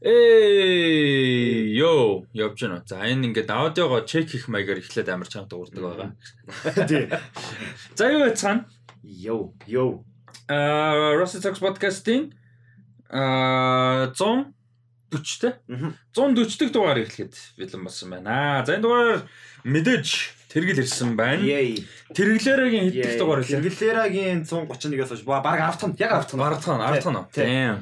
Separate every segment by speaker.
Speaker 1: Эй, ёо, явж байна. За энэ ингээд аудиогоо чек хийх маягаар эхлээд амар чанга дуурдаг байгаа.
Speaker 2: Тий.
Speaker 1: За юу яцгаана?
Speaker 2: Йоу, йоу.
Speaker 1: Аа, Rusty Talks podcast-ийн аа 140 те.
Speaker 2: Мгм.
Speaker 1: 140 дэх дугаар эхлэхэд бэлэн болсон байна. За энэ дугаар мэдээж тэргэл ирсэн байна.
Speaker 2: Yay.
Speaker 1: Тэргэлээрэгийн хэд дэх дугаар хэлээ?
Speaker 2: Тэргэлээрагийн 131-аас хойш баг 10 тон, яг 10 тон.
Speaker 1: 10 тон, 10 тон.
Speaker 2: Тий.
Speaker 1: Тийм.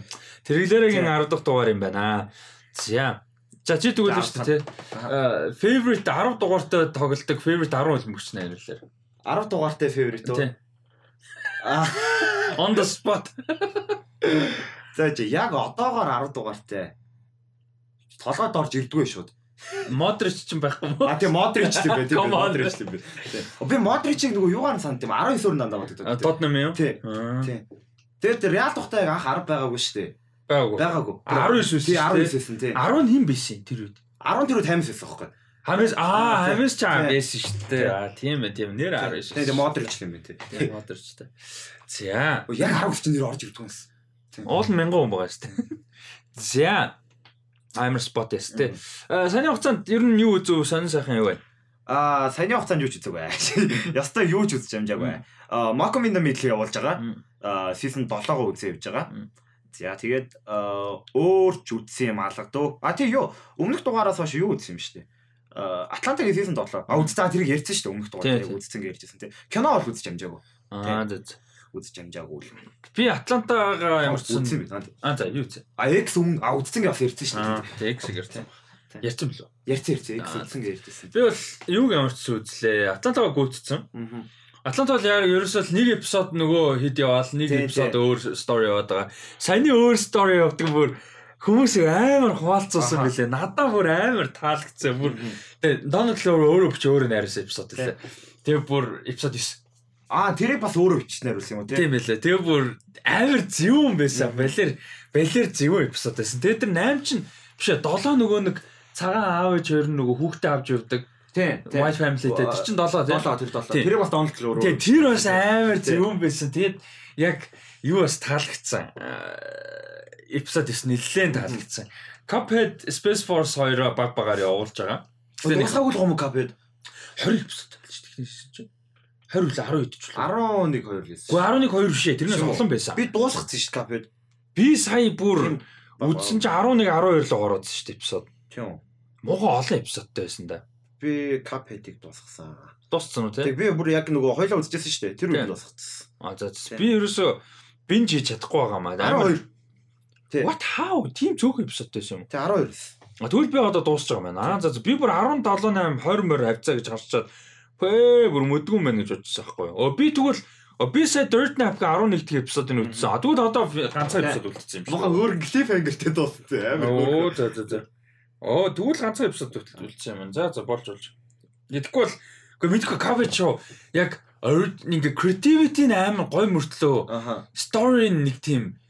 Speaker 1: Тэргэлээрэгийн
Speaker 2: Тий.
Speaker 1: 10 дахь дугаар юм байна. За. За чи тэгвэл шүү дээ. Аа, favorite 10 дугаартай тоглолдог favorite 10 хөлбөмбөгч нэ хэлээ.
Speaker 2: 10 дугаартай?
Speaker 1: Тий.
Speaker 2: Аа.
Speaker 1: On the spot.
Speaker 2: За чи яг одоогоор 10 дугаартай. Толгойд орж ирдгүй шууд.
Speaker 1: Модрич ч юм байхгүй мó.
Speaker 2: А тийм Модрич л бэ тийм. Модрич л. Тийм. Би Модричийг нөгөө юугаар санд юм 19 өрн дандаа боддог.
Speaker 1: Тотнам юм.
Speaker 2: Тий.
Speaker 1: Аа.
Speaker 2: Тий. Тэгээд тэр Реал тухтай яг анх 10 байгаагүй шүү дээ.
Speaker 1: Байгаагүй.
Speaker 2: Байгаагүй.
Speaker 1: 19
Speaker 2: Тий
Speaker 1: байсан.
Speaker 2: 19 байсан тий.
Speaker 1: 10 хин байсан тэр үед.
Speaker 2: 10 тэрүү таймс байсан байхгүй.
Speaker 1: Хамис аа хамис ч аа байсан шүү дээ. Аа тийм ээ тийм нэр 19.
Speaker 2: Тий тийм Модрич л юм бэ тий.
Speaker 1: Тийм Модричтай. За.
Speaker 2: Яг 10 гэрчин нэр орж ирдэг юмс.
Speaker 1: Уул мянган хүн байгаа шүү дээ. За. Амар спот эс тэ. Аа саний хугацаанд ер нь юу үзв сонин сайхан юу вэ?
Speaker 2: Аа, саяны хугацаанд юу ч үзег бай. Ястай юу ч үзэж амжааг бай. Аа, Malcolm in the Middle явуулж байгаа. Аа, season 7-гоо үзээ явж байгаа. За тэгээд өөр ч үзсэн юм алгадуу. А тий юу, өмнөх дугаараас хойш юу үзсэн юм. Аа, Атлантагийн season 7. А үзтаа тэрийг ярьсан шүү дээ өмнөх дугаар
Speaker 1: Тий,
Speaker 2: тэрийг
Speaker 1: тий.
Speaker 2: үзсэн гэж ярьжсэн тий. Кино бол үзэж амжаагүй.
Speaker 1: Аа за.
Speaker 2: Үзэж амжаагүй л.
Speaker 1: Би Атлантагаа ямар ч
Speaker 2: үзсэн би.
Speaker 1: Аа за юу үзээ?
Speaker 2: А X өмнө а үзсэн гэж бас ярьсан шүү дээ.
Speaker 1: тэг тийм.
Speaker 2: Тий.
Speaker 1: Ярьсан билүү?
Speaker 2: Ярьсан ярьсан X үзсэн гэж ярьжсэн.
Speaker 1: Би бол юуг ямар ч үзлээ. Атлантагаа гүйцсэн.
Speaker 2: Аа.
Speaker 1: Атланта бол яг ерөөсөө нэг эпизод нөгөө хэд яваал, нэг эпизод өөр стори яваад байгаа. Саяны өөр стори явдаг бүр хүмүүсийг амар хуваалцуулсан
Speaker 2: Аха.
Speaker 1: билээ. Надаа бүр амар таалагдсан. Бүр тэгээ Дональд Лоор өөрөө бич өөрөө найруулсан эпизод лээ. Тэгээ бүр эпизод 9.
Speaker 2: Аа, тэрийг бас өөрөө бичснээр үлсэн юм уу тий?
Speaker 1: Тийм байлээ. Тэгээ бүр амар зөвүүн байсан. Балер балер зөвүүн эпизод байсан. Тэгээ тэр 8 чинь биш ээ 7 нөгөө нэг цагаан аав ээж хоёр нөгөө хүүхдээ авч явдаг.
Speaker 2: Тий.
Speaker 1: White family дээр тэр чинь 7 тийм.
Speaker 2: 7 тэр 7.
Speaker 1: Тий.
Speaker 2: Тэр бас Дональд л өөрөө.
Speaker 1: Тэгээ тэр бас амар зөвүүн байсан. Тэгээд яг юу бас таалагдсан. Аа, Эпизод 9 нэлээд таалагдсан. Cuphead Space Force 2-оо баг багаар явуулж байгаа.
Speaker 2: Дуусаагүй л гомог капед.
Speaker 1: 20 эпизод болж технээс чинь. 20 үлээ 12 ч үлээ.
Speaker 2: 11 2 лээс.
Speaker 1: Гэхдээ 11 2 биш ээ. Тэрнээс олон байсан.
Speaker 2: Би дуусгацсан шүү дээ капед.
Speaker 1: Би сая бүр үзсэн чи 11 12 л ороодсон шүү дээ эпизод.
Speaker 2: Тийм.
Speaker 1: Муухай олон эпизодтай байсан да.
Speaker 2: Би капедийг дуусгасан.
Speaker 1: Дууссан уу те?
Speaker 2: Тэг би бүр яг нөгөө хоёлаа үзчихсэн шүү дээ. Тэр үед дуусгацсан.
Speaker 1: А за би ерөөсөө бинж хийж чадахгүй байгаа маа. Амар
Speaker 2: 12. Тий.
Speaker 1: What how? Тим цөөхөн эпизодтай байсан юм.
Speaker 2: Тэг 12 лээс.
Speaker 1: А тэгвэл би одоо байгаа юм байна. Аа за би бүр 17 8 20 мөр хавцаа гэж харчаад пээ бүр mëдгүн байна гэж бодчихсон байхгүй юу. Оо би тэгвэл би сая Dirt Nap-га 11 дэх эпизодыг үзсэн. А тэгвэл одоо ганцхан эпизод үлдсэн юм
Speaker 2: Муха өөр клифхангертэй дууссан. Амар.
Speaker 1: Оо за за за. Оо тэгвэл ганцхан эпизод үлдсэн юм. За за болж болж. Тэгэхгүй бол үгүй мэдгүй cover show яг ингээ creativity нь амар гой мөртлөө story нэг тийм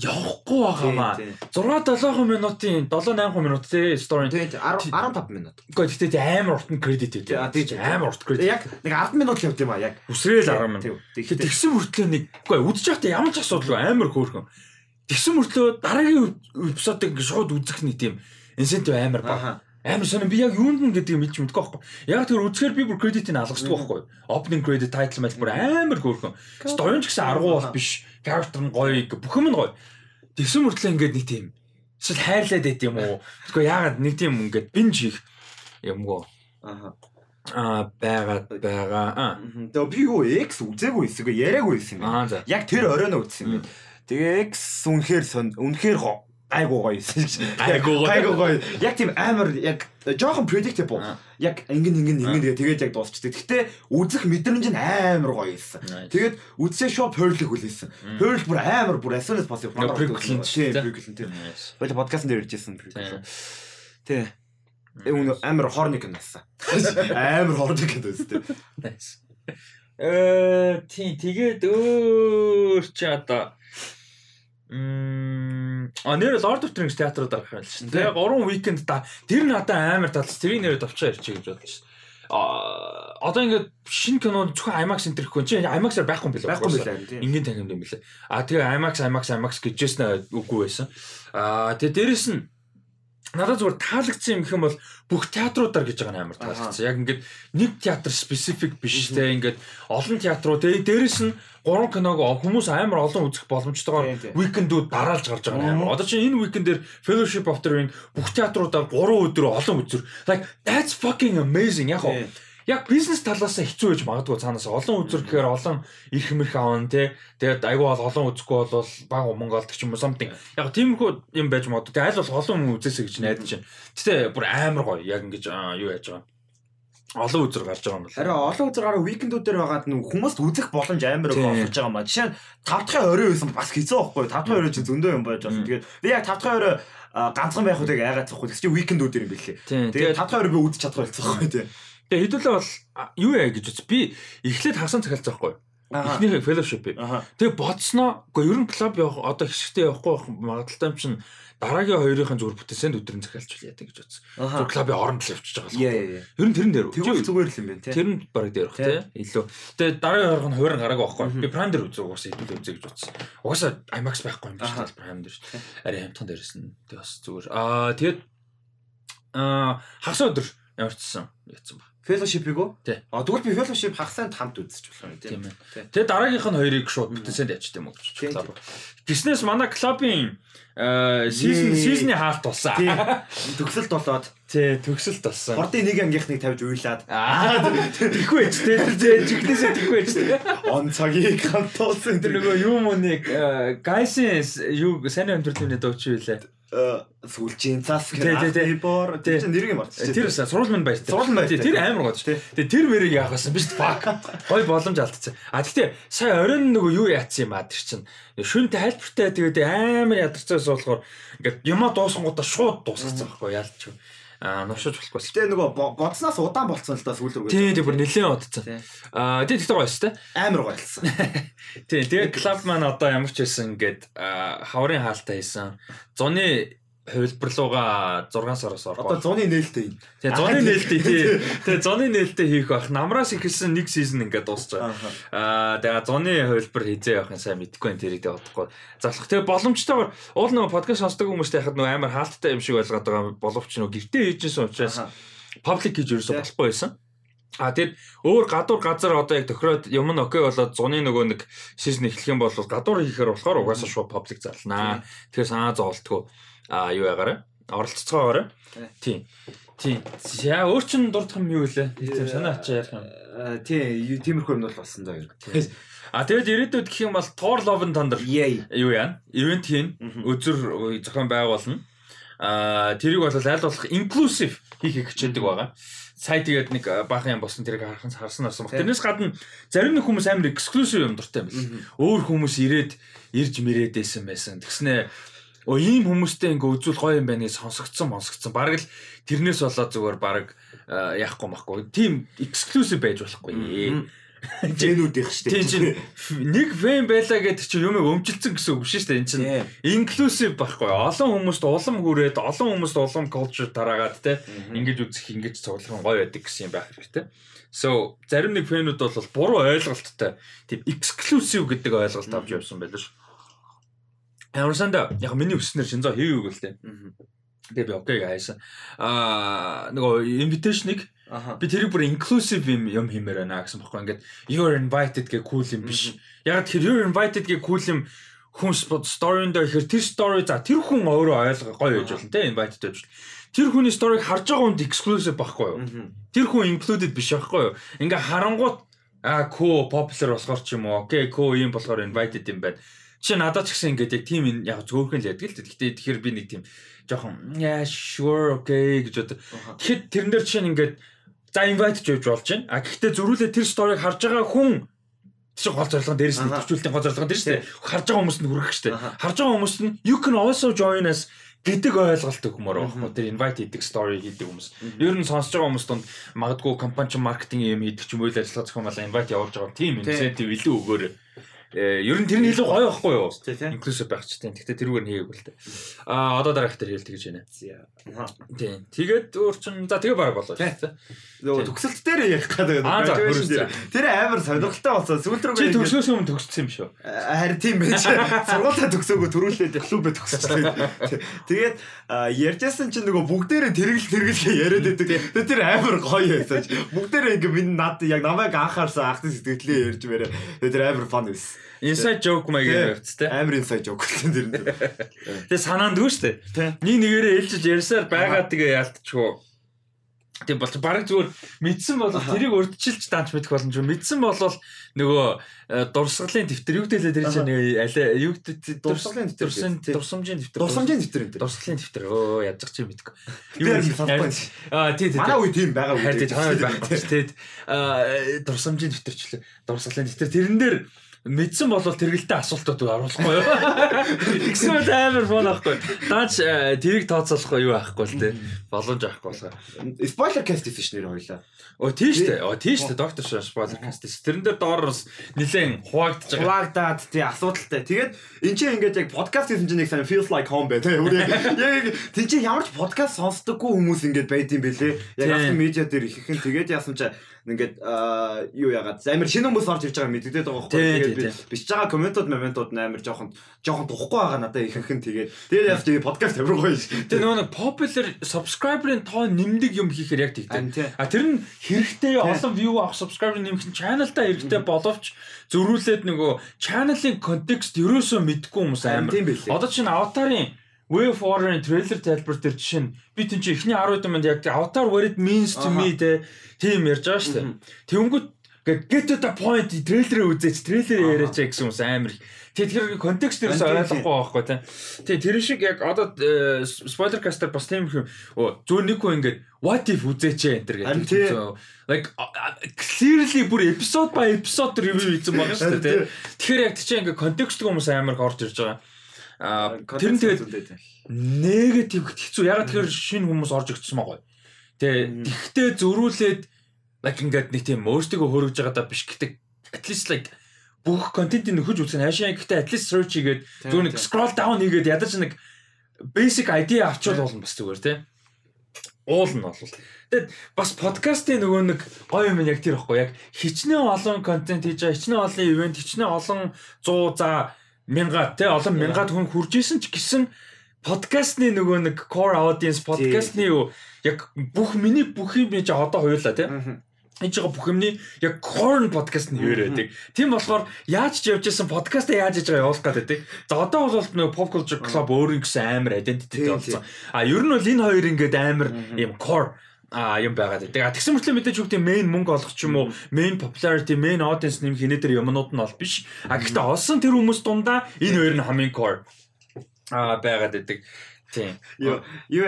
Speaker 1: явахгүй байгаа маа. 6 7 минутын 7 8 минут те story.
Speaker 2: Тэг 15 минут.
Speaker 1: Гэхдээ тий амар урт нь credit
Speaker 2: Тий, тий, тий.
Speaker 1: амар урт credit.
Speaker 2: яг нэг 10 минут л явд юм а яг.
Speaker 1: Үсрээл 10 минут.
Speaker 2: Тэг
Speaker 1: Тэгэхээр тэгсэн мөртлөө нэг үгүй үдчих явахдаа ямар ч асуудалгүй амар хөөрхөн. Тэгсэн мөртлөө дараагийн эпизодыг шууд үзэх нэг тийм инсентив амар баг. Амар сонир би яг юунд нь гэдгийг мэдчих мэдгүй байхгүй. Яг тэр үзэхээр би бүр кредитийг алгасдаг байхгүй. Opening credit title мэл бүр амар хөөрхөн. Story ч гэсэн аргуу бол биш. Character нь гоё, бүх юм нь гоё. Тэгсэн мөртлөө ингээд нэг тийм эсвэл хайрлаад байт юм уу? Тэгэхгүй яагаад нэг тийм ингээд бинж хийх юмгоо
Speaker 2: Аха.
Speaker 1: аа байгаад байгаа. Аа.
Speaker 2: Тэг би юу X үзээгүй эсэгүй яриаггүй байсан юм.
Speaker 1: Аа.
Speaker 2: Яг тэр оройно үзсэн юм. Тэгээ X үнэхээр үнэхээр гайгүй гоё байсан гэж.
Speaker 1: Гайгүй гоё.
Speaker 2: Гайгүй гоё. Яг тийм амар яг жоохон predictable. Яг ингэн ингэн ингэн тэгээ тэгээд яг дуусчихдээ. Гэхдээ үзэх мэдрэмж нь амар гоё байсан.
Speaker 1: Nice.
Speaker 2: Тэгээд үзсээ шууд Pearl-ийг хүлээсэн. Pearl бүр амар бүр as soon as possible.
Speaker 1: Prequel-ийн
Speaker 2: тийм prequel тийм. Баяла подкастн дээр ярьжсэн
Speaker 1: Тийм.
Speaker 2: prequel. Тий. Э амар хорник юмсан. Амар хорник юмсан.
Speaker 1: Nice. Э тий тэгээд өөр чи одоо Мм а нэр Lord of the Rings театрууд гарах юм л шүү дээ. Яг 3 weekend да тэр надад амар талс тэрийг нэрээ товчоо ярьчих гэж бодлоо шүү. А одоо ингээд шинэ кинонд зөвхөн IMAX энэ төрөхгүй чи IMAX-аар байхгүй юм билээ.
Speaker 2: Байхгүй тийм.
Speaker 1: Ингийн тангимд юм билээ. А тэгээ IMAX IMAX IMAX гэжсэн үгүй байсан. А тэгээ дээрэс нь надад зүгээр таалагдсан юм юм бол бүх театруудаар гэж байгаа нь амар таалагдсан. Яг ингээд нэг театр специфик биш те ингээд олон театрууд. Тэгээ дээрэс нь гурван киног хүмүүс амар олон үзэх боломжтойгоор викендүүд дараалж гарч байгаа юм. Одоо чинь энэ викендэр Fellowship of the Ring бүх театруудаар 3 өдөр олон үзэр. Like that's fucking amazing. Яг гоо яг бизнес талаас хэцүү байж магадгүй цаанаас олон үзэр гэхээр олон их хэмэрх аавн тий тэгээд айгүй бол олон үзэхгүй бол баг Монголд ч юм уу something яг тиймэрхүү юм байж магадгүй тий аль бол олон хүн үзээсэй гэж найдаж байна. Гэтэ бүр амар гоё яг ингэж юу яаж байгаа олон үзэр гарч байгаа юм байна.
Speaker 2: Харин олон үзэр гараа викендүүдээр байгаад нүү хүмүүст үзэх боломж амар их олгож байгаа юм ба. Жишээ нь 5 дахь орой байсан бас хэцүү байхгүй. 5 дахь орой чинь зөндөө юм байж болно. Тэгээд би яг 5 дахь орой ганцхан байх үеийг айгаад захгүй. Тэгс чи викендүүдээр юм бэлээ. Тэгээд 5 дахь орой би үзэж чадах болсон байхгүй тий.
Speaker 1: Тэгээ хэдүүлээ бол юу яа гэж үз. Би эхлээд хагасан захиалцсан байхгүй. Эхнийхээ fellowship. Тэгээ бодсноо үгүй ер нь клуб явах одоо хэсэгтэй явахгүй байх магадaltaй юм чинь дараагийн хоёрын зүгээр бүтээсэнд өдрийн захиалч яа гэж бодсон. Зүгээр клубын оронд л явчихж байгаа л. Ер нь тэрэн дээр.
Speaker 2: Тэгвэл зүгээр л юм байна тий.
Speaker 1: Тэр нь бараг дээр бах тий. Илүү. Тэгээ дараагийн хоёрын хувиран гараагүй байхгүй. Би prime дээр үзээ угаасаа хэдүүл үзээ гэж бодсон. Угаасаа IMAX байхгүй юм биш тий prime дээр шүү. Арай хамтхан дээрээс нь тэг бас зүгээр. Аа тэгээд аа хагас өдөр ямарчсан яцсан ба.
Speaker 2: Fellowship-ийг үү? А тэгвэл би Fellowship хагасанд хамт үзэж болох
Speaker 1: юм тийм. Тэгээ дараагийнх нь хоёрыг шууд бүтээсэнд ячт юм уу гэж клуб. Гиснээс манай клубын season season-ы хаалт болсон.
Speaker 2: Төгсөлт болоод
Speaker 1: тий төгсөлт болсон.
Speaker 2: Хордын нэг ангийнхныг тавьж уйлаад.
Speaker 1: Тэхгүй байж тий жигнэсээ тэхгүй байж.
Speaker 2: Он цагийг хамт туулсан.
Speaker 1: Тэр нөгөө юу мөнийг гайсын юу сайн амьдралын дууч юу вэ?
Speaker 2: Сүлжийн цас гэх бор тэр чинь нэрийг мартчихсан.
Speaker 1: Тэр сурвал минь баяр.
Speaker 2: Сурвал баяр.
Speaker 1: Тэр амар гоо шүү. Тэгээ тэр мэрийг яах байсан биш fuck. Гой боломж алдчихсан. А тэгтээ сая оройн нөгөө юу яатсан юм а тэр чинь. Шүн тайлбартай тэгээд амар ядарчаас болохоор ингээд юма дуусангуудаа шууд дуусгацсан байхгүй яалч. Нушиж болохгүй.
Speaker 2: Гэтэ нөгөө бодсноос удаан болцсон л да сүүл рүү.
Speaker 1: Тий, тий бүр нэлээд удацсан. А тий тэгтээ гоё шүү дээ.
Speaker 2: Амар гоё болсон.
Speaker 1: Тий, тэгээ клуб маань одоо ямар ч байсан ингээд хаврын хаалтаа хийсэн. Зуны хувилбарлууга 6 сараас орох.
Speaker 2: Одоо зуны нээлттэй юм.
Speaker 1: Тэгээ зуны нээлттэй тий. Тэгээ зуны нээлттэй хийх байх. Намраас ихэлсэн нэг сизон ингээд дуусах. Аа тэгээ зуны хувилбар хизээ явах нь сайн мэдэхгүй энэ тэрийг бодохгүй. Залах. Тэгээ боломжтойгоор уул нөгөө подкаст сонсдог хүмүүстэй хахад нөгөө амар хаалттай юм шиг ойлгоод байгаа боловч нөгөө гэртээ хийжсэн учраас паблик гэж ерөөсө болохгүй байсан. А тэгэд өөр гадуур газар одоо яг тохироод юм нь окей болоод зуны нөгөө нэг сизон эхлэх юм бол гадуур хийхээр болохоор угаасаа шууд паблик залнаа. Тэгэхээр санаа зовлтгүй а юу ягаараа оролцоогоорой. Тийм. Тийм. Яа өөр чин дурдах юм юу вэ? Тийм санаа ачаа ярих юм.
Speaker 2: Тийм, тиймэрхүү юм бол болсон даа.
Speaker 1: А тэгээд ирээдүйд гэх юм бол Thor Love and Thunder юу яа? Ивент хийн özөр зохион байгуулна. А тэрийг бол аль болох inclusive хийхийг хичээдэг байгаа. Сая тэгээд нэг баахан юм болсон тэрийг харахын харсан баг. Тэрнээс гадна зарим нэг хүмүүс амар exclusive юм дуртай юм байна. Өөр хүмүүс ирээд ирж мэрээдсэн байсан. Тэгснэ Оо ийм хүмүүстэй ингээ үзүүл гоё юм байна гэж сонсогдсон сонсогдсон. Бараг л тэрнээс болоод зүгээр бараг яахгүй махгүй. Тим эксклюзив байж болохгүй.
Speaker 2: Жэнүүд их штеп.
Speaker 1: Тийм чинь нэг фэн байлаа гэдэг чинь юмыг өмжилсөн гэсэн үг биш штеп. Энд чинь инклюзив байхгүй. Олон хүмүүст улам хүрээд олон хүмүүст улам culture тараагаад те ингэж үзэх ингэж цуглах гоё байдаг гэсэн юм байх хэрэгтэй. So зарим нэг фэнүүд бол буруу ойлголттой тийм exclusive гэдэг ойлголт авч явсан байлаа шүү. Ямар санда яг миний өснөр шинзоо хийгээгүй л дээ. Тэгээ би окей гайсан. Аа нөгөө invitation-ыг би тэрийг бүр inclusive юм юм хиймээр байна гэсэн бохоо. Ингээд you're invited гэх cool юм биш. Яг тэр you're invited гэх cool юм хүн story-нд ихээр тэр story за тэр хүн өөрөө ойлгоо гоё гэж болно те invited гэж. Тэр хүний story-г харж байгаа хүнд exclusive байхгүй юу? Тэр хүн included биш байхгүй юу? Ингээ харангуут а ко popular болохоор ч юм уу окей ко юм болохоор invited юм байна Чи надад ч гэсэн ингээд яг тийм яг зөөхөн л яддаг л дээ. Гэхдээ тэгэхээр би нэг тийм жоохон yeah sure okay гэж боддог. Тэгэхэд тэрэн дээр чинь ингээд за invite ч явж болж байна. А гэхдээ зөрүүлээ тэр сторийг харж байгаа хүн чинь гол зорилго дээрээс нь төвчүүлтийн гол зорилго дээр шүү дээ. Харж байгаа хүмүүст нь хүрэх дээ. Харж байгаа хүмүүст нь you can also join us гэдэг ойлголт өгмөр байхгүй тэр invite хийдэг story хийдэг хүмүүс. Ер нь сонсож байгаа хүмүүс донд магадгүй компани маркетинг юм хийдэг ч юм уу л ажиллагаа зохион байгуулалт invite явуулж байгаа тийм incentive илүү өгөөрэй ер нь тэр нь илүү гоё байхгүй юу? Inclusive байх ч тийм. Гэхдээ тэрүүгээр хийгээгүй л дээ. Аа одоо дараах дээр хэлдэг гэж байна. Тийм. Тэгээд өөр чин за тэгээ баг болоо.
Speaker 2: Нөгөө төгсөлт дээр ярих гэдэг. Тэр амар сонирхолтой болсон. Сүүлд рүү
Speaker 1: Чи төгсөөс өмнө төгссөн юм шүү.
Speaker 2: харин тийм байж. Сургуулаа төгсөөгөө төрүүлээд клубээ төгсчихлээ. Тэгээд ярьжсэн чинь нөгөө бүгдээрээ тэргэл тэргэлгээ яриад байдаг. Тэр амар гоё байсан. Бүгдээрээ ингээ минь над яг намайг анхаарсан ахтын сэтгэлээ ярьж мээрээ. Тэр амар фан байсан.
Speaker 1: Inside joke маяг явц те.
Speaker 2: Амар инсайд жоок гэсэн тэр. нь.
Speaker 1: Тэгээ санаанд дүү штэ. Нэг нэгээрээ ээлжиж ярьсаар байгаа тэгээ яалтчихгүй. Тэг бол бараг зүгээр мэдсэн бол тэрийг урдчилж данч мэдэх боломжгүй. Мэдсэн бол нөгөө э, дурсгалын дэвтэр юу гэдээ тэр чинь алай юу гэдэг
Speaker 2: Дурсгалын дэвтэр
Speaker 1: дурсамжийн дэвтэр.
Speaker 2: Дурсамжийн дэвтэр энэ.
Speaker 1: дурсгалын дэвтэр. Өө ядчих чи мэдгүй.
Speaker 2: Тэр юм.
Speaker 1: Аа тий тий.
Speaker 2: Манай үе тийм байгаа үү?
Speaker 1: Хайр тий тань байхгүй тий. Дурсамжийн дэвтэрчлээ. Дурсгалын дэвтэр тэрэн дээр мэдсэн бол тэргэлтэй асуултууд оруулахгүй юу. Тэгсэн бол амар фон ахгүй. Даач э, тэрийг тооцоолохгүй юу байхгүй л тий. Боломж авахгүй болохоор.
Speaker 2: Spoiler cast гэсэн шнэр хоёлаа.
Speaker 1: Оо тийш үү. Оо тийш үү. Доктор Шон спойлер каст. Тэрэн дээр доор бас нилээн хуваагдж байгаа.
Speaker 2: Хуваагдаад тий асуудалтай. Тэгээд эн чинь ингээд яг подкаст хийсэн чинь нэг сайн feels like home бай. Тэ яг тэн чинь ямар ч подкаст сонсдоггүй хүмүүс ингээд байд юм бэлээ. Яг
Speaker 1: Тийм.
Speaker 2: автомат медиа дээр их их тэгээд яасан чи ингээд юу ягаад амар шинэ хүмүүс орж ирж байгаа мэддэгдээд байгаа
Speaker 1: Тийм,
Speaker 2: байхгүй.
Speaker 1: тийм,
Speaker 2: Тэгээд биш байгаа комментууд моментууд амар жоохон жоохон тухгүй байгаа надад их их тэгээд тэгээд яасан чи подкаст амар гоё шүү.
Speaker 1: Тэгээ нөгөө нэг popular subscriber-ын тоо нэмдэг юм хийхээр яг тэгдэг. А тэр нь хэрэгтэй олон view авах subscriber нэмэх нь channel-та хэрэгтэй боловч зөрүүлээд нөгөө channel-ын контекст ерөөсөө мэдгүй хүмүүс амар. Одоо чинь Avatar-ын Way of Water-ын трейлер тайлбар дээр жишээ нь би тийм чи эхний 10 удаа манд яг Avatar it means to me те тийм ярьж байгаа шүү дээ. Тэнгүүт get to the point трейлерээ үзээч трейлерээ яриач гэсэн хүмүүс амар их. Тэгээ тэр контекст
Speaker 2: тийм,
Speaker 1: ойлгохгүй байхгүй те. Тэгээ тэр шиг яг одоо э, spoiler caster бас тийм их зөө нэг хүн ингээд what if үзээч энэ төр гэдэг.
Speaker 2: тийм.
Speaker 1: Like clearly бүр episode by episode review хийсэн байгаа шүү дээ. те. Тэгэхээр яг тийч ингээд контекст хүмүүс амар их орж ирж байгаа. Аа тэр нь тэгээд негатив хэцүү. Ягаад тэгэхээр шинэ хүмүүс орж ирчихсэн байгаа. Тэгээ тэгтээ зөрүүлээд like ингээд нэг тийм өөртөө хөргөж байгаа даа биш гэдэг at least like бүх контентийг нөхөж үзэх нь хаашаа гэхдээ at least search хийгээд зөв нэг scroll down хийгээд ядаж нэг basic idea авчвал болно бас зүгээр тий. Уул нь бол. Тэгэд бас подкастын нөгөө нэг гоё юм яг тэр ихгүй яг хичнээн олон контент хийж байгаа, хичнээн олон ивент, хичнээн олон 100 за мянгаад тий олон мянгаад хүн хурж исэн ч гэсэн подкастны нөгөө нэг core audience подкастны юу яг бүх миний бүх юм яаж одоо хоёулаа тий Энд жоо бүх юмний яг corn podcast нь яриадаг. Тийм болохоор яаж ч явж исэн подкастаа яаж хийж байгаа явуулах гэдэг. За одоо бол нөгөө pop culture club өөрийн гэсэн амар identity болсон. А ер нь бол энэ хоёр ингээд амар юм core а юм байгаад байдаг. А тэгсэн мэтлээ мэдээж үгтэй main мөнгө олох ч юм уу, main popularity, main audience нэм хинэ дээр юмнууд нь бол биш. А гэхдээ олсон тэр хүмүүс дундаа энэ хоёр нь хамгийн core а байгаад байдаг. Тийм.
Speaker 2: Юу юу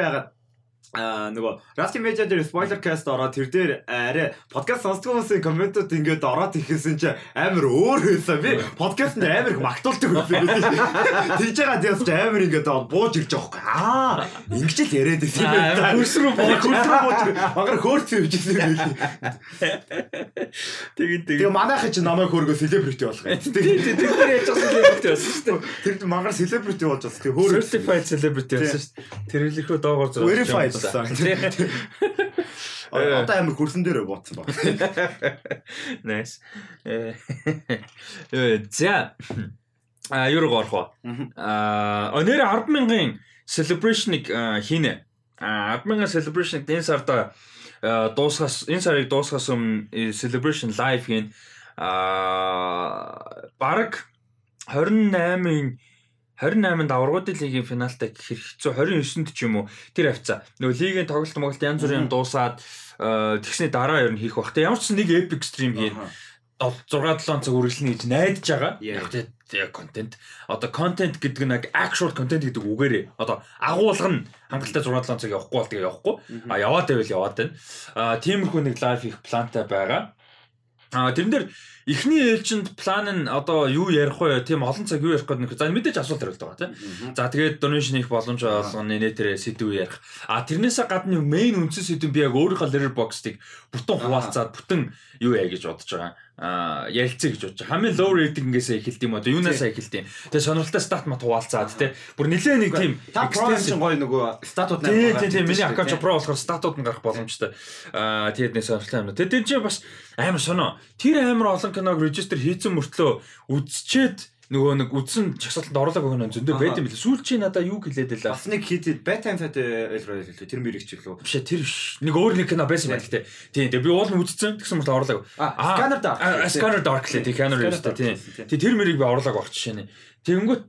Speaker 2: ягаад а нөгөө Rusty Media дээр spoiler cast ороод тэр дээр арай подкаст сонсдог хүмүүсийн комментууд ингээд ороод ихэсэн чи амар өөр байсан. Би подкаст дээр амар их магтуулдаг байсан. Тэгж байгаа дээс чи амар ингээд бууж ирж байгаа хөөе аа ингэж л яриад байсан юм байна.
Speaker 1: Аа, хөрс рүү бууж-
Speaker 2: хөрс рүү бууж магаар хөөрцөн явжсэн юм байна
Speaker 1: Тэгээд
Speaker 2: тэгээ манайхаа чи намайг хөөргөө celebrity болох юм.
Speaker 1: Тэр тэр яаж байгаа celebrity болсон шүү дээ.
Speaker 2: тэр магаар celebrity болж бас тэгээ хөөр
Speaker 1: Certified celebrity байсан шүү дээ. Тэр хэлэхөө доогоор зураг.
Speaker 2: Verified болсон. одоо амар хөрсөн дээр бууцсан баг
Speaker 1: Nice. Э э, за а юу орох вэ? Аа өнөр 100000-ын celebration-ыг а, хийнэ. А 100000 celebration-ыг энэ сард а, дуусгаас энэ сарыг дуусгаас өмнө э, celebration live хийн а баг 28-ын 28-нд аврагуудын лигийн финалтай гэх хэцүү 29-нд ч юм уу тэр хавцаа. Нөгөө лигийн тоглолт моголт янз бүрийн дуусаад э, тэгсний дараа ер нь хийх бах. Тэ ямар ч нэг epic stream хийн. 6 7 цаг үргэлжлэнэ гэж найдаж байгаа. Яг тэгээ контент. Одоо контент гэдэг нь яг actual контент гэдэг үгээрээ. Одоо агуулга нь хангалттай 6 7 цаг явахгүй бол тэгээ явахгүй. А яваад байвал яваад байна. А тиймэрхүү нэг лайв их плантай байгаа. А тэрэн дээр эхний ээлжинд план нь одоо юу ярих вэ? Тийм олон цаг юу ярих гэдэг нэг. За мэдээж асуулт хариулт байгаа тийм. За тэгээд donation хийх боломж олгоно нэтэрэ сэдв ярих. А тэрнээсээ гадна main үндсэн сэдв би яг өөрийнхөө letter box-ыг бүтэн хуваалцаад бүтэн юу яа гэж бодож байгаа. Ярилцъя гэж бодож. Хамгийн low rating-ээс эхэлт юм одоо юунаас эхэлт юм. Тэгээ сонирхолтой стат мат хуваалцаад те. Бүр нэлээ нэг тийм
Speaker 2: pro чинь гоё нөгөө статууд
Speaker 1: Тийм тийм тийм миний аккаунт про болохоор статууд нь гарах боломжтой. Аа нэг сонирхолтой юм. Тэгээд тэр чинь бас амар соно. Тэр амар олон киног регистр хийцэн мөртлөө үзчихэд нөгөө нэг үдсэн чагсалтанд орлог өгнө зөндөө байд юм билээ. Сүүл чи надаа юу хэлээд байлаа.
Speaker 2: бас нэг хит Batman Fat Elroy хэлээ. Тэр мэрэг ч лөө.
Speaker 1: Биш тэр биш. Нэг өөр нэг кино байсан байх гэхдээ. Тийм тэгээ би уул нь үзсэн тэгсэн мөртлөө орлог.
Speaker 2: Scanner Dark.
Speaker 1: Scanner Dark лээ. Тийм Scanner та тийм. Тэгээ тэр мэрийг би орлог авах жишээ нэ. Тэгэнгүүт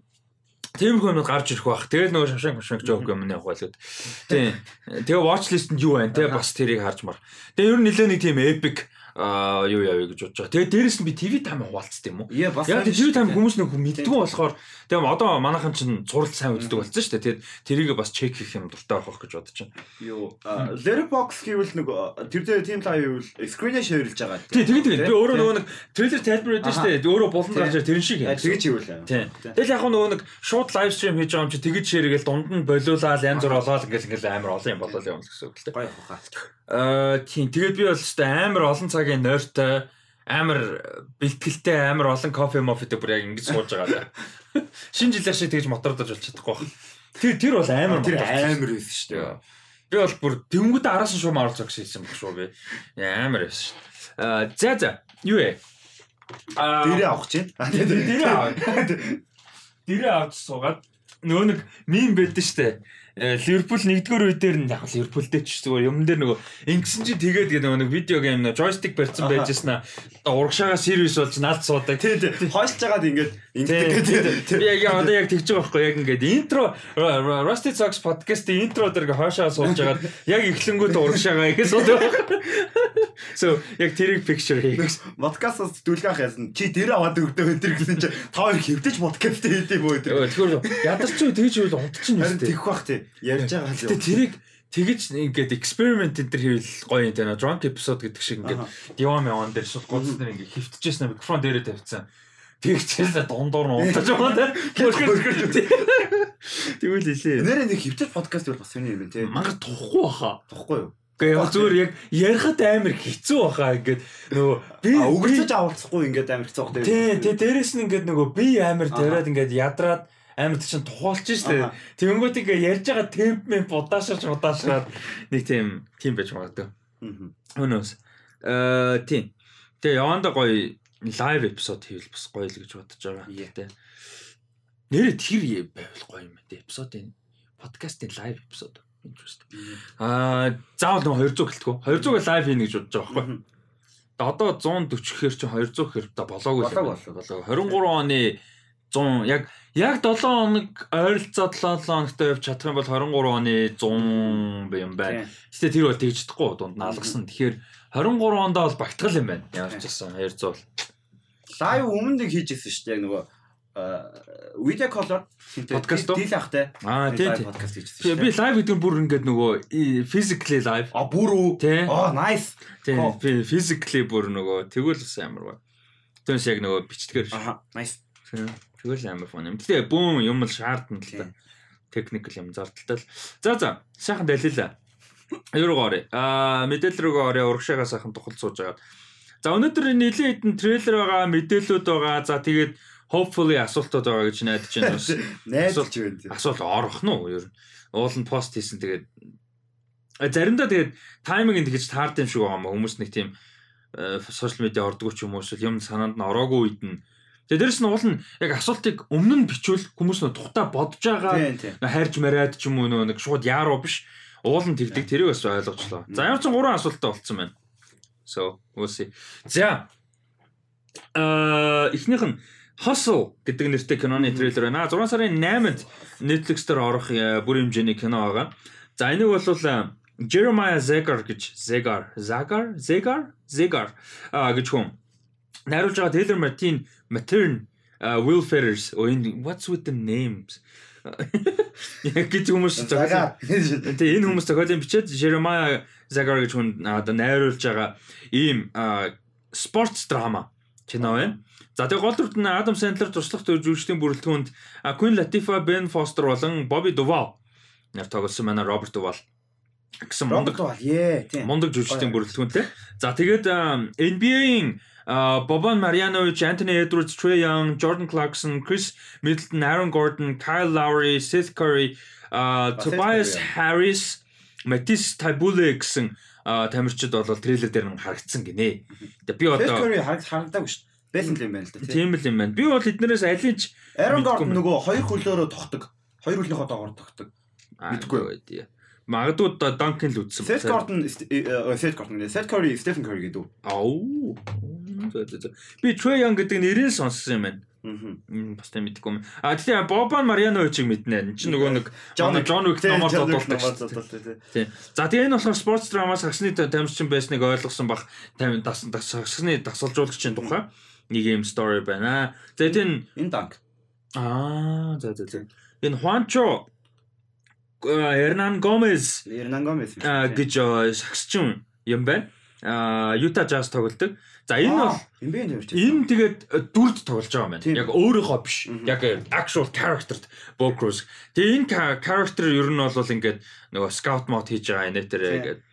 Speaker 1: Тиймэрхүү юмуд гарч ирэх бах. Тэгэл нөгөө шавшанг машинг жоок юм нэ явах байлгүй. Тийм. Тэгээ watch list нь юу байна те бас тэрийг харж мар. Тэгээ ер нь нэлээ нэг тийм epic аа юу яа гэж бодож байгаа. Тэгээ дээрэс нь би ТV тайм хуваалцсан юм уу? Яг ТV тайм хүмүүс нэг мэддэггүй болохоор тэгээ одоо манайхан чинь зураг сайн үздэг болсон шүү дээ. Тэгээд тэрийг бас чек хийх юм дуртай авах гэж бодож байна.
Speaker 2: юу Letterboxd гэвэл нэг тэр дээр team live гэвэл screen-ээ ширүүлж байгаа.
Speaker 1: Тий, тэгээ тэгээ би өөрөө нөгөө нэг трейлер тайлбар өгдөө шүү дээ. Өөрөө болон гарч тэрэн шиг.
Speaker 2: Тэгэж хийвэл.
Speaker 1: Тийм. Тэгэл яг нөгөө нэг шууд лайв стрим хийж байгаа юм чи тэгэж ширгээл дунд нь болиулаад янз бүр болоод ингээл ингээл амар олон юм болол юм гэсэн үг л дээ.
Speaker 2: Гоё хаа.
Speaker 1: Аа тийм тэгээд би бол ч амар олон цагийн нойртой амар бэлтгэлтэй амар олон кофе мофетэй бүр яг ингэж сууж байгаа. Шинэ жилээр шиг тэгж мотордож болж чадахгүй байна. Тэр тэр бол амар
Speaker 2: Тэр амар байсан шүү дээ.
Speaker 1: Би бол бүр тэнгууд араас нь шуум оруулах гэсэн юм шүү би. Амар байсан шүү. Аа за за юу вэ? Аа
Speaker 2: Дээрээ авах чинь.
Speaker 1: Дээрээ авах. Дээрээ авч суугаад нөгөө нэг мим байдсан штэ. Э, Ливерпул нэгдүгээр үе дээр нь яг Ливерпултэй ч зүгээр юм дээр нөгөө ингэсэн чи тэгээд гэдэг нэг видео гейм нөгөө joystick барьсан байжсна. Урагшаага serious болж наалт суудаг.
Speaker 2: Тий, тий. Хойшлж байгаад ингээд ингээд
Speaker 1: би яг одоо яг тэгж байгаа байхгүй яг ингээд интро Rusty Socks podcast-ийн интро дээр хойшоо сууж байгаад яг эхлэнгүүт урагшаага ингэ суудаг. So яг тэрийг picture хийх.
Speaker 2: Подкастаас дүлгэх яасан. Чи дээр аваад өгдөө өдр гэсэн чи та хоёр хөвдөж подкаст хийдэг юм уу өдр.
Speaker 1: Тэгэхээр ядарч юу тэгж үйл унтчих юм
Speaker 2: Харин тэгэх бах тий. Ярьж байгаа л
Speaker 1: Гэтэ тэрийг тэгэж ингээд experiment энэ төр хийвэл гоё юм даа. Drunk episode гэдэг шиг ингээд Dion Meon дээр шууд гоц дээр ингээд хөвтөжсэн микрофон дээрээ тавьсан. Тэгчихлээ дундуур нь унтаж байгаа даа. Тэгвэл хэлээ.
Speaker 2: Нэрээ нэг хөвдөж подкаст бол бас сони юм тий.
Speaker 1: Мангар тухгүй баха.
Speaker 2: Тухгүй юу?
Speaker 1: Гэхдээ зүгээр яг ярихад амар хэцүү баха ингээд нөгөө би
Speaker 2: А өгөлцөж авалцахгүй ингээд амар хэцүү бах
Speaker 1: Тий, тий дээрэс нь ингээд нөгөө би амар тавиад ингээд ядраад амар чинь тухуулж штэ.
Speaker 2: Аха.
Speaker 1: Тэнгүүд ингээ ярьж байгаа темп мэм удаашаач удаашаад нэг тийм тийм байж магадгүй. Өнөөс. Э тийм. Тэгээ яванда гоё лайв эпизод хийвэл бас гоё л гэж бодож байгаа. Тэ. Нэрээ тэр байвал гоё юм байна. Эпизодын подкастын лайв эпизод. Interesting. Аа заавал нэг 200 гэлтгүү. 200 лайв хийнэ гэж бодож байгаа байхгүй. Одоо 140 гэхэр чи 200 гэхэр та болоогүй л болоо. 23 оны 100 яг яг 7 хоног ойролцоо 7 хоногтой явж чадах юм бол 23 оны 100 юм байна. Гэтэ тэр бол тэгж чадахгүй дунд нь алгасан. Тэгэхээр 23 онд бол багтгал юм байна. Ямар ч гэсэн 200 бол.
Speaker 2: Лайв өмнө нэг хийжсэн шүү дээ нөгөө видео колор
Speaker 1: Подкаст
Speaker 2: дийл ахтай.
Speaker 1: Аа тий тий.
Speaker 2: подкаст хийжсэн
Speaker 1: Тэгээ би лайв гэдэг нь бүр ингээд нөгөө physically live.
Speaker 2: А бүр үү? Аа nice.
Speaker 1: Тий.
Speaker 2: Cool.
Speaker 1: Би physically бүр нөгөө тэгвэл бас амар ба. Түүнээс яг нөгөө бичлэгээр
Speaker 2: Аха nice.
Speaker 1: Тэгвэл амар фон юм. Гэтэ бүүн юм л шаардна л та. Техникл юм зардалтай л. За за сайхан далилаа. Юуруу орё. Аа мэдээлэл рүү орё. Урагшаага сайхан тухал сууж агаад. За өнөөдөр нэлээд хэдэн трейлер байгаа, мэдээлэлүүд байгаа. За тэгээд hopefully асуултууд байгаа гэж найдаж байна бас.
Speaker 2: Найдалж байна.
Speaker 1: Асуулт орох нь уу ер нь. Уул нь пост хийсэн тэгээд заримдаа тэгээд тайминг нь тэгэж таард юм шиг байгаа юм хүмүүс нэг тийм сошиал медиа ордгоо ч юм уу эсвэл юм санаанд нь ороогүй үед нь тэгээд дээрэс нь уул нь яг асуултыг өмнө нь бичвэл хүмүүс нөө тухтаа бодож байгаа хайрж мариад ч юм уу нөө нэг шууд яаруу биш уул нь тэгдэг тэрийг бас ойлгочлоо. За ямар ч гурван асуултаа болцсон байна. So, we'll see. За. Аа, эхнийх нь Hustle гэдэг нэртэй киноны трейлер байна. 6 сарын 8-нд Netflix дээр орох э, бүр хэмжээний кино байгаа. За энийг бол э, Jeremiah Zegar гэж Zegar, Zagar, Zegar, Zegar гэж хүн найруулж байгаа Taylor Martin Matern uh, Will Ferrers oh in what's with the names яг гэж хүмүүс
Speaker 2: Загаар.
Speaker 1: Тэгээ энэ хүмүүс зохиолын бичээд Jeremiah Zagar гэж хүн одоо найруулж байгаа ийм спортс драма кино байна. За тэгээ гол дүрт нь Адам Сэндлер туршлах жүжигчдийн бүрэлдэхүүнд Queen Latifah, Ben Foster болон Bobby Duvall нар тоглосон манай Роберт Duvall гэсэн мундаг
Speaker 2: тий.
Speaker 1: мундаг жүжигчдийн бүрэлдэхүүнтэй. За тэгээд NBA-ийн А Бобан Марьянович, Антони Эдвардс, Трей Янг, Jordan Clarkson, Chris Middleton, Aaron Gordon, Kyle Lowry, Seth Curry, Tobias Harris, Matisse Thybulle гэсэн тамирчид бол трейлер дээр нь харагдсан гинэ. Тэгээ би
Speaker 2: Seth
Speaker 1: одоо
Speaker 2: Curry харагдаагүй шүү дээ. Бэсэн л юм байна л да. тий.
Speaker 1: тийм л юм байна. Би бол эднэрээс аль нь ч
Speaker 2: Aaron Gordon нөгөө хоёр хөлөөрөө тогтдог. Хоёр хөлийнхөө доогоор тогтдог. Мэдгүй.
Speaker 1: Мэдгүй. Магадгүй Duncan л үтсэн.
Speaker 2: Seth Gordon э, э, Seth Gordon Seth Curry Stephen Curry гэдэг.
Speaker 1: Ауу. За, за. Би Trey Young гэдэг нэрийг сонссон юм байна. Мм бас тийм мэдгүй юм. А тэгээ Бобан Марьяновичийг мэднэ. Энд чинь нөгөө нэг Wick номоор
Speaker 2: John Wick
Speaker 1: дуудуулдаг шүү дээ. Тийм. За тэгээ энэ болохоор спортс драмаас хагсны тамирчин байсныг ойлгосон бах тайм дас дас- хагсны дасгалжуулагчийн тухай нэг юм стори байна. За тийм
Speaker 2: Энэ данк.
Speaker 1: аа за за за. Энэ Хуанчо Эрнан Гомес
Speaker 2: Эрнан Гомес.
Speaker 1: гэж а, сагсчин юм байна. Юта Jazz тоглодог. За энэ бол
Speaker 2: бэ юм чи.
Speaker 1: энэ тэгээд э, дүрд тоглож байгаа юм байна. Яг өөрийнхөө биш. Яг actual character-т Bo Cruz. Тэгээ энэ character ер нь бол ингээд нөгөө scout mod хийж байгаа энэ тэр
Speaker 2: Тийм.
Speaker 1: ингээд э,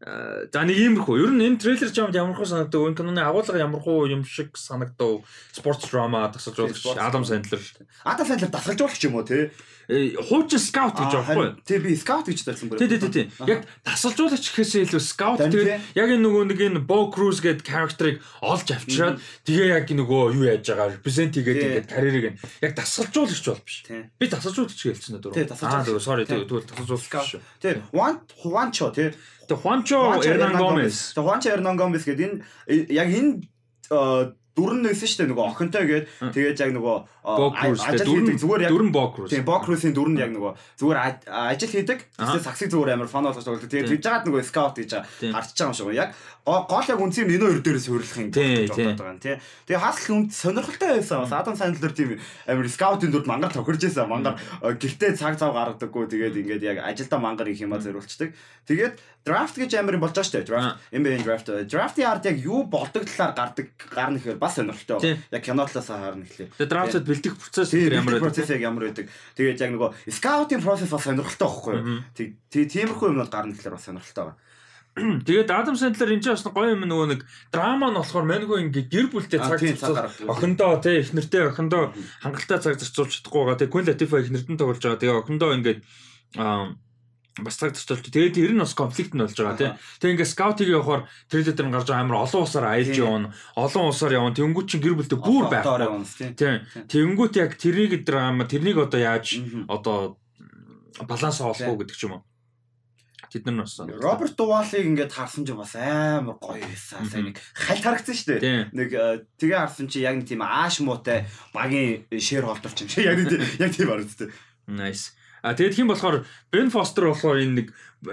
Speaker 1: за нэг иймэрхүү. Ер нь энэ трейлер жамд ямар хөө санагдав? Энэ киноны агуулга ямар хөө юм шиг санагдав? Sports drama тасалжуулагч Адам. Sandler.
Speaker 2: Адам Сэндлер дасгалжуулагч юм уу те?
Speaker 1: Э, Хуучин scout гэж юу?
Speaker 2: Тий би скаут гэж дарлсан бүр.
Speaker 1: Тий, тий, тий. Яг тасалжуулагч гэхээсээ илүү
Speaker 2: Тань
Speaker 1: тэгээд яг энэ нөгөө нэг энэ Bo Cruz гэдэг character-ыг олж авчираад тэгээ яг нөгөө юу яаж байгаа represent хийгээд ингээд карьерийг нь яг тасалжуулагч бол биш. Би тасалжуулагч хэлсэн дээ
Speaker 2: Тий,
Speaker 1: дөрөв.
Speaker 2: тасалжуулагч.
Speaker 1: Аа дөрөв sorry
Speaker 2: Тий.
Speaker 1: тэгвэл тасалжуулагч.
Speaker 2: Тий. Juan Juancho тий.
Speaker 1: Тэгээ Juancho Hernan Gomez.
Speaker 2: Тэгээ Juancho Hernan Gomez гэдэг энэ э, яг энэ э, дүрэн нээсэн шүү дээ нөгөө охинтой гээд тэгээд яг нөгөө э, ажил хийдэг зүгээр яг
Speaker 1: дөрөн Cruz.
Speaker 2: Тийм Бокрусын дүр нь яг нөгөө зүгээр аж- ажил хийдэг. Тэгсэн саксыг зүгээр амар фан болгож тоглодог. Тэгээд тэгж жагаад нөгөө скаут гэж гарч байгаа юм шиг. Яг гол яг үнцийн энэ хоёр дээрээс хөрөлдөх юм гэж бодоод байгаа юм тий. Тэгээ хасл үнд сонирхолтой байсан. Бас Адам Сэндлер тийм амар скаутын дүрд мангар тохирж байсан. Мангар э, гэртээ цаг цав гаргадаггүй. Тэгээд ингээд яг ажилдаа мангар их юмаа зориулцдаг. Тэгээд драфт гэж амар юм болж байгаа шүү дээ. Драфт NBA драфт. Драфтын ард яг юу болдог талаар гардаг гарна гэхээр бас сонирхолтой. Яг кино талаас харна гэхлээр.
Speaker 1: Тэгээ драфтад бэлдэх процесс тэр
Speaker 2: ямар
Speaker 1: ямар
Speaker 2: процесс яг ямар байдаг. Тэгээд яг нөгөө скаутинг процесс бас сонирхолтой байхгүй юу? Тий- тиймэрхүү юмнууд гарна гэхэлэр бас сонирхолтой байна.
Speaker 1: Тэгээд Адам Sandler энэ ч бас гоё юм нөгөө нэг драма нь болохоор маньгүй ингээ гэр бүлтэй цаг
Speaker 2: тийм, цаг
Speaker 1: зарцуул
Speaker 2: гаргадаг.
Speaker 1: охиндоо тий их нэртэй охиндоо хангалттай цаг зарцуулж чадахгүй байгаа. Тэгээ Queen Latifah их нэртэн тоглож байгаа. Тэгээ охиндоо ингээд аа бас цаг зарцуулж. Тэгээд тэр нь бас конфликт нь болж байгаа тий. Тэгээ ингээ скаутыг явахаар трейлер дээр нь гарч байгаа амар олон усаар аялж явна. Олон усаар явна. Тэнгүүт чинь гэр бүлтэй бүр байхгүй.
Speaker 2: тий.
Speaker 1: Тэнгүүт яг тэрнийг драма тэрнийг одоо яаж одоо баланс олох уу гэдэг ч юм уу. Тэд нар бас
Speaker 2: Роберт Дуалыг ингээд харсан чинь бас амар гоё байсан. Сайн нэг хальт харагдсан шүү дээ. Нэг э, тэгээ харсан чи яг нэг тийм ааш муутай багийн шэр холдор ч юм шиг яг тийм- яг тийм харагдсан.
Speaker 1: Nice. А тэгээд хин болохоор Бен Фостер болохоор энэ нэг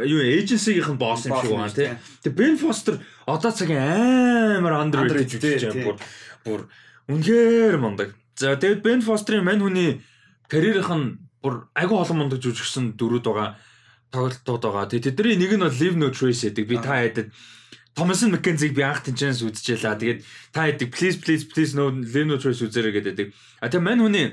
Speaker 1: юу эйженсигийнх нь босс юм шиг байна тий. Тэгээд Бен Фостер одоо цагийн амар underrated гэж
Speaker 2: тий.
Speaker 1: бүр бүр үнэхээр мундаг. За тэгээд Бен Фостерын мань хүний карьерийнх нь бүр агүй олон мундаг жүжигсэн дөрүүд байгаа тоглолтууд байгаа. Тэгээд тэдний нэг нь бол Live No Trace гэдэг. Би та хэдэд Томасын Маккензиг би анх тэнчэнс үзчихлээ. Тэгээд та хэдэг please please please no Live No Trace үзээрэй гэдэг. А тэгээд мань хүний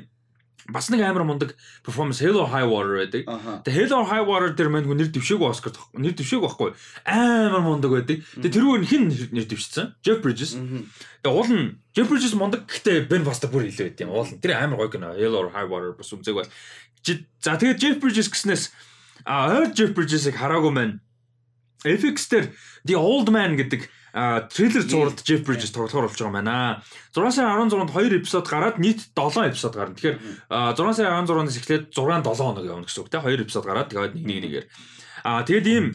Speaker 1: бас нэг амар мундаг performance Hello High Water байдаг. Тэгээ Hello High Water дээр мань нэр дэвшээгүй Оскар нэр дэвшээгүй байхгүй амар мундаг байдаг. Тэгээ тэрүүгээр нь хин нэр дэвшсэн? Jeff Bridges. Тэгээ уул нь Jeff Bridges мундаг гэхдээ Ben Foster бүр илүү байт юм. Уул нь тэр амар гоё кино Hello High Water бас бол. Жи- За тэгээ Jeff Bridges гэснээс а ойр Jeff Bridges-ыг хараагүй маань FX дээр The Old Man гэдэг трейлер зуралд Jeff Bridges тоглохоор болж байгаа юм байна. 6 сарын 16-нд 2 эпизод гараад нийт 7 эпизод гарна. Тэгэхээр а 6 сарын 16-наас эхлээд 6 7 хоног явна гэсэн үг те 2 эпизод гараад тэгээд нэг нэг нэгээр. А тэгээд ийм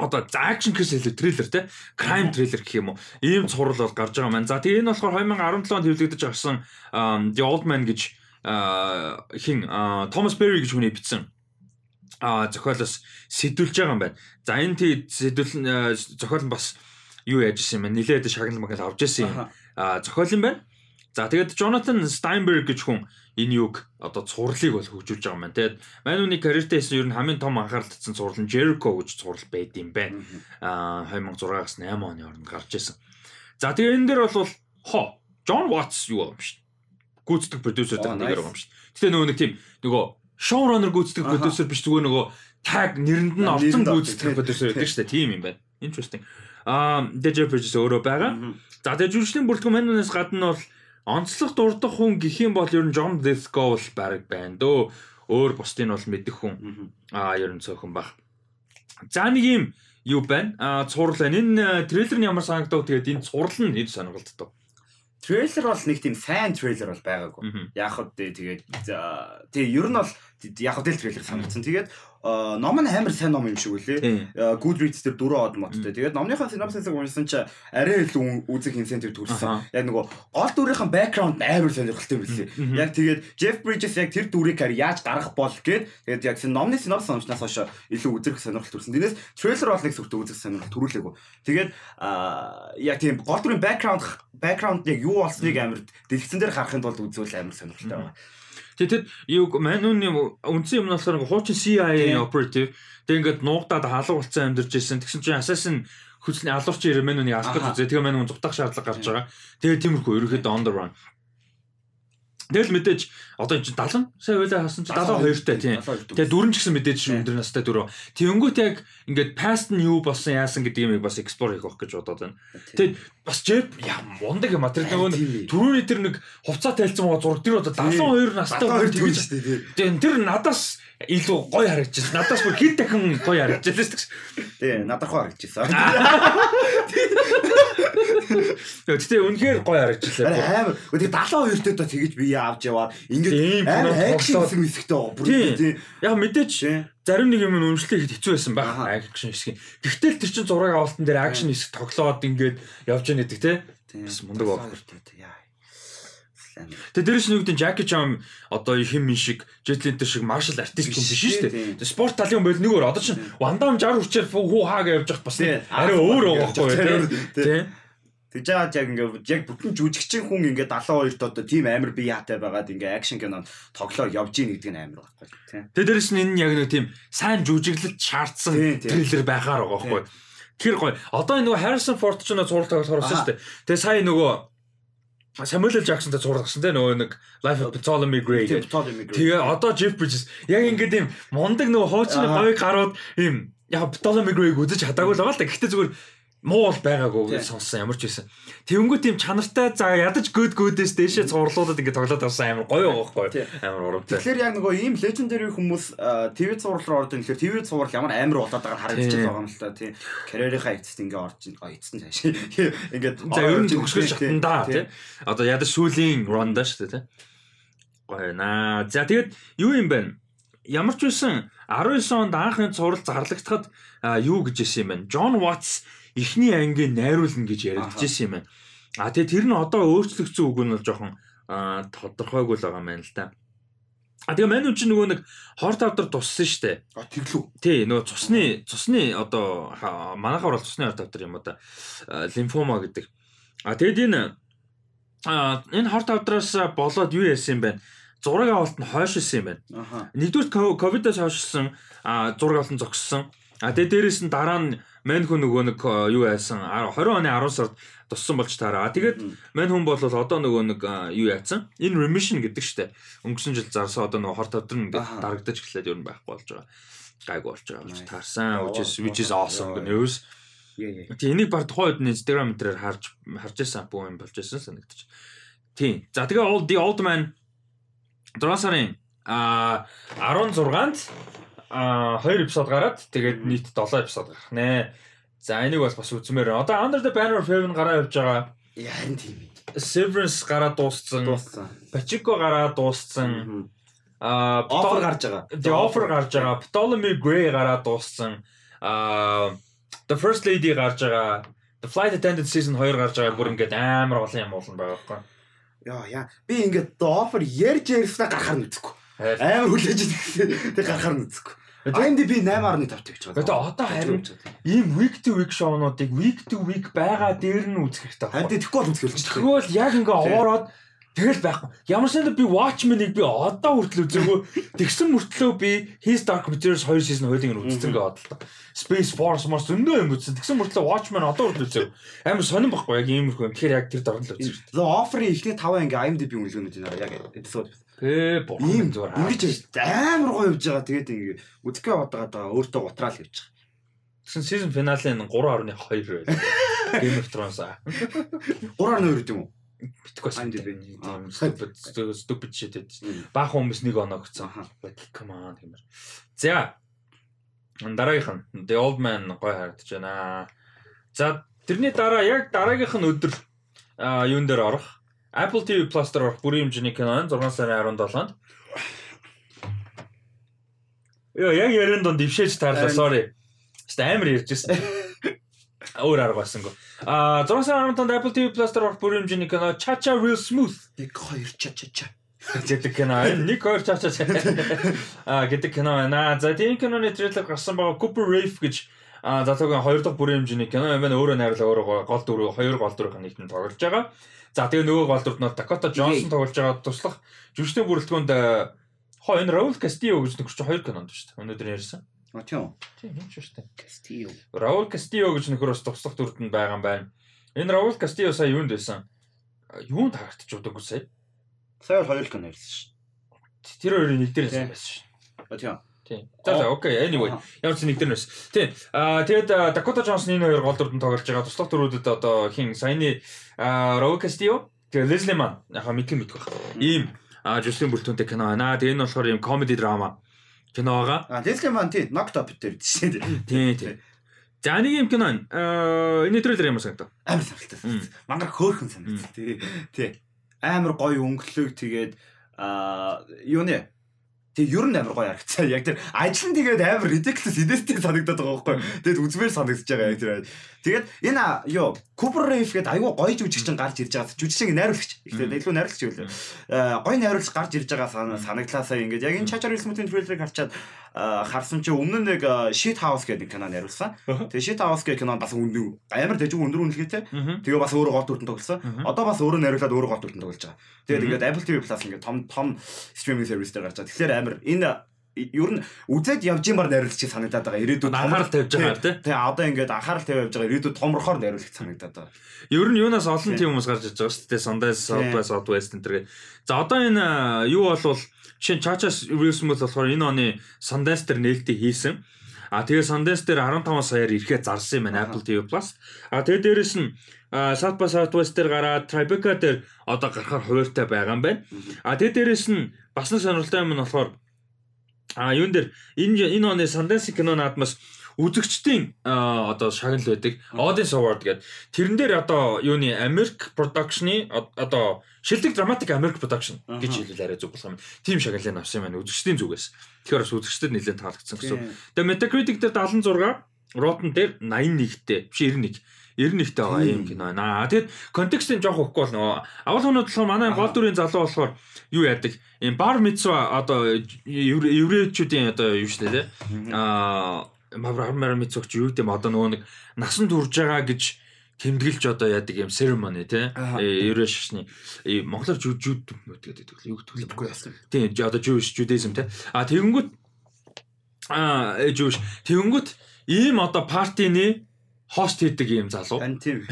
Speaker 1: одоо за акшн гэхээс илүү трейлер те crime трейлер гэх юм уу. Ийм цуврал бол гарч байгаа маань. За тэгээд энэ болохоор 2017 онд хэвлэгдэж авсан ам, The Old Man гэж хин Thomas Berry гэж хүний бичсэн а зохиолоос сэдвүүлж байгаа юм байна. За энэ тий сэдвүүл нь, а, зохиол нь бас юу яаж исэн юм бэ? Нилээд шагнал магнал авч ирсэн юм. А зохиол юм байна. За тэгээд Jonathan Steinberg гэж хүн энэ юг одоо цувралыг бол хөгжүүлж байгаа юм байна. Тэгээд Мануны карьертэй хийсэн ер нь хамгийн том анхаарал татсан цуврал нь Jericho гэж цуврал байд юм байна. А 2006-аас 8 оны хооронд гарч ирсэн. За тэгээд энэ дээр бол хо John Watts юу юм шүү. Гүйцэтгэх продюсер дээр нэг юм шүү. Гэтэ нөгөө нэг тийм нөгөө шоураннер гүйцэтгэх продюсер биш зүгээр нөгөө таг нэрэнд нь орсон гүйцэтгэх продюсер гэдэг шүү дээ. Тийм юм байна. Interesting. Аа DJ Bridges өөрөө байгаа. За тэгээ жүжигчдийн бүрэлдэхүүн манаас гадна бол онцлог дурдах хүн гэх юм бол ер нь John Lithgow л баг байна дөө. Өөр бусдыг нь бол мэдэх хүн. Аа ер нь цөөхөн баг. За нэг юм юу байна? Аа цуврал байна. Энэ трейлер нь ямар санагдав? Тэгээд энэ цуврал нь хэд сонирхолтой.
Speaker 2: Трейлер бол нэг тийм сайн трейлер бол байгаагүй. Яг хөө тэгээд тэгээ ер нь бол яг хөө трейлер санагдсан. Тэгээд ном нь амар сайн ном юм шиг үлээ. Goodreads дээр дөрөв од модтой. Тэгээд номныхаа synopsis-ыг уншсан чи арай илүү үзэх incentive төрсөн. Яг нөгөө гол дүрийнхэн background амар сонирхолтой байсан. Яг тэгээд Jeff Bridges яг тэр дүрийг яаж гаргах бол гээд тэгээд яг номны synopsis уншнаас хойш илүү үзэх сонирхол төрсөн. Тэрнээс трейлер бол нэг сүртэй үзэх сонирхол төрүүлээгүй. Тэгээд яг тийм гол дүрийн background background яг юу болсныг амар дэлгэцэн дээр харахын тулд үзвэл амар сонирхолтой байна.
Speaker 1: Тэгээд юу манууны үндсэн юм нь болохоор хуучин CIA operative тэг ингээд нуугдаад халуун болцсон амьдарч ирсэн. Тэгсэн чинь assassin хүчний алуурч ирээ манууны алах гэж үзээ. Тэгээ мануу зүгтах шаардлага гарч байгаа. Тэгээ тиймэрхүү ерөөхдөө on the run. Тэгэл мэдээж одоо энэ чинь 70 сая байлаа хасан чинь 72 таа тийм. Тэгээ дөрөн ч гэсэн мэдээж өндөр настай дөрөв. Тэнгүүт яг ингээд past нь юу болсон яасан гэдэг юм бас explore хийх байх гэж бодоод байна. Тэгээд бас яа мундаг юм а тэр нөгөө түрүүний тэр нэг хувцас тайлцсан байгаа зураг тэр одоо 72 настай
Speaker 2: хоёр тэгж шүү дээ.
Speaker 1: Тэгээд тэр надаас илүү гоё харагдчихсан. Надаас бүр хэд дахин гоё харагдчихсан шүү
Speaker 2: дээ. Тий, надрахаа харагдчихсан.
Speaker 1: Гэтэ үнэхээр гоё харагдчихлаа.
Speaker 2: Амар. Тэгээ 72 дэд тэгэж бие авч яваад ингээд амар акшн хэсэг хэсэгтэй. Бүр
Speaker 1: тий. Яг мэдээч зарим нэг юм үнэмшлэх хэцүү байсан байх. Акшн хэсэг. Гэхдээ тэр чин зураг авалтан дээр акшн хэсэг тоглоод ингээд явж яадаг тий. Бас мундаг баг. Яа. Тэгээ дээрш нь юу гэдэг Jackie Chan одоо хим мин шиг Jet Li шиг martial artist хүн биш шүү дээ. Спорт талын бол нэг өөр одоо чинь Damme 60 хүчээр хуу хаагаа явж явах бас арай өөр байгаа байхгүй тий.
Speaker 2: Тэгж яагаад яг ингээ яг бүтэн жүжигчин хүн ингээ 72-т одоо тийм амар бие хаатай байгаад ингээ акшн кинонд тоглоо явж ийн гэдэг нь амар байхгүй
Speaker 1: тийм. Тэгээ дээрэс нь энэ яг нэг тийм сайн жүжиглэлт шаардсан трейлер байхаар байгаа байхгүй. Тэр гоё. Одоо энэ нөгөө Harrison Ford ч нөө зурлаг болохоор шүү дээ. Тэгээ сая нөгөө Samuel L. Jackson-тай зураг гарсан те нөгөө нэг Life of Ptolemy Gray. Тэгээ одоо Jeff Bridges яг ингээд юм мундаг нөгөө хуучны говийг гарууд юм яг Ptolemy Gray-г үзэж чадаагүй л байгаа л да. Гэхдээ зүгээр муу бол байгаагүй сонссон ямар ч байсан. Тэвнгүү тийм чанартай за ядаж гөд гөдөөс дээшээ цуурлуудад ингэ тоглоод авсан амар гоё байгаа байхгүй амар урамтай.
Speaker 2: Тэгэхээр яг нөгөө ийм legendary хүмүүс ТV цуврал руу ордог тэгэхээр ТV цуврал ямар амар болоод байгааг харагдчихж байгаа юм л та тийм карьерийнхаа эцэст ингэ орж эцэст нь цааш. Ингээд
Speaker 1: за ер нь төгсгөл шатандаа тийм. Одоо ядаж сүүлийн да шүү дээ тийм. Гоё наа. За тэгээд юу юм бэ? Ямар ч байсан 19 онд анхны цуврал зарлагдахад юу гэж хэлсэн юм бэ? John Watts эхний ангийн найруулна гэж яригдчихсэн юм байна. А тэгээ тэр нь одоо өөрчлөгдсөн үг нь бол жоохон тодорхойгүй л байгаа юм байна л да. А тэгээ мань үн чинь нөгөө нэг хор тавдар туссан штэ.
Speaker 2: А тэглүү.
Speaker 1: Тий, нөгөө цусны цусны одоо манайхаар бол цусны хор тавдар юм одоо лимфома гэдэг. А тэгээд энэ энэ хор тавдраас болоод юу яасан юм бэ? Зураг авалт нь хойшилсан юм байна. Нэгдүгээр ковидоос хойшилсан зураг авалт нь зогссон. А тэгээ дээрэс нь дараа нь мань хүн нөгөө нэг юу яасан 20 оны 10 сард туссан болж таараа. Тэгээд мань хүн бол одоо нөгөө нэг юу яатсан? Энэ remission гэдэг штэ. Өнгөрсөн жил зарсан одоо нөгөө хор тавдрын ингээд дарагдаж эхлээд ер нь байхгүй болж байгаа. Гайг болж байгаа болж таарсан. Which is awesome news. Тэгээ энийг баг тухайн үед Instagram дээр харж харж байсан бүү юм болж байсан санагдчих. Тийм. За тэгээ all the old man 7 сарын а 16-нд а 2 эпизод гараад тэгээд нийт 7 эпизод гарах нэ. За энийг бас бас үзмээр. Одоо Under the Banner of Heaven гараа явж байгаа.
Speaker 2: Ярин тийм.
Speaker 1: Severance гараа дууссан.
Speaker 2: Дууссан.
Speaker 1: Pachinko гараа дууссан.
Speaker 2: А offer гарч байгаа.
Speaker 1: The offer гарч байгаа. Ptolemy Gray гараа дууссан. А The First Lady гарч байгаа. The Flight Attendant Season 2 гарч байгаа. Бүр ингээд амар олон юм болно байгаа байхгүй.
Speaker 2: Яа яа. Би ингээд The Offer ярьж ярьснаа гарахаар нь үзэхгүй. Амар хүлээж идэх. Тэг гарахаар нь үзэхгүй. IMDb 8.5 тэгж байгаа.
Speaker 1: Тэгээ одоо харин ийм week to week шоунуудыг week to week байгаа дээр нь үзэх хэрэгтэй
Speaker 2: байна. Харин тэгэхгүй бол үзэх хэрэгтэй.
Speaker 1: Тэгвэл яг ингээ ороороод тэгэл байхгүй. Ямар ч нэг би Watchmen-ыг би одоо хүртэл үзээгүй. Тэгсэн мөртлөө би His Dark Materials 2 season нь үзсэн гэдэг бодлоо. Space Force мас зөндөө юм үзсэн. Тэгсэн мөртлөө Watchmen одоо хүртэл үзээгүй. Амар сонирн байхгүй яг иймэрхүү юм. Тэгэхээр яг тэр дорн л үзсэн.
Speaker 2: The Offer-ийн эхний 5 ингээ IMDb үнэлгээнүүд энэ яг эпизод
Speaker 1: Ээ бурхан зүгээр.
Speaker 2: Ингэж амар гоё явж байгаа. Тэгээд ингэ үзэхээ бодоод байгаа. Өөртөө гутраал явж байгаа.
Speaker 1: Тэгсэн season finale нь 3.2 байл. Game of Thrones аа.
Speaker 2: 3.2 гэдэг юм уу?
Speaker 1: Битгэхгүй тийм
Speaker 2: Аа.
Speaker 1: stupid stupid shit гэдэг. Баахан хүмүүс нэг оноо гэсэн. Come on гэмээр. За. Дараагийнх нь The Old Man гой харагдаж байна. За тэрний дараа яг дараагийнх нь өдөр юун дээр орох. Apple TV Plus дээр орох бүрийн хэмжээний кино нь 6 сарын 17-нд. Йоо яг ярин донд ившээж таарлаа sorry. Хэвээ амар ярьжсэн. Өөр арга басангүй. А 6 сарын 15-нд Apple TV Plus дээр орох бүрийн хэмжээний кино Cha Cha Real Smooth
Speaker 2: 1 2 ча ча ча.
Speaker 1: гэдэг кино байна. Нэг хоёр Cha Cha а гэдэг кино байна. За тийм киноны трейлер гарсан байгаа Cooper Rave гэж а залуугийн хоёр дахь бүрийн хэмжээний кино юм байна. Өөрөө найруулга өөрөө гол дүр хоёр гол дүрийн нийтэн тоглож байгаа. За тэгээ нөгөө гол дүрд нь Dakota Johnson тоглож байгаа туслах жүжигчдийн бүрэлдэхүүнд энэ Raul Castillo гэж нөхөрч хоёр кинонд шүү дээ. Өнөөдөр ярьсан.
Speaker 2: А тийм.
Speaker 1: Тийм шүү дээ.
Speaker 2: Castillo.
Speaker 1: Raul Castillo гэж нөхөр бас туслах дүрд нь байгаа юм байна. Энэ Raul Castillo сая юунд байсан? Юунд харагдчих удаагүй сая.
Speaker 2: Сая хоёр канал ярьсан шүү.
Speaker 1: Тэр хоёрын нэг дээр байсан шүү.
Speaker 2: А тийм.
Speaker 1: Тийм. За за окей. Anyway, ямар ч нэг дээр нэс. Тийм. Аа тэгээд а, Dakota Johnson энэ хоёр гол дүрдэн тоглож байгаа. Туслах дүрүүдэд одоо хин саяны Raul Castillo тэгээд Leslie Mann яхаа мэдхэн мэдэх байх. Ийм а жүжигчдийн бүрэлдэхүүнтэй кино байна. Тэгээд энэ болохоор ийм comedy drama кино байгаа.
Speaker 2: А Leslie Mann тийм knocked up дээр тийм.
Speaker 1: Тийм тийм. За нэг юм кино байна. Аа энэ трейлер ямар санагдав?
Speaker 2: Амар саналтай.
Speaker 1: Мм.
Speaker 2: Мангар хөөхөн санагдсан тий. Амар гоё өнгөлөг тэгээд а юу нэ Тэг ер нь амар гоё харагцсан. Яг тэр ажил нь тэгээд амар ridiculous идэлтэй санагдаад байгаа байхгүй. Тэгээд үзмээр санагдаж байгаа яг тэр. Тэгээд энэ юу Cooper Rave гэдэг айгүй гоё жүжигчин гарч ирж байгаа. Жүжигчин найруулагч. Ихтэй илүү найруулагч юу? Аа гоё найруулагч гарч ирж байгаа сан- санагдлаасаа ингээд яг энэ Chacha Real-ийн трейлерыг харчаад а, харсан чи өмнө нь нэг а, Shit House гэдэг кино найруулсан. Тэгээд Shit House гэдэг кинонд бас өндөр амар дэжиг өндөр үнэлгээтэй.
Speaker 1: Аа.
Speaker 2: Тэгээ бас өөрөө гол дүртэн тоглосон. Одоо бас өөрөө найруулад өөрөө гол дүртэн тоглож байгаа. Тэгээд ингээд Apple TV Plus ингээд том том стриминг сервис дээр гарч байгаа. Тэгэхээр амар энэ ер нь үзээд явж юмар найруулагч санагдаад байгаа. Ирээдүйд
Speaker 1: Анхаарал тавьж байгаа тийм.
Speaker 2: Тэгээ одоо ингээд анхаарал тавьж байгаа. Ирээдүйд томрохоор найруулагч санагдаад байгаа.
Speaker 1: Ер нь юунаас олон
Speaker 2: Тийм.
Speaker 1: хүмүүс гарч иж байгаа шүү дээ. Sundance, South
Speaker 2: Тийм.
Speaker 1: by Southwest энэ төр. За одоо энэ юу болвол жишээ Real Smooth болохоор энэ оны Sundance дээр нээлттэй хийсэн. А тэгээ Sundance дээр 15 саяар ирэхэд зарсан юм байна. Apple TV Plus. А тэгээ дээрэс нь South by Southwest дээр гараад Tribeca дээр одоо гарахаар хуваартай байгаа юм байна. А тэгээ дээрэс нь бас нэг сонирхолтой юм нь болохоор а юун дээр энэ энэ оны Sundance кино наадмаас үзэгчдийн одоо шагнал байдаг Audience Award гэдэг. Тэрэн дээр одоо юуны Americ Production-ы од- одоо шилдэг драматик Americ Production гэж хэлвэл арай зүг болох юм. Тим шагналыг авсан юм байна үзэгчдийн зүгээс. Тэгэхээр бас үзэгчдэд нэлээд таалагдсан гэсэн. Тэгээ Metacritic дээр 76, Rotten дээр 81-тэй, биш 91. 91-тэй байгаа юм кино байна. Аа тэгэд контекстын жоох өгөхгүй бол нөгөө авал хоноод болохоор манай гол дүрийн залуу болохоор юу яадаг? Им бар мицва одоо евре- еврейчүүдийн одоо юу шүү дээ. Аа маврар мицвч юу гэдэм одоо нөгөө нэг насан турж байгаа гэж тэмдэглэж одоо яадаг юм ceremony тий.
Speaker 2: Аха.
Speaker 1: Еврей шашны э, монголоор жууд мөд гэдэг юу гэдэг
Speaker 2: Тэгэхгүй яасан.
Speaker 1: Тийм одоо Jewish Judaism те. А тэгэнгүүт а э, Jewish тэгэнгүүт ийм одоо партины хост хийдэг ийм залуу.
Speaker 2: Тийм.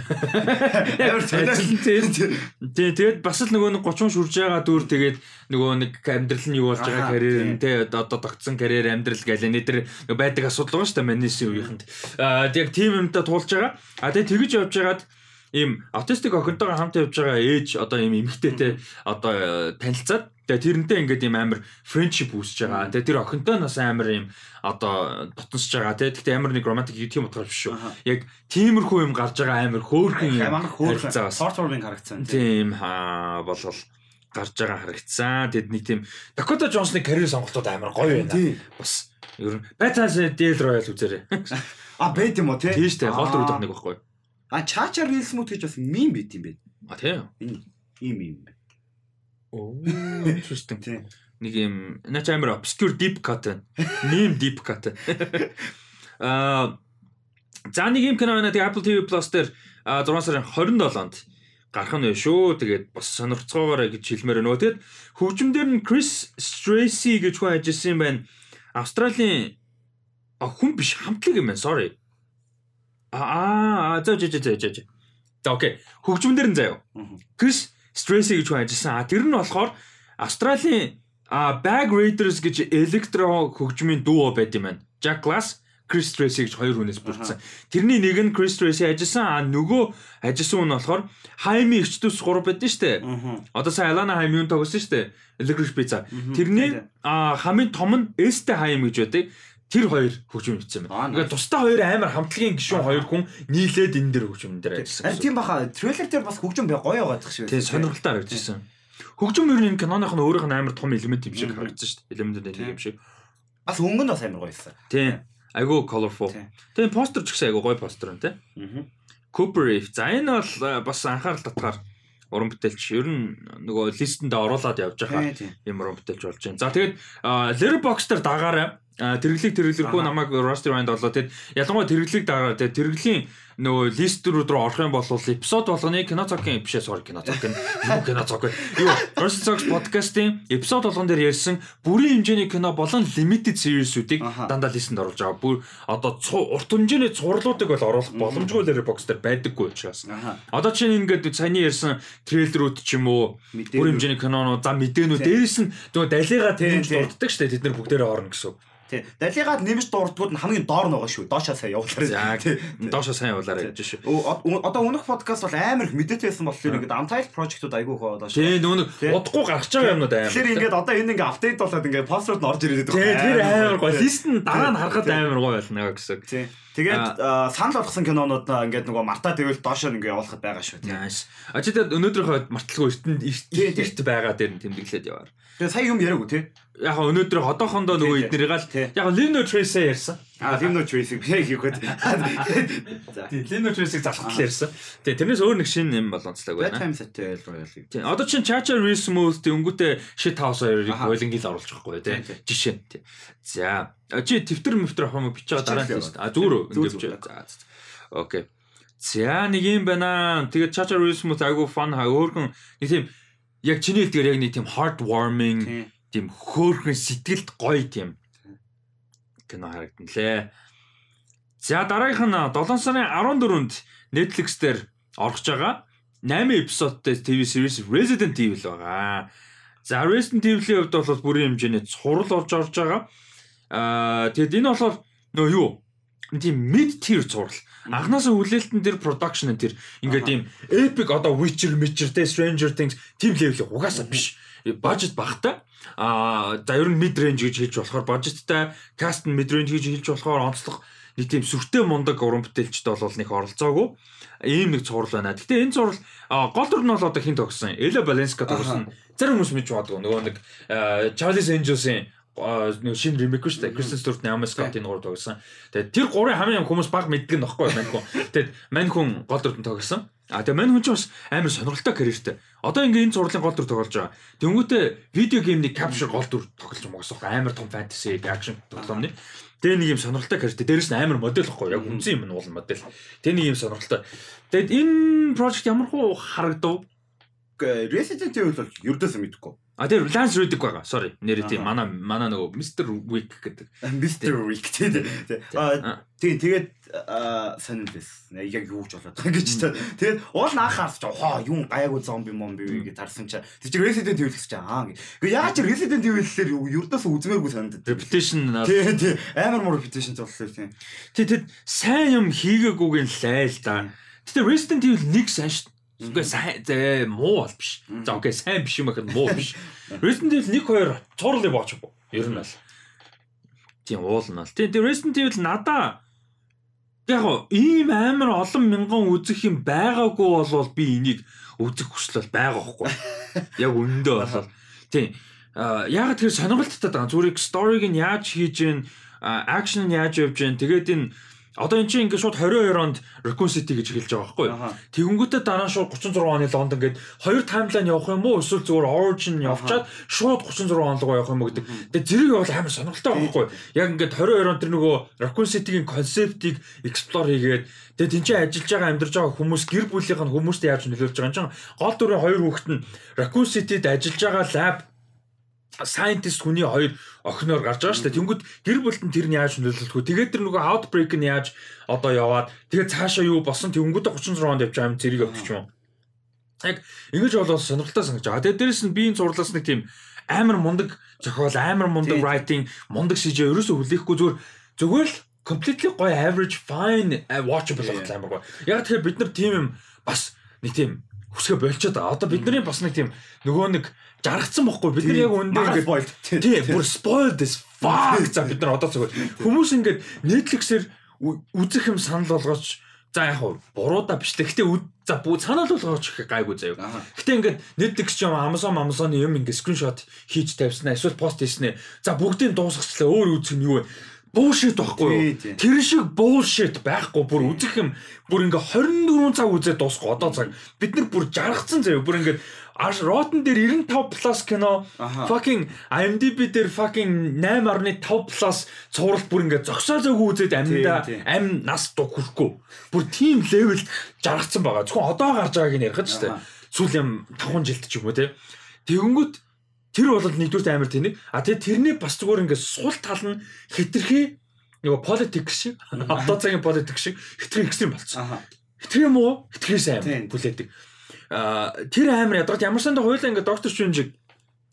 Speaker 2: Амар
Speaker 1: нь тийм. Тий тэгээд бас л нөгөө нэг 30 шүрж байгаа дүр тэгээд нөгөө нэг амьдрал нь юу болж байгаа карьер
Speaker 2: тийм.
Speaker 1: нь тий одоо тогтсон карьер амьдрал гэл энэ төр байдаг асуудал байгаа шүү дээ манийсийн үеийнхэнд. Аа яг тийм юмтай туулж байгаа. А тэгээд тэгж явж байгаад ийм аутистик охинтойгоо хамт явж байгаа ээж одоо ийм эмэгтэйтэй одоо э, танилцаад тэгээ тэрнтэй ингээд ийм амар friendship үүсэж байгаа. Тэгээ тэр охинтой нас амар ийм одоо дотносж байгаа тий. Гэхдээ амар нэг романтик тийм утгаар биш шүү. Яг тиймэрхүү юм гарч байгаа амар хөөрхөн юм.
Speaker 2: Амар хөөрхөн. Short-form-ing харагдсан.
Speaker 1: Тийм хаа болол гарч байгаа харагдсан. Тэд нэг тийм Dakota Johnson-ы карьер сонголтууд амар гоё байна. Бас ер нь Batman Dale Royal үзээрэй.
Speaker 2: А бэд юм уу тий?
Speaker 1: Тийм шүү дээ. Гол
Speaker 2: Аа.
Speaker 1: удах нэг байхгүй.
Speaker 2: А Chacha Real Smooth гэж бас мим бит юм бэ.
Speaker 1: А тийм.
Speaker 2: Энэ ийм юм.
Speaker 1: Оо interesting.
Speaker 2: Тийм.
Speaker 1: Нэг юм наач амар obscure deep cut байна. Meme deep cut. Аа За нэг юм кино байна. Тэгээ Apple TV Plus дээр а, 6 сарын 27-нд гарах нь шүү. Тэгээд бас сонирхцоогоорой гэж хэлмээр байна. Тэгээд хөгжимдэр нь Chris Stracy гэж хүн ажилласан юм байна. Австралийн хүн биш хамтлаг юм байна. Sorry. Аа аа за за за за окей. Хөгжмөндөр нь заяа. Chris Stracy гэж хүн ажилласан. А тэр нь болохоор Австралийн Bag Raiders гэж электро хөгжмийн дуу байд юм байна. Jack Glass, Chris Tracy гэж хоёр хүнээс бүрдсэн. Тэрний нэг нь Chris Tracy ажилласан а нөгөө ажилласан хүн болохоор Хайми Ичдүс 3 байдсан шүү дээ. Одоо сайн Алана Хайми юу тоглосон дээ. Electric Pizza. Тэрний хамгийн том нь Este Хайм гэж байдаг. Тэр хоёр хөгжим хийсэн байна. Ингээд тусдаа хоёр амар хамтлагийн гишүүн хоёр хүн нийлээд энэ дэр хөгжим дээр ажилласан.
Speaker 2: Харин тийм баха трейлер дээр бас хөгжим бай гоё байгаадах шиг.
Speaker 1: Тийм сонирхолтой харагдчихсан. Хөгжим ер нь энэ киноных нь өөрийнх нь амар том элемент юм шиг харагдсан шүү дээ. Элементүүд нэг юм шиг.
Speaker 2: Бас өнгө нь бас амар гоё байсан.
Speaker 1: Тийм. Айгу colorful. Тэгээ постэр ч гэсэн айгу гоё постэр юм тий. Cooper Reeve. За энэ бол э, бас анхаарал татгаар уран бүтээлч ер нь нөгөө листэнд оруулаад явж байгаа юм уран бүтээлч болж байна. За тэгээд Letterboxd дээр дагаараа тэрглийг тэрглэрхүү намайг roster band болоо тэгэд ялангуяа тэрглийг дагаараа тэгээд тэрглийн нөгөө лист рүү рүү орох юм бол эпизод болгоны кино цогын бишээ sorry кино цог юу кино цог юу? First Socks podcast-ийн эпизод болгон дээр ярьсан бүрийн хэмжээний кино болон limited series-үүдийг дандаа листэнд оруулж байгаа. Бүр одоо урт хэмжээний цувралуудыг бол оруулах боломжгүй лэр бокс дээр байдаггүй учраас. Одоо чинь ингээд саяны ярьсан трейлерүүд ч юм уу бүрийн хэмжээний кинонууд за мэдээнүүд дээрэс нь нөгөө далига тэрж дурддаг шүү дээ тэд нар бүгдээрээ орно гэсэн.
Speaker 2: Тий. Далигаад нэмж дурдгууд нь хамгийн доор байгаа шүү. Доошоо сайн явуулаарай.
Speaker 1: Тий. Доошоо сайн явуулаарай гэж шүү.
Speaker 2: Одоо өнөх подкаст бол амар их мэдээтэй байсан болохоор ингээд Untitled project-ууд айгүй хөө доош.
Speaker 1: Тий. Нөгөө удахгүй гарч байгаа юмнууд амар.
Speaker 2: Тэгэхээр ингээд одоо энэ ингээд апдейт болоод ингээд пассворд нь орж ирээд
Speaker 1: байгаа. Тий. Тэр амар гоё. Лист нь дараа нь харахад амар гоё болно гэсэн.
Speaker 2: Тий. Тэгээд санал болгосон кинонууд ингээд нөгөө мартаа тэгвэл доошоо ингээ явуулахад байгаа шүү.
Speaker 1: Яаш. А чи тэгээд өнөөдрийнхөө марталгүй эртэнд эрт байгаа дээр нь тэмдэглээд яваар.
Speaker 2: Тэгээ сая юм яриаггүй тий.
Speaker 1: Яг өнөөдөр одоохондоо нөгөө эднэрийг л яг Lino Trace ярьсан.
Speaker 2: А Lino Trace-ийг би хийхэд.
Speaker 1: За. Lino Trace-ийг залхахтал ярьсан. Тэгээ тэрнээс өөр нэг шинэ юм болонцлог байна.
Speaker 2: Time Settle Royal-ийг.
Speaker 1: Тий. Одоо чин Chacha Real Smooth өнгөтэй Shit House хоёрыг Boiling-ийг оруулж байгаа байхгүй тий. Жишээ нь тий. За. Чи тэмтэр мөвтөр авах юм бичээ дараа нь тий. А зүгээр ингээд бичээ. За. Окей. За нэг юм байна. Тэгээд Chacha Real Smooth айгу fun хаа өөрхөн нэг тийм яг чиний хэлдгээр яг нэг тийм heartwarming тийм хөөхөн сэтгэлд гоё тийм кино харагдан лээ. За дараагийнх нь 7 сарын 14-нд Netflix дээр орж байгаа 8 эпизодтай TV series Resident Evil байгаа. За Resident Evil-ийн хувьд бол бүрийн хэмжээний цуврал орж орж байгаа. Аа тэгэд энэ бол нөө юу? Тийм mid tier цуврал. Анхнаасаа хүлээлтэн дээр production тэр ингээд тийм epic одоо Witcher, Witcher, Stranger Things тийм level угаасаа биш. Бажет багтай А за ер нь mid range гэж хэлж болохоор бажеттай каст нь mid range гэж хэлж болохоор онцлог нэг тийм сүртэй мундаг уран бүтээлчд бол нэг оролцоогүй ийм нэг цуврал байна. Гэтэ энэ цуврал гол дүр нь бол одоо хин тогсон. Эла Баленска тогсон. Зарим хүмүүс мэдж бодгоо нөгөө нэг Charlie's Angels-ийн нэг шинэ ремейк шүү дээ. Кристен Стюарт Наоми Скоттын гур тогсон. Тэгээд тэр гурын хамгийн хүмүүс баг мэддэг нь баггүй мань хүн. Тэгээд мань хүн гол дүртэн тогсон. А тэгээ мань хүн чинь бас амар сонирхолтой карьертэй. Одоо ингээ энэ зурлын гол дүр тоглож байгаа. Тэнгүүтээ видео геймний capture гол дүр тоглож байгаа гэсэн амар том fantasy action тоглоомны. Тэгээ нэг юм сонирхолтой карьертэй. Дээрээс нь амар модель واخгүй. Яг үнсэн юм нь уул модель. Тэгээ нэг юм сонирхолтой. Тэгээд энэ project ямар хуу харагдав?
Speaker 2: Resident Evil бол ердөөсөө мэдэхгүй.
Speaker 1: А тэр Lance Reddick байгаа. Sorry. Нэр тийм манай манай нөгөө Mr. Wick гэдэг.
Speaker 2: Mr. Wick тийм. Аа тийм тэгээд сонирхол байсан. Яг юу ч болоод байгаа гэж та. Тэгээд уул наах харж хоо юу гаягүй зомби момби гэж тарсан чаа. Тэр чинь Resident Evil чинь аа гэ. Гэхдээ ягаад чи Resident Evil-лэр ердөөсөө үзмээргүй санагдав.
Speaker 1: Reputation
Speaker 2: тийм тийм амар муу reputation золлоо тийм.
Speaker 1: Тэг тэг сайн юм хийгээгүйг нь лайл да. Гэтэ Resident Evil 1 сайн шүү Үгүй сайн зэ муу бол биш. За окей сайн биш юм ахад муу биш. Resident Evil 1 2 цуурлыг боочихгүй. Ер нь бол. Тийм уулна бол. Тийм Resident Evil надаа яг ийм амар олон мянган үзэх юм байгаагүй болвол би энийг үзэх хүсэл байгаа байхгүй. Яг өндөө болол. Тийм. Яг тэр сонирхолтой байгаа. Сториг нь яаж хийж гин, акшн нь яаж явж гин. Тэгээд энэ Одоо эн чинь ингээд шууд 22 онд Raccoon City гэж хэлж байгаа байхгүй юу? Тэгэнгүүтээ дараа шууд 36 оны Лондон гээд хоёр таймлайн явах юм уу? Эсвэл зүгээр Origin явчаад шууд 36 он руу явах юм уу гэдэг. Тэгээ зэрэг явал амар сонирхолтой байхгүй юу? Яг ингээд 22 он тэр нөгөө Raccoon City-гийн концептыг explore хийгээд тэгээ тэнцээ ажиллаж байгаа амьдарч байгаа хүмүүс гэр бүлийнх нь хүмүүст яаж нөлөөлж байгаа юм чинь гол дүрийн хоёр хүүхэд нь Raccoon City-д ажиллаж байгаа lab scientist хүний хоёр охиноор гарч байгаа шүү дээ. Тэнгүүд гэр бүлд нь тэр нь яаж нөлөөлөх вэ? Тэгээд тэр нөгөө outbreak нь яаж одоо яваад тэгээд цаашаа юу болсон тэнгүүд 36 онд явж байгаа юм зэрэг өгч юм. Яг ингэж болоод сонирхолтой санагдаж байгаа. Тэгээд дээрэс нь биеийн зурлаас нэг тийм амар мундаг зохиол, амар мундаг writing, мундаг шижээ ерөөсөө хүлээхгүй зүгээр зүгээр л completely гоё average fine uh, watchable байх амар гоё. Яг тэгэхээр бид нар тийм юм бас нэг тийм хүсгээ болчиход байгаа. Одоо бидний бас нэг тийм нөгөө нэг жаргацсан бохгүй бид нар яг үндэ
Speaker 2: ингээд бойл.
Speaker 1: Тийм бүр spoiled as fuck за бид нар одоо зүгээр хүмүүс ингээд ү- үзэх юм санал болгооч за яг хуу буруудаа бичлээ. Гэтэ үд- за бүү санал болгооч их гайгүй заяа. Гэтэ ингээд ч юм Amazon Amazon-ы юм ингээд скриншот хийж тавьснаа эсвэл пост хийснэ. За бүгдийг дуусгачлаа өөр үзэх нь юу вэ? Bullshit байхгүй юу?
Speaker 2: Тий, тий.
Speaker 1: Тэр шиг bullshit байхгүй бүр үзэх юм бүр ингээ 24 цаг үзээд дуусахгүй одоо цаг бид нар бүр жаргацсан заяа бүр ингээ аш Rotten дээр 95 plus кино fucking IMDb дээр fucking 8.5 plus цуврал бүр ингээ зогсоо зөөгөө үзээд амьда
Speaker 2: тий.
Speaker 1: ам нас дуу хүрхгүй бүр тийм level жаргацсан байгаа. Зөвхөн одоо гарч байгааг нь ярих гэж
Speaker 2: Аха.
Speaker 1: байна сүүлийн 5 жилд ч юм уу те. Тэгэнгүүт тэр бол нэгдүгээр амар тэнэг а тэгээ тэрний бас зүгээр ингээ сул тал нь хитрхи нөгөө политик шиг одоо цагийн политик шиг хитрхи болцсон
Speaker 2: Аха.
Speaker 1: хитрхи муу хитрхи сайн
Speaker 2: Тийм.
Speaker 1: бүлээдэг тэр амар ядарч ямар сандаа хойлоо ингээ доктор Шүнжиг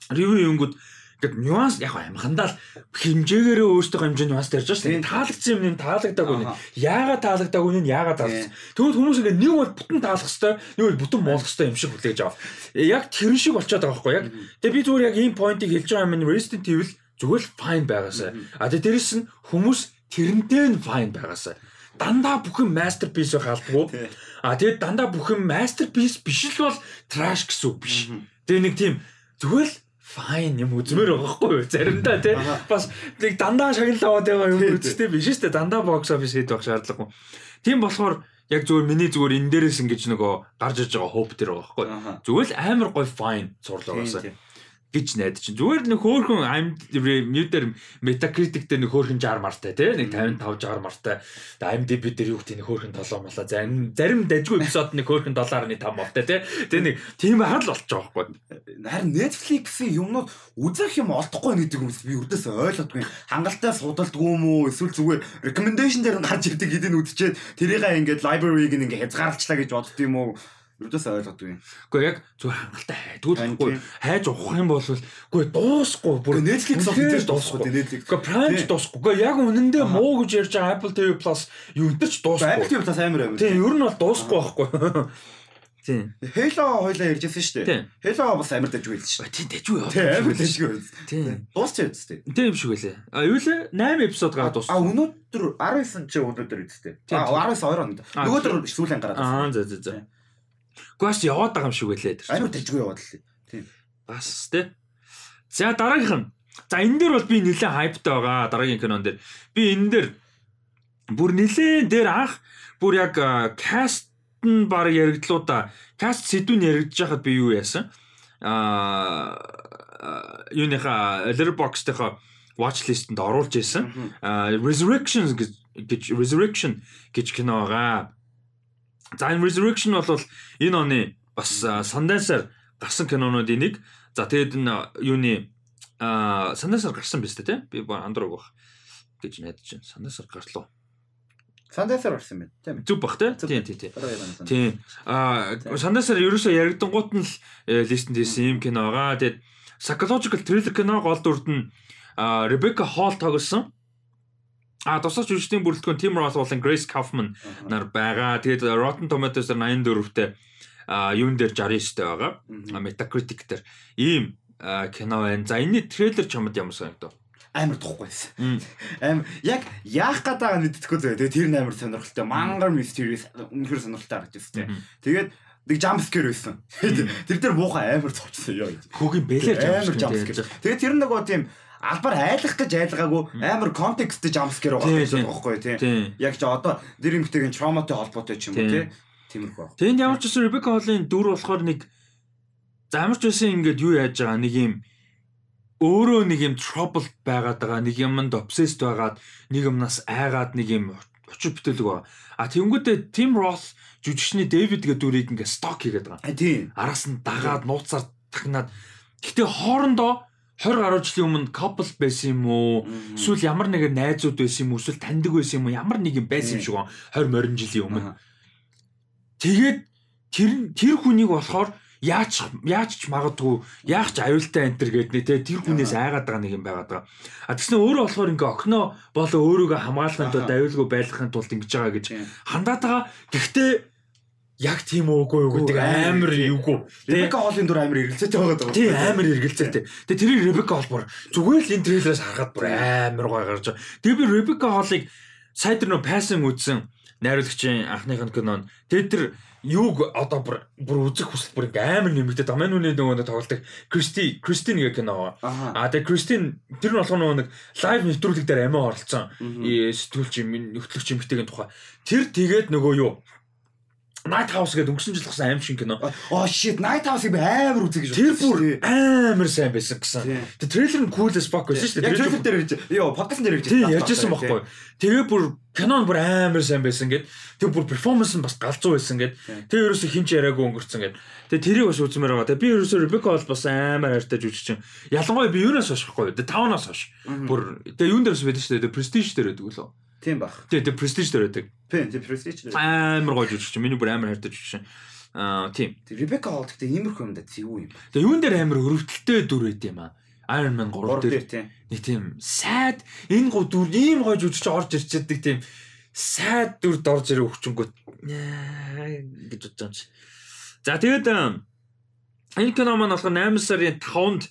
Speaker 1: ревю юунгууд ингээд нюанс яг амхандаа л хэмжээгээрээ өөртөө хэмжээ нюанс тарьж байгаа шүү дээ.
Speaker 2: Тийм.
Speaker 1: Таалагдсан юм нь таалагдаагүй нь. Яагаад таалагдаагүй нь яагаад таалагдсан. Тэгвэл хүмүүс ингээд нэг бол бүтэн таалах хэвээр, нэг бол бүтэн муулах хэвээр юм шиг хүлээж аваа. Яг тэр шиг болчиход байгаа байхгүй яг. Тэгээ би зүгээр яг ийм поинтыг хэлж байгаа юм Resident Evil зүгээр л fine байгаасаа. А тэгээ дээрэс нь хүмүүс тэрнтэй нь fine байгаасаа. Дандаа бүхэн masterpiece.
Speaker 2: Тий.
Speaker 1: А тэгээд дандаа бүхэн masterpiece биш л бол trash гэсэн үг биш. Тэгээ нэг тийм зүгээр л fine юм үзмээр байгаа хгүй юу? Заримдаа тий. Бас нэг дандаа шагналаад байгаа юм үзтэй биш шүү дээ. Дандаа box office хэд байх шаардлагагүй тийм болохоор яг зүгээр миний зүгээр энэ дээрээс ингэж нөгөө гарч иж байгаа hope тэр байгаа хгүй зүгээр л амар гоё fine басаа
Speaker 2: тийм.
Speaker 1: Гэж найдаж чинь зүгээр нэг хөөхөн IMDb-ээр Metacritic дээр нэг хөөхөн 60 мартай тий нэг 55 60 мартай IMDb дээр юу тийм нэг хөөхөн толоо молоо зарим зарим дажгүй эпизод нэг хөөхөн 7.5 мартай тий тэгээ нэг тийм байхад л болчих жоох байхгүй
Speaker 2: Харин Netflix-ийн юмнууд үзэх юм олдохгүй гэдэг юмс би үрдээс ойлгодгүй. Хангалттай судалдгүй юм уу? Эсвэл зүгээр recommendation дээр нь гарч ирдэг хэдийн үдчихэд тэрийгээ ингээд library-г нь ингээд хязгаарлалчлаа гэж бодд юм уу? Үрдээс ойлгодгүй.
Speaker 1: Гэхдээ яг зүгээр хангалттай
Speaker 2: тийм.
Speaker 1: хайж ухах юм бол үгүй дуусахгүй бүр
Speaker 2: Netflix мэдээж дуусахгүй Netflix.
Speaker 1: Гэхдээ Prime ч дуусахгүй. Гэхдээ яг үнэндээ муу гэж ярьж байгаа Apple TV Plus юу энэ ч
Speaker 2: Apple
Speaker 1: дуусахгүй.
Speaker 2: TV бас амар амар.
Speaker 1: Тийм, ер нь бол дуусахгүй байхгүй. Тийм.
Speaker 2: Halo хоёлаа ярьжсэн шүү
Speaker 1: Тийм.
Speaker 2: дээ. Halo бас амар дажгүй байлж шүү.
Speaker 1: Тийм дэжгүй.
Speaker 2: Тийм амар дажгүй байл.
Speaker 1: Тийм.
Speaker 2: Дуусчих үстэй.
Speaker 1: Тийм шиг үлээ. А юу лээ 8 эпизод гараад
Speaker 2: А
Speaker 1: дууссан.
Speaker 2: өнөөдөр 19 чи өнөөдөр үстэй.
Speaker 1: Тийм,
Speaker 2: А 19 2 онд.
Speaker 1: А,
Speaker 2: Нөгөөдөр сүүлийн гараад.
Speaker 1: Аа за за за. Гуаш яваад байгаа юм шиг тэр.
Speaker 2: Амар дажгүй яваад л. Тийм.
Speaker 1: Бас тий. За дараагийнх нь. За энэ дээр бол би нэлээд хайптай байгаа. Дараагийн кинон дээр. Би энэ дээр бүр нэлээд дээр анх бүр яг каст нь баг яригдлуудаа каст сэдвүүн яригдж байхад би юу яасан? Аа юуныхаа Letterboxd-ийнхаа watch list-энд оруулж ирсэн. Аа Resurrection гэж Resurrection гэж кино байгаа. За энэ Resurrection бол энэ оны бас а, Sundance-аар гарсан кинонуудын нэг. За тэгээд энэ юуны а Sundance-аар гарсан биз дээ тий? Би ба андраг баг гэж найдаж байна. Sundance-аар гарлуу.
Speaker 2: Сандасаар орсон байна. Тийм.
Speaker 1: Зүг бах. Тийм тийм тийм. Тийм. Аа
Speaker 2: Тийм.
Speaker 1: Sundance-аар ерөөсөө яригдангууд нь л листэнд хийсэн юм кино байгаа. Тэгээд psychological thriller кино гол дүрд нь а, Rebecca Hall тоглосон. А тусаач жүжигчдийн бүрэлдэхүүн Tim Roth болон Grace Kaufman нар байгаа. Тэгээд Rotten Tomatoes дээр 84-тэй а юун дээр 69-тэй байгаа. Metacritic дээр ийм кино байна. За энэний трейлер чамд ямар санагдав?
Speaker 2: амар тухгүй байсан. Аим яг яах гээд байгаа нь мэддэхгүй зөө. Тэгээ тэр нь амар сонирхолтой. Manga mysterious үнэхээр сонирхолтой харагдаж байна.
Speaker 1: Мгм.
Speaker 2: Тэгээд нэг jump scare байсан. Тэр дээр муухай амар цогцсон ёо.
Speaker 1: Хүүгийн бэлэр
Speaker 2: Амар jump scare. Тэгээд тэр нөгөө тийм албаар айлах гэж айлгаагүй амар контекст jump scare байгаа гэсэн
Speaker 1: тийм.
Speaker 2: байхгүй тий.
Speaker 1: Тийм.
Speaker 2: Яг ч одоо тэр юмтэйгийн травматай холбоотой ч юм уу
Speaker 1: Тийм.
Speaker 2: тий. Тиймэрхүү.
Speaker 1: Тэнд ямар ч үсэн Rebecca Hall-ын дүр болохоор нэг за ямар ч үсэн ингээд юу яаж байгаа нэг юм өөрөө нэг юм troubled байгаад байгаа нэг юмд obsessed байгаад нэг юмнаас айгаад нэг юм очир бүтээлэг байгаа. А тэнгүүтээ Tim Roth жүжигчний David гэдэг дүрийг ингээд stock хийгээд байгаа.
Speaker 2: А тийм.
Speaker 1: Араас нь дагаад нууцаар тагнаад гэтээ хоорондоо 20 гаруй жилийн өмнө couple байсан юм уу? Эсвэл ямар нэгэн найзууд байсан юм уу? Эсвэл таньдаг байсан юм уу? Ямар нэг юм байсан юм шиг байна. 20 20 жилийн өмнө. Тэгээд тэр тэр хүнийг болохоор Яаж яаж ч магадгүй яах ч аюултай энэ төр гэдэг нэ тэр хүнээс айгаад байгаа нэг юм байгаад байгаа. А тэгснэ өөрөө болохоор ингээ охиноо болоо өөрийгөө хамгаалахын тулд аюулгүй байлгахын тулд ингэж байгаа гэж хандаад байгаа. Гэхдээ яг тийм уугүй юу гэдэг амар юугүй.
Speaker 2: Ребека хоолын дур амар эргэлзээтэй байгаа даа.
Speaker 1: Тийм амар эргэлзээтэй. Тэгээ тэрийг Ребека хоол бүр зүгээр л энэ трейлераас харахад бүр амар гой гарч байгаа. Тэгээ би Ребека хоолыг сая тэр нөө пассинг үзсэн найруулагчийн анхных нь кинон. Тэгээ тэр юуг одоо бүр бүр үзэх хүсэл бүр амар нэмэгдээд байгаа. Манай нүний нөгөө тоглолтог Кристи Кристин гэх кино. Аа тэгээ Кристин тэр нь болохоор нөгөө нэг лайв нэвтрүүлэг дээр амиа оролцсон. Сэтгүүлч юм нөхтлөгч юм битгийн тухай. Тэр тэгээд нөгөө юу Night House гэдэг өнгөрсөн жил гарсан аим шиг кино.
Speaker 2: Oh shit, Night House-ыг би амар үзье гэж
Speaker 1: Тэр бүр амар сайн байсан гэсэн. Тэгээ трейлер нь cool as fuck байсан шүү дээ.
Speaker 2: Яг трейлер дээр ярьж. Йоо, подкаст дээр ярьж.
Speaker 1: Тийм, ярьжсэн байхгүй. Тэгээ бүр кино бүр амар сайн байсан гэд. Тэгээ бүр перформанс нь бас галзуу байсан гэд. Тэгээ ерөөсө хинч яриаггүй өнгөрцөн гэд. Тэгээ тэрийг бас үзмээр байгаа. Тэгээ би ерөөсө Rebecca бол бас амар хайртай жүжигчин. Ялангуяа би юунаас хойшхгүй. Тэгээ тавнаас хойш. Бүр тэгээ юун дээрс байдаг шүү дээ. Prestige дээр байдаг лөө.
Speaker 2: Тийм бах.
Speaker 1: Тэгээ тэгээ Prestige дээр байдаг.
Speaker 2: Тийм, тийм Prestige дээр.
Speaker 1: Амар гоё жүжигчин. Миний бүр амар хайртай жүжигчин. Аа тийм.
Speaker 2: Ребека Холл гэхдээ иймэрхүү юм да зэвүү юм.
Speaker 1: Тэгээ юун дээр амар өрөвдөлттэй дүр байд юм аа. Iron Man 3 дээр нэг тийм сайд энэ гоо дүр ийм гоё жүжигч орж ирчээдэг тийм сайд дүрд орж ирээ өгчөнгөт гэж бодож байгаа юм чи. За тэгээд энэ кино маань болохоор 8 сарын 5-нд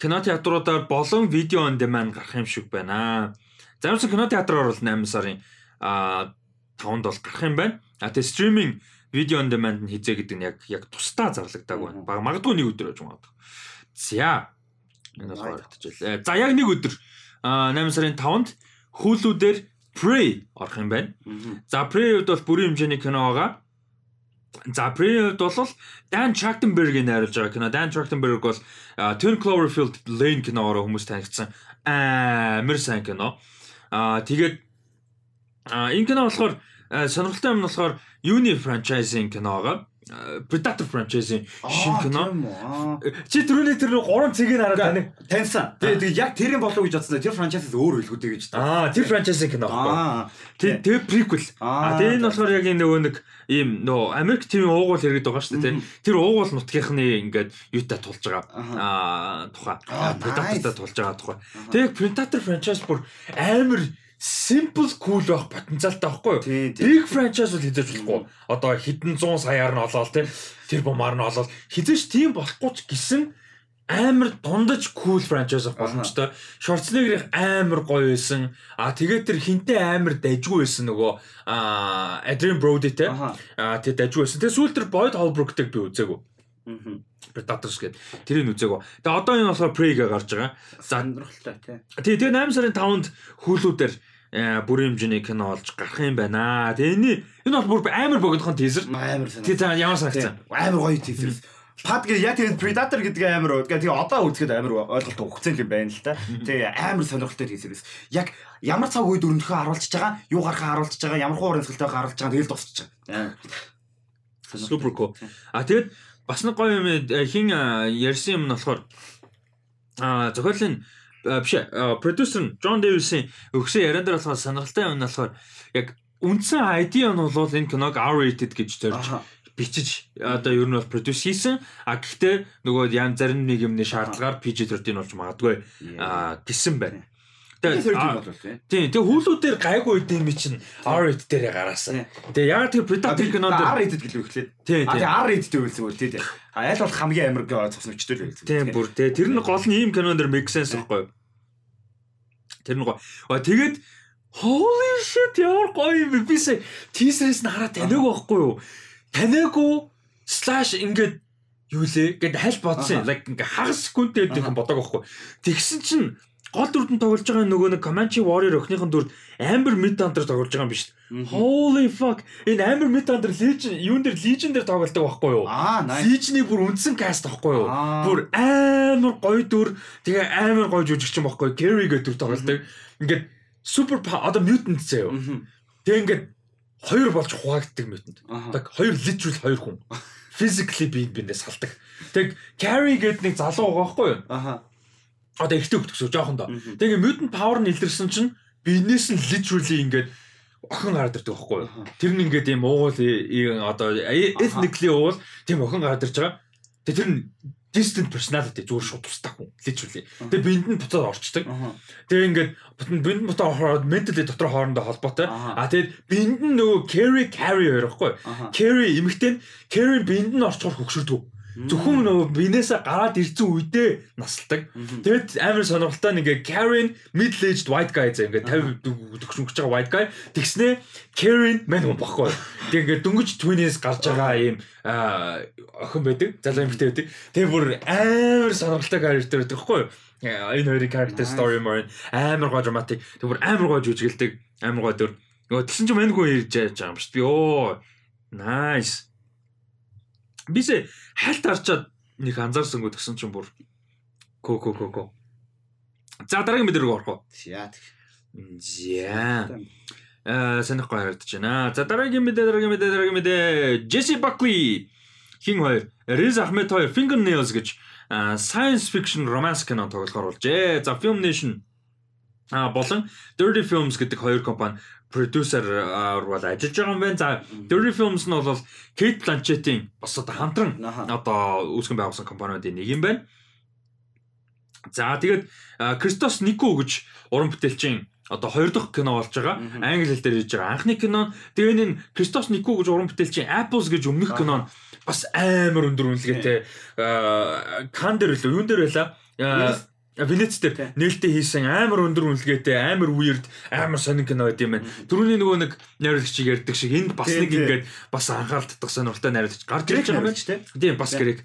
Speaker 1: кино театруудаар болон видео он demand гарах юм шиг байна. Заримсан кино театраар бол 8 сарын 5-нд бол гарах юм байна. А тэгээ стриминг видео on demand нь хизээ гэдэг нь яг яг тусдаа зарлагдааг байна. Бага магадгүй нэг өдөр байж магадгүй. За. Энэ бол харагдчихлаа. За яг нэг өдөр 8 сарын 5-нд Hulu дээр Prey орох юм байна. За Prey-д бол бүрийн хэмжээний кино байгаа. За Prey-д бол Dan Trachtenberg-ийг найруулж байгаа кино. Dan Trachtenberg бол Ten Cloverfield Lane киногоор хүмүүс танигдсан амар сайн кино. Аа тэгээд энэ кино болохоор сонирхолтой юм нь болохоор Uni franchise-ийн кино байгаа. Predator franchise-ийн шинэ кино. Чи түрүүний тэр 3 цэгийг хараад тань
Speaker 2: таньсан. Тэгээ яг тэрийн болов гэж бодсон. Тэр franchise-аас өөр хэлгүүдэй гэж
Speaker 1: та. Аа, тэр franchise-ийн кино байхгүй. Тэгээ prequel. Аа, тэгээ энэ болохоор яг нөгөө нэг ийм нөгөө Америк TV уугуул хэрэгэд байгаа шүү дээ. Тэр уугуул нутгийнхны ингээд юутай тулж байгаа. Аа, тухай. Predator-тай тулж байгаа тухай. Тэгээ Predator franchise бүр амар simple cool байх потенциалтай байхгүй юу? Big franchise бол хийж болохгүй. Одоо хэдэн 100 саяар нь олоод тэр бомаар нь олоод хизээш тийм болохгүй ч гэсэн амар дундаж cool franchise боломжтой. Schwarzenegger амар гоё байсан. А тэгээд тэр хинтээ амар дажгүй байсан нөгөө а Adrian Brody те. А тэр дажгүй байсан. Тэгээд сүүлд тэр Boyd Holbrook-ыг би үзээгүй. Аа. Predators гэдэг. Тэрийг үзээгүй. Тэгээ одоо энэ болохоор Prey-гээ гарч байгаа.
Speaker 2: Сонирхолтой тий.
Speaker 1: Тэгээ тэгээ 8 сарын 5-нд Hulu дээр бүрийн хэмжээний кино олж гарах юм байна. Тэгээ энэ энэ бол бүр амар богинохон тийзер.
Speaker 2: Амар санаа.
Speaker 1: Тэгээ та ямар санагцсан?
Speaker 2: Амар гоё тийзер. Пад гэж яг тэгээд Predator гэдэг амар тэгээ одоо үзэхэд амар ойлголт өгцөн юм байна л та. Тэгээ амар сонирхолтой тийзер. Яг ямар цаг үед өрнөхөө харуулж байгаа, юу гарахаа харуулж байгаа, ямар хуурын цэлтэй харуулж байгаа тэгэл дуусчих.
Speaker 1: Супер cool. А тэгээд бас нэг гоё юм хин ярьсан юм нь болохоор а зохиолын биш продюсер Джон Дэвисын өгсөн яриан дээр болохоор сонирхолтой юм нь болохоор яг үндсэн ID нь бол энэ киног R-rated гэж зорж бичиж одоо ер нь бол продюс хийсэн. А гэхдээ нөгөө янз зарим нэг юмны шаардлагаар PG-13 болж магадгүй гэсэн байна.
Speaker 2: Тэгээ
Speaker 1: тийм тэгээ хүүлүүдээр гайгүй үеийн ми чинь R-rated дээр гараасан. Тэгээ яг тэр Predator кинонд
Speaker 2: R-rated гэлээ ихлээ.
Speaker 1: Тийм
Speaker 2: тийм R-rated үйлсэн үл тийм. А аль бол хамгийн амар цус өчтөл байлээ.
Speaker 1: Тийм бүр тэгээ тэр нь гол нь ийм кинон дэр make sense байхгүй юу? Тэр нь гоё. Тэгээд holy shit яар гоё юм би сая тийсрээс нь хараад таниаг байхгүй юу? Таниагүй slash ингээд юу лээ гэд хальт бодсон. Like ингээ хагас секундтэй гэдэг юм бодог байхгүй. Тэгсэн чинь гол дүрдэн тоглож байгаа нөгөө нэг Comanche Warrior охиныхон дүрд Amber Midhunter тоглож байгаа юм биш. Holy fuck. Энэ Amber Midhunter Legion юун дээр Legion дээр тоглолдог байхгүй юу? Legion-ы бүр үндсэн каст байхгүй юу? Бүр амар гоё дүр, тэгээ амар гоё жүжигчин байхгүй юу? Gary гэдэг дүр тоглолдог. Ингээд супер одоо mutant заяа. Тэгээ ингээд хоёр болж хуваагддаг mutant. Так хоёр literal хоёр хүн. Physically би биндээ салдаг. Тэг Carrie гэдэг нэг залуу байгаа байхгүй юу?
Speaker 2: Аха
Speaker 1: одоо ихтэй өгдөгсөө жоохон доо. Тэгээ mutant power нь илэрсэн чинь бизнес нь literally ингээд охин гараад ирдэг байхгүй юу? Тэр нь ингээд юм уугуул одоо ethnically уул тийм охин гараад ирж байгаа. Тэгээ тэр нь distant personality зүгээр шууд тусдаг хүн literally. Тэгээ бинд нь буцаад орчдөг. Тэгээ ингээд бинд буцаад ороод mentally дотор хоорондоо холбоотой. А тэгээд бинд нь нөгөө carry carry байхгүй. Carry эмэгтэй нь carry бинд нь орчхоор хөгшөрдөг. Зөвхөн нөгөө бинээсээ гараад ирсэн үедээ насалдаг. Тэгэд амар сонирхолтой нэг Karen middle aged white guy зэ ингээд 50 төгшөнгөж байгаа white guy тэгснээ Karen мань хүн баггүй. Тэг ингээд дөнгөж twins гарч байгаа ийм охин байдаг. Залуу эмэгтэй байдаг. Тэгээ бүр амар сонирхолтой character байдаг хгүй энэ хоёрын character story мөр амар гоо dramatic. Тэг бүр амар гоо жүжиглдэг. Амар гоо дөр. Нөгөө тэгсэн чинь мань хүн ирж яаж байгаа юм шүү дээ. Йоо. Nice. Бисээ хальт харчаад нэг анзаарсангүй тэгсэн чинь бүр ко ко ко ко. За дараагийн мэдээ рүү орох уу?
Speaker 2: За.
Speaker 1: За. Э санахгүй харагдаж байна. За дараагийн мэдээ дараагийн мэдээ дараагийн мэдээ Jesse Buckley хин хоёр Riz Ahmed хоёр Fingernails гэж science fiction romance кино тоглохоор болжээ. За Film Nation а болон Dirty Films гэдэг хоёр компани продюсер бол ажиллаж байгаа юм байна. За Dirty Films нь бол Kate Blanchett-ийн бас одоо хамтран одоо үүсгэн байгуулсан компаниудын нэг юм байна. За тэгээд Кристос Нико гэж уран бүтээлчийн одоо хоёр дахь кино болж байгаа. Англи хэл дээр хийж байгаа. Анхны кино тэгээд энэ Кристос Нико гэж уран бүтээлчийн Apples гэж өмнөх кино бас амар өндөр үнэлгээтэй кан дээр л юун дээр байла Венец дээр нээлттэй хийсэн амар өндөр үнэлгээтэй амар weird амар сонин кино байд юм байна. Төрөний нөгөө нэг найруулагчийг ярьдаг шиг энд бас нэг ингээд бас анхаарал татах сонирхолтой найруулагч гарч ирж байгаа юм байна ч тийм бас гэрэг.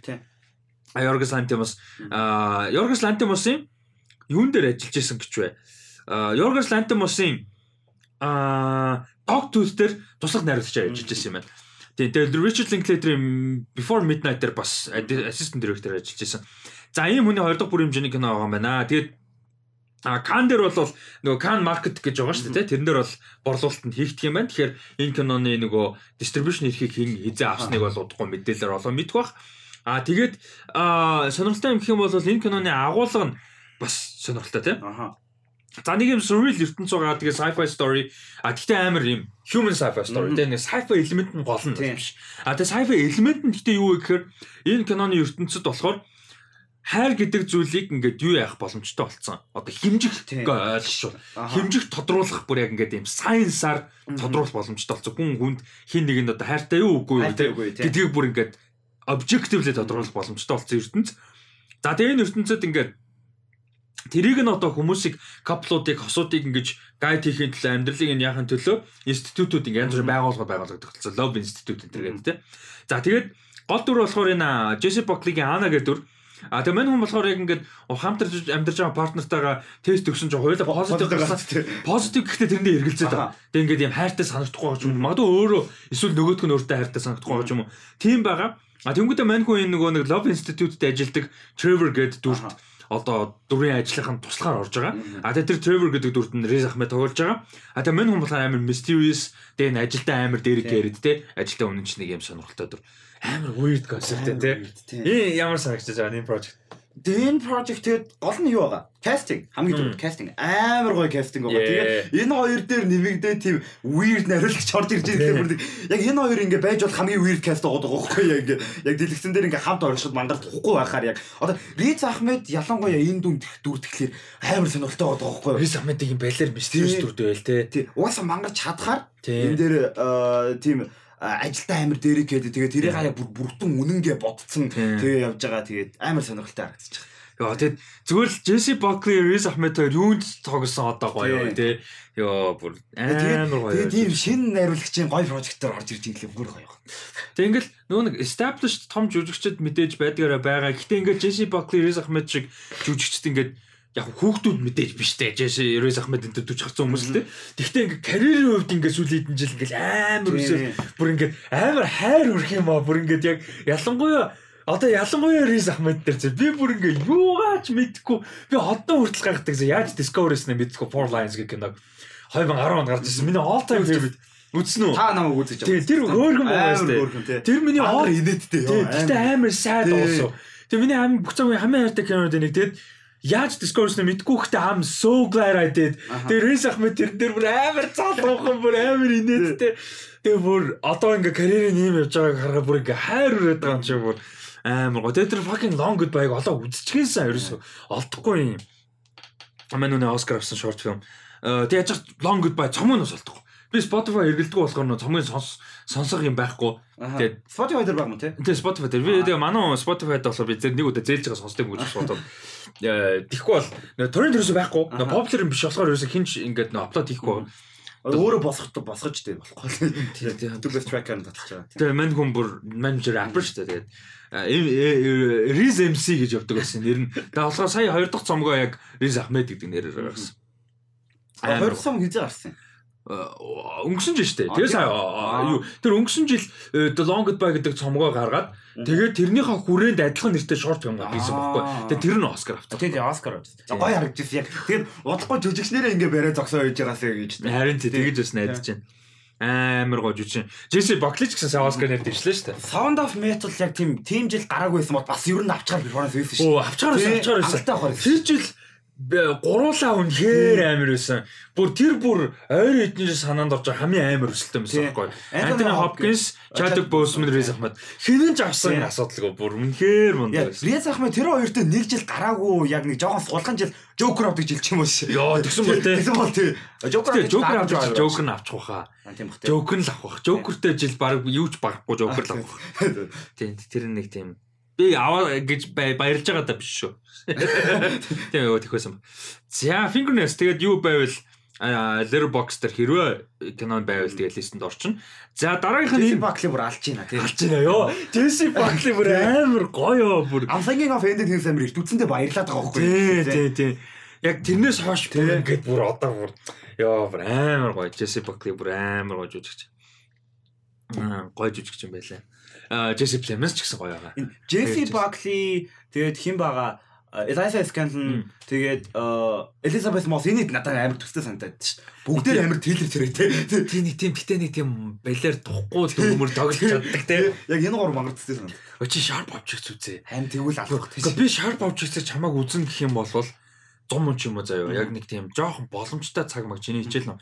Speaker 1: А Йоргос Лантимос а Йоргос Лантимосын юун дээр ажиллаж исэн гэж вэ? А Йоргос Лантимосын а Dog Tooth дээр туслах найруулагчаар ажиллаж исэн юм байна. Тийм тэгээд Richard Linklater-ийн Before Midnight дээр бас assistant director ажиллаж исэн. За ийм хүний 2 дахь бүр хэмжээний кино байгаа юм байна. Тэгээд А Кан дээр бол нөгөө Кан маркет гэж байгаа шүү дээ. Тэрэн дээр бол борлуулалтанд хийгдэх юм байна. Тэгэхээр энэ киноны нөгөө дистрибьюшн эрхийг хизээ авсныг бол удахгүй мэдээлэлээр олоо мэдэх бах. А тэгээд сонирхолтой юм гэх юм бол энэ киноны агуулга нь бас сонирхолтой тийм. Аха. За нэг юм surreal ертөнц байгаа тэгээ sci-fi story а гэхдээ амар юм human sci-fi story тэгээ нэг sci-fi элемент нь гол нь биш. А тэгээ sci-fi элемент нь гэхдээ юу вэ гэхээр энэ киноны ертөнцид болохоор хайр гэдэг зүйлийг ингээд юу яах боломжтой болцсон. Одоо химжих ойлгошгүй. Химжих тодруулах бүр яг ингээд юм сайенсаар тодруулах боломжтой болцсон. Хүн хүнд хин нэгэнд одоо хайртай юу үгүй юу гэдгийг бүр ингээд objectively тодруулах боломжтой болцсон ертөнц. За тэгээ энэ ертөнцид ингээд Тэрийг нь одоо хүмүүсийг каплуудыг хосуудыг ингэж гайд хийхин төлөө амьдралыг нь яахын төлөө институтууд ингэ янз бүрийн байгууллагууд байгуулагддаг болсон. Love Institute гэдэг. За тэгээд гол дүр болохоор энэ Jesse Buckley-гийн Ана гэдэг дүр А тэгээ мань хүн болохоор яг ингээд хамтарч амьдарч байгаа партнертайгаа тест өгсөн чинь хоёулаа позитив гарсан. Позитив гэхдээ тэрэндээ эргэлзээд байгаа. Тэгээ ингээд юм хайртай санагдахгүй байгаа юм. Магадгүй өөрөө эсвэл нөгөөдх нь өөртөө хайртай санагдахгүй байгаа юм уу? Тийм байгаа. А тэнгуүтэ мань хүн энэ нөгөө нэг Love Institute-д ажилладаг Trevor гэдэг дүрт одоо дүрийн ажлынхаа туслахаар орж байгаа. А тэгээ тэр Trevor гэдэг дүрт нь Riz Ahmed тоглож байгаа. А тэгээ мань хүн болохоор амар mysterious тэгээ н ажилдаа амар дээрэг яриад те ажилдаа үнэн ч нэг юм сонирхолтой дүр амар weird concept тий. Энэ ямар санагдаж байгаа энэ project?
Speaker 2: Den project тэгээд гол нь юу байгаа? Casting хамгийн түрүүнд casting амар гоё casting байгаа. Тэгээд энэ хоёр дээр нэмэгдээ тийм weird нариулагч орж ирж байгаа юм. Яг энэ хоёр ингээ байж бол хамгийн weird cast байгаа байхгүй яг ингээ яг дэлгэцэн дээр ингээ хамт оршиход мандалт тухгүй байхаар яг одоо Riz Ahmed ялангуяа энэ дүн дүр тэгэхээр амар сонирхолтой байгаа байхгүй.
Speaker 1: Riz Ahmed-ийн балер mysterious дүртэй байл те.
Speaker 2: Угаасаа мангаж чадхаар энэ дээр тийм ажилдаа амар дээрэг гэдэг. Тэгээ тэрийг хаяа бүр бүртэн үнэнгээ бодцсон. Тэгээ явж байгаа. Тэгээд амар сонирхолтой харагдаж байгаа.
Speaker 1: Яа тэгэд зүгээр л Jesse Buckley, Riz Ahmed хоёр юунд тоглосон одоо гоё тий. Йоо бүр амар гоё.
Speaker 2: Тэгээд ийм шинэ найруулагчийн гоё прожектор орж ирж ингээл бүр гоё.
Speaker 1: Тэг ингээл нөгөө нэг established том жүжигчд мэдээж байдгаараа байгаа. Гэтэ ингээл Jesse Buckley, Riz Ahmed шиг жүжигчд ингээд яг хүүхдүүд мэдээж биш те жааш Ерөөс Ахмед энэ төж хацсан хүмүүс л те. Тэгвэл ингээ карьерийн хувьд ингээ сүүлийн хэдэн жил ингээ амар өсөө бүр ингээ амар хайр өрх юм аа бүр ингээ яг ялангуяа Одоо ялангуяа Рис Ахмед дээр чи би бүр ингээ юугаач мэдхгүй би одоо хүртэл гайхдаг за яаж Discovery-с нэ мэдхгүй Four Lines гэх киног 2010 онд гарч ирсэн. Миний all time favorite Үзсэн үү?
Speaker 2: Та намайг үзэж
Speaker 1: байгаа. Тэр байгаа шүү дээ. Тэр миний
Speaker 2: оор инээдтэй.
Speaker 1: Тэгтээ амар сайд болсон. Тэр миний хамгийн бүх цагийн хамгийн хайртай кинод нэг тэгэд Яаж Discourse-ны мэдгүй хөтэ I'm so glad I did. Тэр Рис Ахмед тэр дээр бүр амар цаалуухан бүр амар инээдтэй. Тэгээ бүр одоо ингээ карьерийн юм явж байгааг харахад бүр ингээ хайр үрээд байгаа юм чи бүр амар гоо. Тэгээд тэр fucking long goodbye-г олоо үзчихсэн ерөөсө олдохгүй юм. Аман нүнэ Оскар авсан short film. Э тэгээд яаж long goodbye цомын бас олдохгүй. Би Spotify эргэлдэггүй болохоор цомын сонс сонсох юм байхгүй.
Speaker 2: Тэгээд Spotify дээр баг юм тий.
Speaker 1: Тэгээ Spotify дээр би тэгээ манай Spotify-д болохоор би зөв нэг удаа зээлж байгаа сонсдог гэж бодоод тэгэхгүй бол торрент ерөөсөй байхгүй. Popular юм биш болохоор ерөөсөй хинч ингээд нөө апплод хийхгүй.
Speaker 2: Өөрөө босгох босгож дээ болохгүй. Тэгээд Douglas Tracker-ын татчих жаа.
Speaker 1: Тэгээ мань хүн бүр менежер апер шүү дээ. Тэгээд Riz MC гэж явдаг байсан. Нэр нь. Тэгээ болохоор сая хоёр дахь цомгоо яг Riz Ahmed гэдэг нэрээр гаргасан.
Speaker 2: Хоёр дахь цом хизээ гарсан юм
Speaker 1: өнгөрсөн жил шүү дээ. Тэгээ сая юу тэр өнгөрсөн жил The Long Goodbye гэдэг цомгоо гаргаад тэгээд тэрнийхээ хүрээнд адилхан нэртэй шорт юм хийсэн байхгүй. Тэгээд тэр нь Оскар авсан.
Speaker 2: Тэгээд Оскар авсан. Гоё харагдчихсан яг. Тэгээд удахгүй жүжигчнэрээ ингээ барай зогсоо хийж байгаасаа гэж.
Speaker 1: Харин тэгэж бас найдаж байна амар гоо жүжиг. Джесси Баклич гэсэн Оскар нэр дэвшлээ шүү дээ.
Speaker 2: Sound of Metal яг тийм тийм жил гараагүйсэн бол бас ер нь авчгаар перформанс хийсэн шүү.
Speaker 1: Оо авчгаар авчгаар байсан. Тэр жил гуруулаа үнэхээр амар байсан. Бүр тэр бүр ойр эдний санаанд орж хамгийн амар өсөлтөө байсан байхгүй. Антони Хопкинс, Чадик Боусман, Рез Ахмад хинэн ч авсан асуудалгүй бүр үнэхээр мундаг байсан.
Speaker 2: Рез Ахмад тэр хоёрт нэг жил гараагүй яг нэг жоохон суулган жил Жокер авдаг жил ч юм уу шээ.
Speaker 1: Йоо тэгсэн бол тээ.
Speaker 2: Тэгсэн бол тээ.
Speaker 1: Жокер Жокер авдаг Жокер нь авчих واخа. Тийм бах. Жокер л авах. Жокертэй жил баг юу ч барахгүй Жокер л авах. Тийм тэр нэг тийм би аваа гэж баярлж байгаа даа биш шүү. Тийм юу тэхвэсэн. За fingernails тэгээд юу байвал Letterboxd дээр хэрвээ кинон байвал тэгээд листэнд орчин. За дараагийнх нь
Speaker 2: Buckley бүр алж байна
Speaker 1: тийм. Алж байна ёо. Jesse Buckley бүр амар гоё бүр.
Speaker 2: I'm thinking of ending his амар их үцэндээ баярлаад байгаа байхгүй.
Speaker 1: Тийм тийм тийм. Яг тэрнээс хойш бүр ингээд бүр одоо бүр ёо бүр амар гоё. Jesse Buckley бүр амар гоё жүжигч. Аа гоё жүжигч юм байлаа. Джесси Племенс ч гэсэн гоё байгаа.
Speaker 2: Джесси Бакли тэгээд хэн байгаа Eliza Scanlon тэгээд Elizabeth Moss энийг надад амар төстэй санагдаад шүү. Бүгдээр амар трейлер зэрэг тий.
Speaker 1: Тий нэг тийм гэтээ нэг тийм балер тухгүй төмөр тоглож чаддаг тий.
Speaker 2: Яг энэ гур мангар төстэй санагдав.
Speaker 1: Очи sharp objects үзээ.
Speaker 2: Харин тэгвэл алах
Speaker 1: тий. Би sharp objects чамааг үзэн гэх юм бол зум юм ч юм уу заяа. Яг нэг тийм жоохон боломжтой цаг маг чиний хичээл нөө.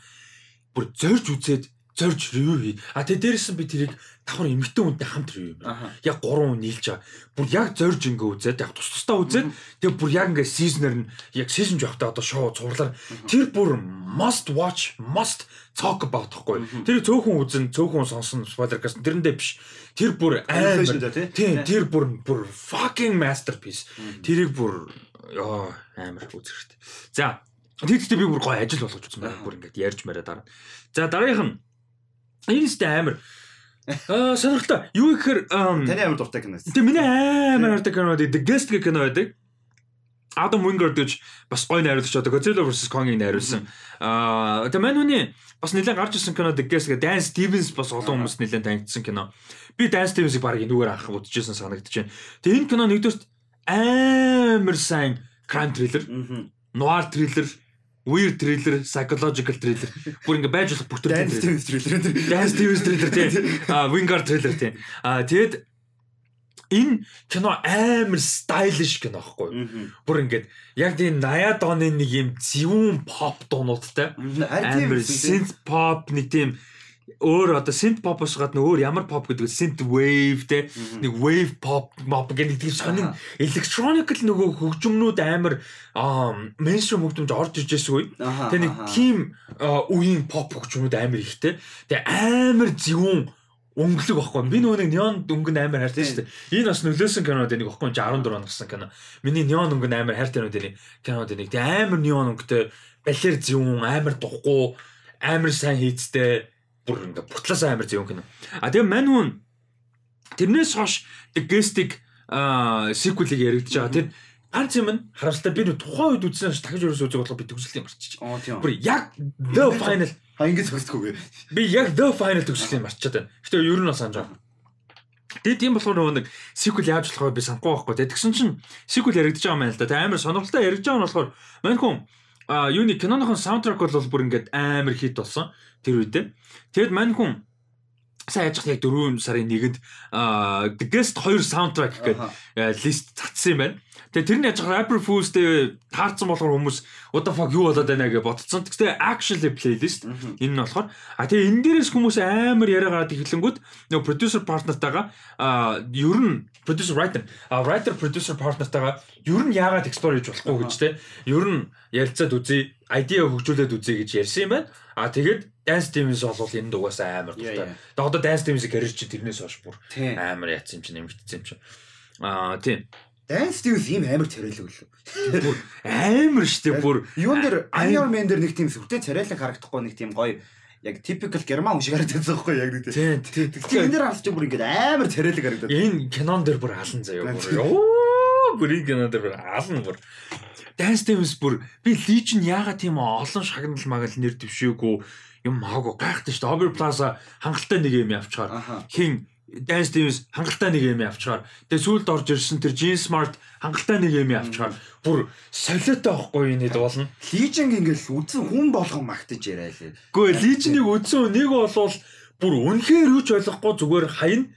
Speaker 1: Бүр зорж үзээд зорж ревю хий. А тэгээ дээрээс нь би тэрийг давхар эмгтэн хүнтэй хамт ревю юм. Яг 3 хүн нийлж байгаа. Бүр яг зорж ингээ үзээд яг тус тусдаа үзээд тэгээ бүр яг ингээ сизнер нь яг сизон жоохтой одоо шоу цуурлаар тэр бүр must watch must talk about гэхгүй. Тэр цөөхөн үзэн цөөхөн сонсон spoiler гэсэн тэрэндээ биш. Тэр бүр амар тийм тэр бүр бүр fucking masterpiece. Тэрийг бүр ёо амар үзэх хэрэгтэй. За Тэгэхдээ би бүр гоё ажил болгож үзсэн байна. Бүр ингээд ярьж мараа дараа. За дараагийнх нь Энэ сте амар. Аа сонирхолтой. Юу гэхээр
Speaker 2: таны амар дуртай кино.
Speaker 1: Тэ миний амар дуртай кино The Guest гэх кино байдаг. Адам Wingard гэж бас гоё найруулагч одоо Godzilla vs Kong-ыг найруулсан. Аа тэгээ мань хүний бас нэлээд гарч ирсэн кино The Guest гэх Dan Stevens бас олон хүмүүс нэлээд танигдсан кино. Би Dan Stevens-ыг баг энүүгээр анх санагдаж байна. Тэгээ энэ кино нэгдүгээр амар сайн crime thriller, noir thriller weird thriller, psychological thriller. Бүр ингээ байж болох бүх төр
Speaker 2: thriller.
Speaker 1: Dance Stevens thriller тийм. А Wingard thriller тийм. А тэгэд энэ кино амар stylish кино аахгүй. Бүр ингээд яг тийм 80-аад оны нэг юм зөвүүн pop дуунуудтай. Амар synth pop нэг тийм өөр одоо synth pop-оос гадна өөр ямар pop гэдэг synth wave те нэг wave pop mop гэдэг тийм сонин electronic л нөгөө хөгжмнүүд амар mainstream хөгжмөд орж иж байсан үе. Тэгээ нэг тийм үеийн pop хөгжмөд амар ихтэй. Тэгээ амар зөвүүн өнгөлөг байхгүй. Би нөгөө нэг неон өнгөн амар хайртай шүү дээ. Энэ бас нөлөөсөн кинод нэг байхгүй 14 он гарсан кино. Миний неон өнгөн амар хайртай нүд нэг кинод нэг амар неон өнгөтэй балер зөвүүн амар духгүй амар сайн хийцтэй бүр ингээ бутлаасаа амар зөв кино. А тэгээ мань хүн тэрнээс хойш Guest-ийг сиквелийг яригдж байгаа. Тэр ганц юм нь харамсалтай би тухайн үед үзсэн ш дахиж өрөөс үзэх болох би төгсөлтийг марччих.
Speaker 2: Оо тийм.
Speaker 1: Бүр яг The Final
Speaker 2: А ингэж зогсдоггүй.
Speaker 1: Би яг The Final төгсөлтийг марччихад байна. Гэтэ ер нь бас санаж байгаа. Тэгээд тийм болохоор нөгөө нэг сиквел яаж болох вэ би санахгүй байхгүй. Тэгсэн чинь сиквел яригдж байгаа юм байна л да. Тэ амар сонирхолтой яригдж байгаа нь болохоор мань хүн а юуны киноныхон саундтрак бол бүр ингээд амар хит болсон тэр үедээ. Тэгэд мань хүн сайн яж яг 4 сарын 1-нд The Guest 2 soundtrack гэдэг лист татсан юм байна. Тэгээ тэр нь яж Rapper Fools-тэй таарсан болохоор хүмүүс what the fuck юу болоод байна гэж бодсон. Тэгтээ actually playlist энэ нь болохоор а тэгээ энэ дээрээс хүмүүс амар яриа гараад ихлэнгүүд нөгөө producer partner-тайгаа ер нь producer writer writer producer partner-тайгаа ер нь яагаад explore хийж болохгүй гэж те ер нь ярилцаад үзье idea хөгжүүлээд үзье гэж ярьсан юм байна. А тэгээд Dance Teams бол энэ дугаас амар дуртай. Тэгээ одоо Dance Teams-ийн карьер чинь тэрнээс хойш бүр амар яатсан юм чинь нэмэгдсэн юм чинь. Аа тийм.
Speaker 2: Dance Teams ийм амар царайлаг лөө.
Speaker 1: Бүр амар штэ бүр
Speaker 2: юун дээр Iron Man дээр нэг тийм сүртэй царайлаг харагдахгүй нэг тийм гоё яг typical герман хүн шиг харагдаад байгаа байхгүй яг нэг
Speaker 1: тийм.
Speaker 2: Тийм энэ дээр харж бүр ингээд амар царайлаг харагдаад.
Speaker 1: Энэ кинон дээр бүр алан заяа бүр. Оо бүр энэ кинон дээр бүр алан бүр. Dance Teams бүр би Legion яагаад тийм олон шагнал магал нэр дэвшээгүй юм маагүй гайхдаг шүү дээ. Over Plaza хангалттай нэг юм явчихаар хин Dance Teams хангалттай нэг юм явчихаар тэгээ сүүлд орж ирсэн тэр Jean Smart хангалттай нэг юм явчихаар бүр солиотой байхгүй юм нэд болно.
Speaker 2: Legion ингээл үдсэн хүн болгон магтаж яриа лээ.
Speaker 1: Гэхдээ Legion-ыг үдсэн нэг болвол бүр үнэхээр юу ч ойлгохгүй зүгээр хаяна.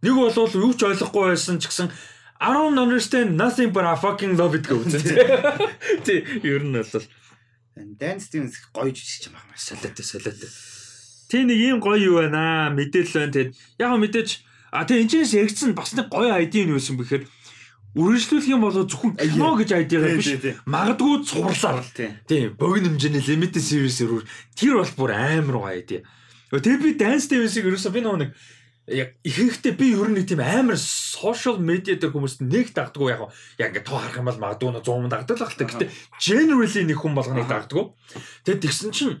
Speaker 1: Нэг болвол юу ч ойлгохгүй байсан ч гэсэн I don't understand nothing but I fucking love it гэж үзэн. Тий, ер нь бол
Speaker 2: Dance Teams гоё жижиг юм байна.
Speaker 1: Солиотой солиотой. Тэ нэг ийм гоё юу байна? Аа мэдээлэл байна. Тэгэд яг мэдээж а тэг энэчнээс яригдсан бас нэг гоё ID нь юусэн бэхээр үргэлжлүүлэх юм бол зөвхөн кино гэж ID-гаар биш. магадгүй цувралаар тийм богино хэмжээний limited series рүү. Тэр бол бүр амар гоё ID. Тэгээ би Dance Teams-ийг ерөөсөө би нэг яг ихэнхдээ би ер нь тийм амар social media дээр хүмүүст нэг дагддгүй яг яг ингээ тоо харах юм бол магадгүй 100 дагдаг л хэлтэй. Гэтэ generally нэг хүн болгоныг дагддгүй. Тэгээд тэгсэн чинь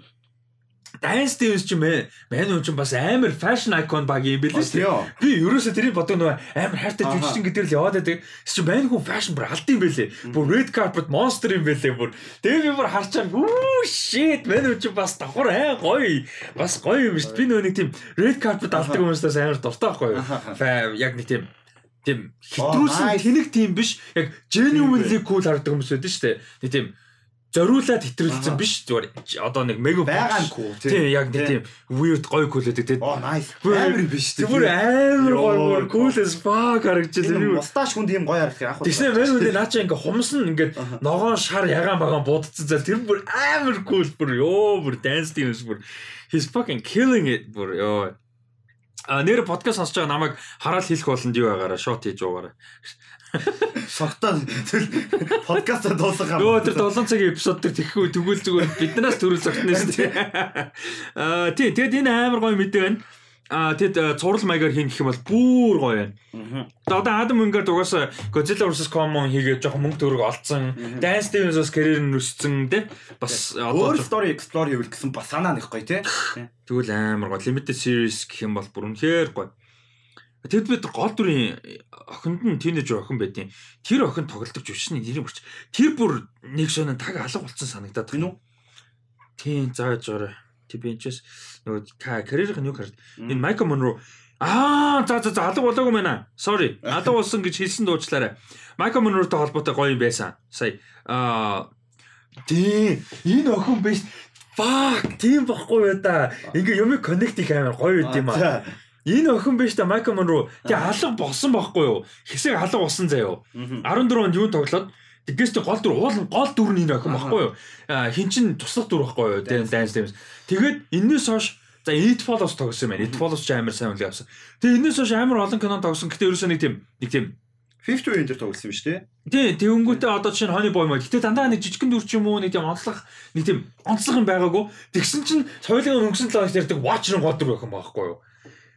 Speaker 1: Dance Stevens ч юм ээ. Мань хүн ч бас амар fashion icon баг юм бэлээ шүү дээ. Би ерөөсөө тэрийг бодог нөгөө амар хайртай жүжигчин гэдэр л яваад байдаг. Чи мань хүн fashion бүр алд юм бэлээ. Бүр red carpet monster юм бэлээ бүр. Тэгээ би бүр харчаа үу shit мань хүн ч бас давхар аа гоё. Бас гоё юм шүү дээ. Би нөгөө нэг тийм red carpet алдаг хүмүүстээс амар дуртай байхгүй юу? Яг нэг тийм тийм хэтрүүлсэн тэнэг тийм биш. Яг genuinely cool харагддаг хүмүүс байдаг шүү дээ. Нэг тийм зориулаад хэтрүүлсэн биш зүгээр одоо нэг мега
Speaker 2: байгаа нь кул
Speaker 1: тийм яг нэг тийм weird гоё кул гэдэг тийм
Speaker 2: оо nice. Амар биш
Speaker 1: тийм бүр амар гоё cool. as fuck харагдчихлаа
Speaker 2: би мусташ хүн тийм гоё харагдах яг
Speaker 1: тэгснэ мэн үдэ наа чи ингээ хумсан ингээ ногоон шар ягаан багаан будцсан зал. Тэр бүр амар cool бүр ёо бүр dance teams бүр. He's fucking killing it бүр ёо. А нэр подкаст сонсож байгаа намайг хараад хэлэх болонд юу байгаараа шот хийж уугаараа.
Speaker 2: Шогтоо подкаст дуусах
Speaker 1: юм. Йоо тэр 7 цагийн эпизод төр тэхгүй тэгвэл зүгээр биднээс төрөл зогтно шүү дээ. Аа тий тэгэд энэ амар гоё мэдээ байна. Аа тэгэд цуврал маягаар хийн гэх юм бол бүр гоё байна. Одоо Адам Вингер дугаасаа Godzilla vs Kong хийгээд жоохон мөнгө төгрөг олцсон. Dance Stevens бас карьер нь өссөн тий. Бас
Speaker 2: одоо story explore хийвэл гэсэн бас санаа нэг гоё тий.
Speaker 1: Тэгвэл амар гоё limited series гэх юм бол бүр үнэхээр гоё. Тэгэд бид гол дүрийн охинд нь тийнэж охин байдیں۔ Тэр охин тоглолдог жүшний нэрийн бүрч. Тэр бүр нэг шөнө таг алга болсон санагдаад байна уу? Тийм зааж байгаа. Тэг би энэчс нөгөө карьерийнх нь юу хараад энэ Майкл Монро Аа за за за алга болоогүй мэнэ. Sorry. Алга болсон гэж хэлсэн дуучлаарай. Майкл Монротой холбоотой гоё юм байсан. Сая. Аа тий энэ охин биш. Fuck тийм бохгүй юу да. Ингээ юм коннект их амар гоё үт юм аа. Энэ охин биш та Майкл Монро. Тэгээ алга болсон байхгүй юу? Хэсэг алга болсон заяо. 14 онд юу тоглоод Тэгээс гол дүр уул гол дүр нь энэ охин байхгүй юу? Хин чин туслах дүр байхгүй юу? Dance Dance. Тэгээд энэс хойш за It Follows тогсон юм байна. It Follows ч амар сайн үйл явсан. Тэгээ энэс хойш амар олон кинон тогсон. Гэтэ ерөөсөө нэг тийм нэг тийм
Speaker 2: 50 үеийн дээр тоглосон юм шүү дээ.
Speaker 1: Тий, тэгэнгүүтээ одоо чинь Honey Boy мод. Гэтэ дандаа нэг жижигхэн дүр ч юм уу нэг тийм онцлог нэг тийм онцлог юм байгаагүй. Тэгсэн чинь соёлын өнгөсөн талаас ярьдаг Watch гол дүр байх юм байхгүй юу?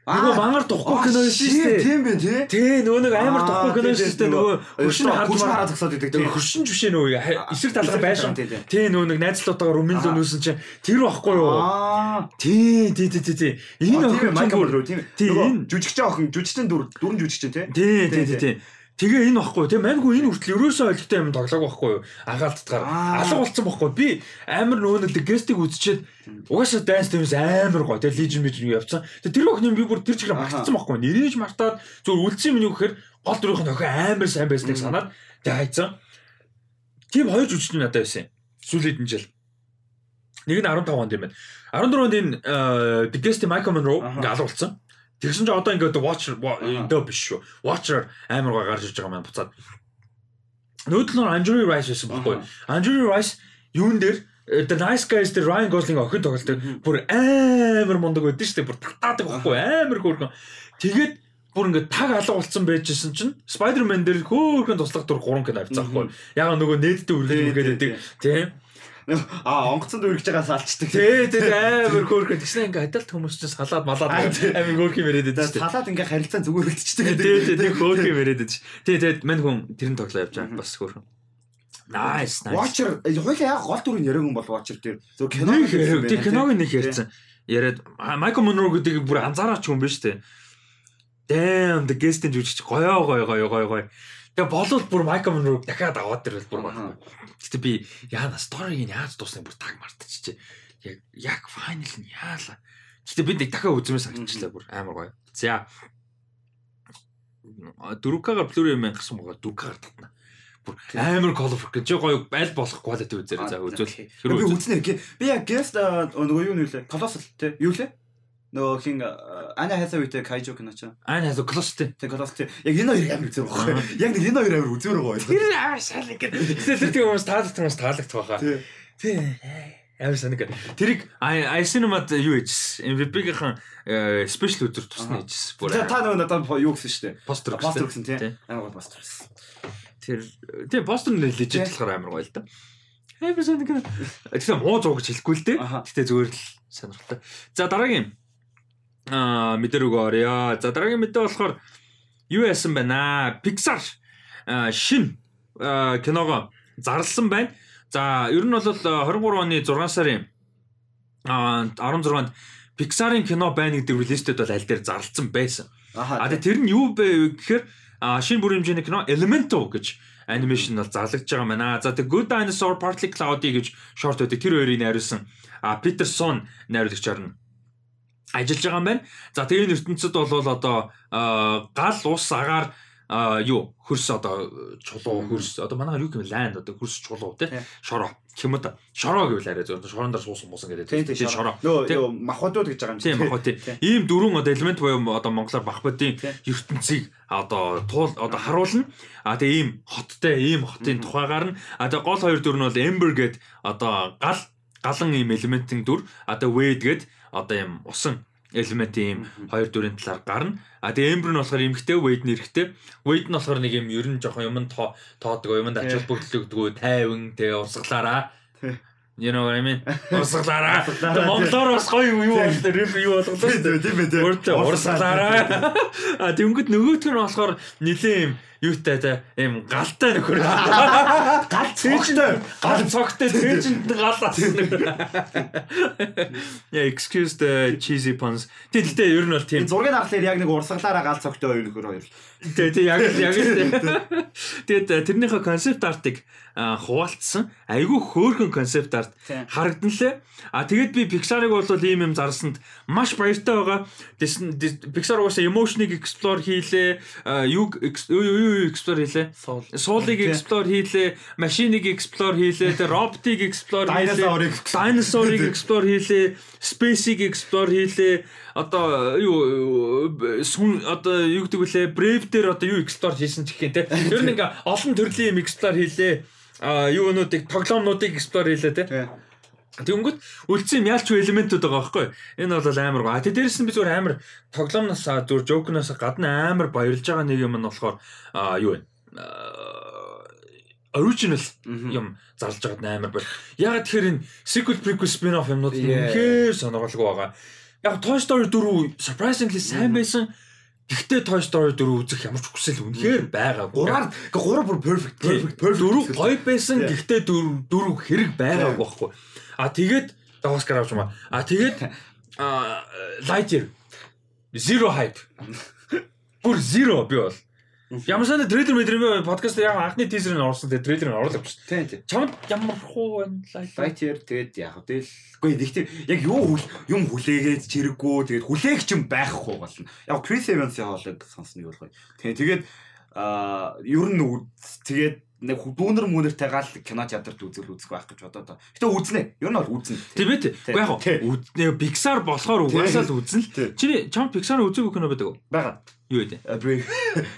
Speaker 1: Нөгөө мангар тухгүй кино шүү дээ.
Speaker 2: Тийм байх тий.
Speaker 1: Тий, нөгөө нэг амар тухгүй кино шүү дээ. Нөгөө
Speaker 2: хөршин харж хараад тагсаад идэг
Speaker 1: тий. Хөршин жишээ нөгөө эсрэг талгаа байшин. Тий, нөгөө нэг найзлуутаагаар өмнө л нүүсэн чинь тэр байхгүй юу? Тий, тий, тий, тий. Энэ охин
Speaker 2: Майкл руу тийм. Нөгөө жүжигчээ охин, жүжигчэн дүр, дүрэн жүжигчэн тий.
Speaker 1: Тий, тий, тий. Тэгээ энэ багхгүй. Тийм маньгүй энэ хүртэл ерөөсөө ойлгохтой юм тоглоог байхгүй юу? Ангаалтдгаар алга болцсон байхгүй би амар нэг гестиг үзчихэд угаасаа dance teams амар гоё. Тийм лижен юу явцсан? Тэр охины би бүр тэр чигээр мартсан байхгүй нэрэж мартаад зөв үлдсэн юу гэхээр гол дөрөөх нь охин амар сайн байсныг санаад тэгээ хайцсан. Тийм хоёр жүжигч надад байсан. Сүүлийн жил. Нэг нь 15 онд юм байна. 14 онд энэ Guest Michael Monroe ингээ алуулсан. Тэгсэн чинь одоо ингээ Watcher дөө биш шүү. Watcher амар гоо гарч иж байгаа маань буцаад. Нөөдөл нь Andrew Rice байсан байхгүй. Andrew Rice юун дээр э, The Nice Guys дээр Ryan Gosling охин тоглолтог бүр амар мундаг байдсан шүү дээ. Бүр татаадаг байхгүй амар хөөрхөн. Тэгээд бүр ингээд таг алга болцсон байжсэн чинь Spider-Man дээр хөөрхөн туслах дур 3 кино авцсан байхгүй. Яг нөгөө нээдтэй үргэлж үргэлж байдаг. Тийм.
Speaker 2: Аа онгоцонд үргэж байгаас алчдаг.
Speaker 1: Тий, тий амар хөөрхөн. Тэгснэ ингээ адалт хүмүүс чинь салаад малаад амар хөөрхөн яриад байдаг.
Speaker 2: Салаад ингээ харилцаа зүгээр үлдчихдэг.
Speaker 1: Тий, тий, тий хөөрхөн яриад байдаг. Тий, тэгээд мань хүн тэрэн тоглоо явж байгаа бас хөөрхөн. Nice, nice.
Speaker 2: Watcher хоёлаа яг гол дүрийг яриаг юм бол Watcher дээр. Зөв киног
Speaker 1: ярьсан. Тий, киног нэг ярьсан. Яриад Michael Monroe гэдэг бүр анзаараач юм биш үү? Damn, the guest-ийн жүжигч гоёо гоёо гоёо гоёо гоёо. Тэгээ болол бүр Michael Monroe дахиад аваад ирвэл бүр байна. Гэтэ би яана сториг нь яаж дуусна бүр таг мартчихжээ. Яг яг final нь яалаа. Гэтэ би нэг дахиад үзмээр санагчлаа бүр амар гоё. За 4К-гаар Blu-ray мэн гасан байгаа 4К-гаар татна. Бүр амар colorful гэж гоё аль болох quality үзээрэй за үзвэл.
Speaker 2: Би үзнэ. Би яг guest нөгөө юу нүүлээ? Colossal те. Юу лээ? Нөгөө хин Ана Хасавитэй Кайжо кино ч.
Speaker 1: Ана Хасав Close
Speaker 2: Тэг Close. Яг энэ хоёр амар үзэр байгаа. Яг нэг энэ хоёр амар үзэр байгаа.
Speaker 1: Тэр аа шал ингэ. Тэр тэр хүмүүс таалагдсан хүмүүс таалагдсан баха. Тий. Амар санаг. Тэрийг I cinema юу ээжсэн. MVP-ийн спешиал үзэр тусна ээжсэн.
Speaker 2: Бүр. Та нөгөө надад юу гэсэн шүү дээ.
Speaker 1: Постэр
Speaker 2: гэсэн. Постэр гэсэн тий. Амар гол постэр гэсэн.
Speaker 1: Тэр тий постэр нь лежит болохоор амар гоё л да. Амар санаг. Тэгэхээр муу зураг хэлэхгүй л дээ. Гэтэ зүгээр л сонирхолтой. За дараагийн аа мэдэр өгөө орё. За дараагийн мэдээ болохоор юу яасан байна? Pixar шин киного зарласан байна. За ер нь бол 23 оны 6 сарын 16-нд Pixar-ын кино байна гэдэг релизтэд бол аль дээр зарлсан байсан. А тэр нь юу бэ гэхээр шинэ бүрийн хэмжээний кино Elemento гэж анимашн бол зарлагдж байгаа байна. За тэгээ Good Dinosaur Partly Cloudy гэж шорт байдаг. Тэр хоёрыг найруулсан Peterson найруулагчаар нь ажиллаж байгаа юм байна. За тэгээ энэ ертөнцид бол одоо гал ус агаар юу хөрс одоо чулуу хөрс одоо манайгаар юу гэвэл лайнд одоо хөрс чулуу тий. Шороо. Хэмэд шороо гэвэл арай зөв. Шороон дээр суусан муусан гэдэг.
Speaker 2: Тий шороо. нөө махбодууд гэж байгаа юм
Speaker 1: тий махбод. тий. Ийм дөрвөн одоо элемент буюу одоо монголоор махбодын ертөнцийг одоо туул одоо харуулна. А тэгээ ийм хоттой ийм хотын тухайгаар нь. А тэгээ гол хоёр дүр нь бол ember гэд одоо гал галан ийм элементийн дүр. Одоо wade гэд одоо юм усан элемент ийм хоёр дүрийн талаар гарна. А тэгээ Ember нь болохоор эмхтэй, Wade нь эрэгтэй. Wade нь болохоор нэг юм ер нь жоохон юм тоодог, юмд ач холбогдол өгдөг, тайван, тэгээ урсгалаараа. You know what I mean? Урсгалаараа. Монголоор бас гоё юу болтой, рэп юу болголоо шүү дээ.
Speaker 2: Тийм ээ.
Speaker 1: Урсгалаараа. А тэнгүүд нөгөөтг нь болохоор нилээ юм юутай та ийм галтай нөхөр.
Speaker 2: Гал цогтой.
Speaker 1: Гал цогтой цээжинд гал асна. Yeah, excuse the cheesy puns. Тэгтээ ер нь бол тийм.
Speaker 2: Зургийг харахаар яг нэг урсгалаараа гал цогтой хоёр нөхөр хоёр.
Speaker 1: Тэгээ тэг яг яг Тэгээд тэрнийхээ концепт артыг хуваалцсан. Айгүй хөөрхөн концепт арт харагдан лээ. А тэгээд би Pixar-ыг бол ийм юм зарсанд маш баяртай байгаа. Pixar угаасаа emotion-ыг explore хийлээ. Юу юу explore хийлээ? Soul-ыг explore хийлээ. Машиныг explore хийлээ. Тэгээ роботыг explore хийлээ. Dinosaur-ыг explore хийлээ. Space-ийг explore хийлээ одоо юу сүн одоо юу гэдэг вүлээ Brave дээр одоо юу explore хийсэн ч гэх юм те. Ер нь ингээ олон төрлийн юм explore хийлээ. А юунуудыг тоглоомнуудыг explore хийлээ те. Тэнгүүд үлдсэн ялч элементүүд байгаа байхгүй. Энэ бол амар гоо. Тэ дээрэс нь би зүгээр амар тоглоомноос зүр жоокноос гадна амар баярлж байгаа нэг юм нь болохоор юу вэ? original юм зарлж байгаад амар байна. Ягаад тэгэхээр энэ sequel prequel spin-off юмнууд үнэхээр сонирхолтой байгаа яг Toy Story 4 surprisingly сайн байсан. Гэхдээ Toy Story 4 үзэх ямар ч хүсэл үнэхээр байгаа.
Speaker 2: Гураар гурав бүр perfect perfect perfect.
Speaker 1: Дөрөв гоё байсан. Гэхдээ дөрөв дөрөв хэрэг байгаа байхгүй. А тэгээд Oscar авч маа. А тэгээд Lightyear Zero hype. Бүр zero би бол. Ямар санд трейлер мэдрэмээ подкаст яг анхны тизер нь орсон тэгээ трейлер нь оруулах биш.
Speaker 2: Тийм тийм.
Speaker 1: Чамд ямар хуу байна
Speaker 2: лайтер тэгээд яг тэгэл үгүй гэхдээ яг юу юм хүлээгээд чирэггүй тэгээд хүлээх юм байхгүй болно. Яг Chris Evans-ийн хоолойг сонсныг болгоё. Тийм тэгээд аа ер нь тэгээд нэг дүүнер мүнэртэй гал кино театрт үзэл үзэх байх гэж бодоод. Гэтэ үзнэ. Ер нь бол үзнэ.
Speaker 1: Тийм ээ. Уу яг үзнэ Pixar болохоор угаасаа л үзнэ л. Чиний чам Pixar үзээгүй кино байдаг уу?
Speaker 2: Бага.
Speaker 1: Юу вэ?
Speaker 2: Brave.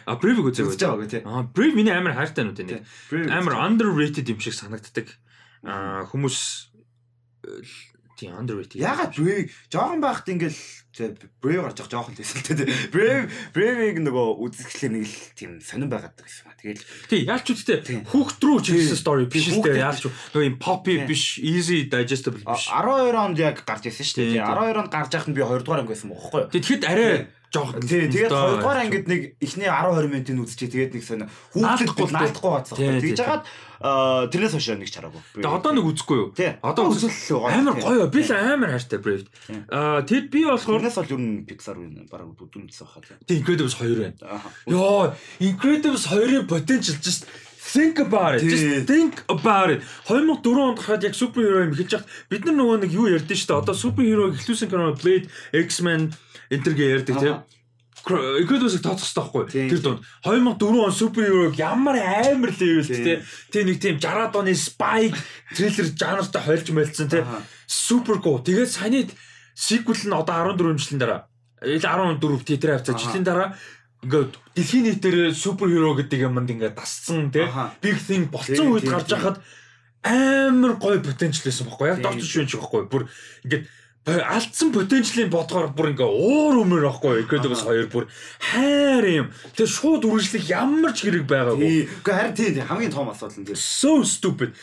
Speaker 1: А Brave
Speaker 2: байгааг тий.
Speaker 1: Аа Brave миний амар хайртай нүд энэ. Амар underrated юм шиг санагддаг. Аа хүмүүс тийм underrated.
Speaker 2: Ягаад Brave жоохон байхад ингээл Brave гарч байгаа жоохон л байсан л тий. Brave Brave-ийг нөгөө үзэсгэлээ нэг л тийм сонирн байгаад гэсэн юм. Тэгэл
Speaker 1: тий яалч үстэй хүүхд рүү чигсэн story биш л тий яалч нөгөө юм poppy биш easy digestible биш.
Speaker 2: 12 онд яг гарч ирсэн шүү дээ. 12 онд гарч яхад би 2 дугаар анги байсан бохоггүй.
Speaker 1: Тэгэхэд арай жоохон
Speaker 2: тий тэгээд 2 дугаар ангид нэг эхний 10 20 минутын үзчихээ тэгээд нэг сонио хүүхдүүд наалдахгүй бацсан. Тэгж жагаад тэрнээс хойш нэг чараагүй.
Speaker 1: Тэгээ одоо нэг үзэхгүй юу?
Speaker 2: Одоо үзэл
Speaker 1: амар гоё. Би л амар хайртай Brave. Аа тэгэд би болохоор
Speaker 2: тэрнээс бол ер нь Pixar үн бараг дүн үзсэн хаа.
Speaker 1: Тэгээ Incredibles 2 байна. Йоо, Incredibles 2-ын potential just think about it. Just think about it. 2004 онд хаад яг суперхеро юм эхэлж хахад бид нар нөгөө нэг юу ярьдэн шүү дээ. Одоо суперхеро эхлүүлсэн кино Blade, X-Men энтергээ ярьдаг тийм. Incredibles-ыг тооцох хэрэгтэй байхгүй. Тэр дунд 2004 он суперхерог ямар амар левелтэй тий. Тэ нэг тийм 60-аад оны spy трейлер жанртай хойлж мэлцсэн тий. Супер гоо. Тэгээд саяны sequel нь одоо 14 жилийн дараа 14 титр авцаа жилийн дараа ингээд дэлхийн нийтээр суперхеро гэдэг юмд ингээд дасцсан тий. Big thing болцсон үед гарч байхад амар гоё потенциал байсан байхгүй яг доктор шүн ч байхгүй бүр ингээд алдсан потенциалын бодгоор бүр ингээ уур өмөр байхгүй Incredibles 2 бүр хайр юм. Тэгээ шууд үргэлжлэх ямар ч хэрэг байгаагүй.
Speaker 2: Үгүй харин тийм хамгийн том асуудал нь тийм.
Speaker 1: So stupid.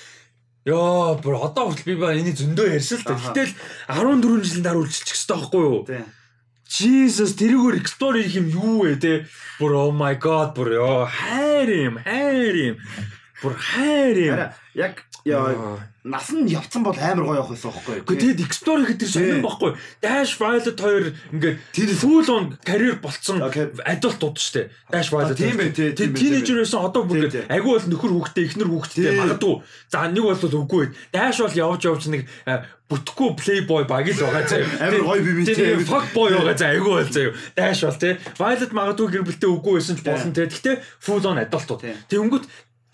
Speaker 1: Яа, бүр одоо хүртэл би ба энийг зөндөө ярьсан л та. Гэтэл 14 жилийн дараа үлчилчих хэвээр байхгүй юу?
Speaker 2: Тийм.
Speaker 1: Jesus тэрүүгээр explore хийх юм юу вэ те? Бүр oh my god бүр ёо хайр юм, хайр юм. Бүр хайр юм.
Speaker 2: Яг яа нас нь явцсан бол амар гоё явах байсан байхгүй?
Speaker 1: Гэхдээ тэгэд explore гэхэд тэр сонирн байхгүй. Dash Violet 2 ингээд тэр full on career болцсон adult дууд штэ. Dash Violet.
Speaker 2: Тийм ээ тийм.
Speaker 1: Teenager байсан одоо бүр агүй бол нөхөр хүүхдээ эхнэр хүүхдээ магадгүй. За нэг бол үгүй. Dash бол явж явж нэг бүтггүй playboy баг л байгаа заа.
Speaker 2: Амар гоё би
Speaker 1: битэй. Fuck boy байгаа заа. Айгүй бол заа. Dash бол тий. Violet магадгүй гэр бүлтэй үгүй байсан ч болно тий. Гэхдээ full on adult. Тэнгүүт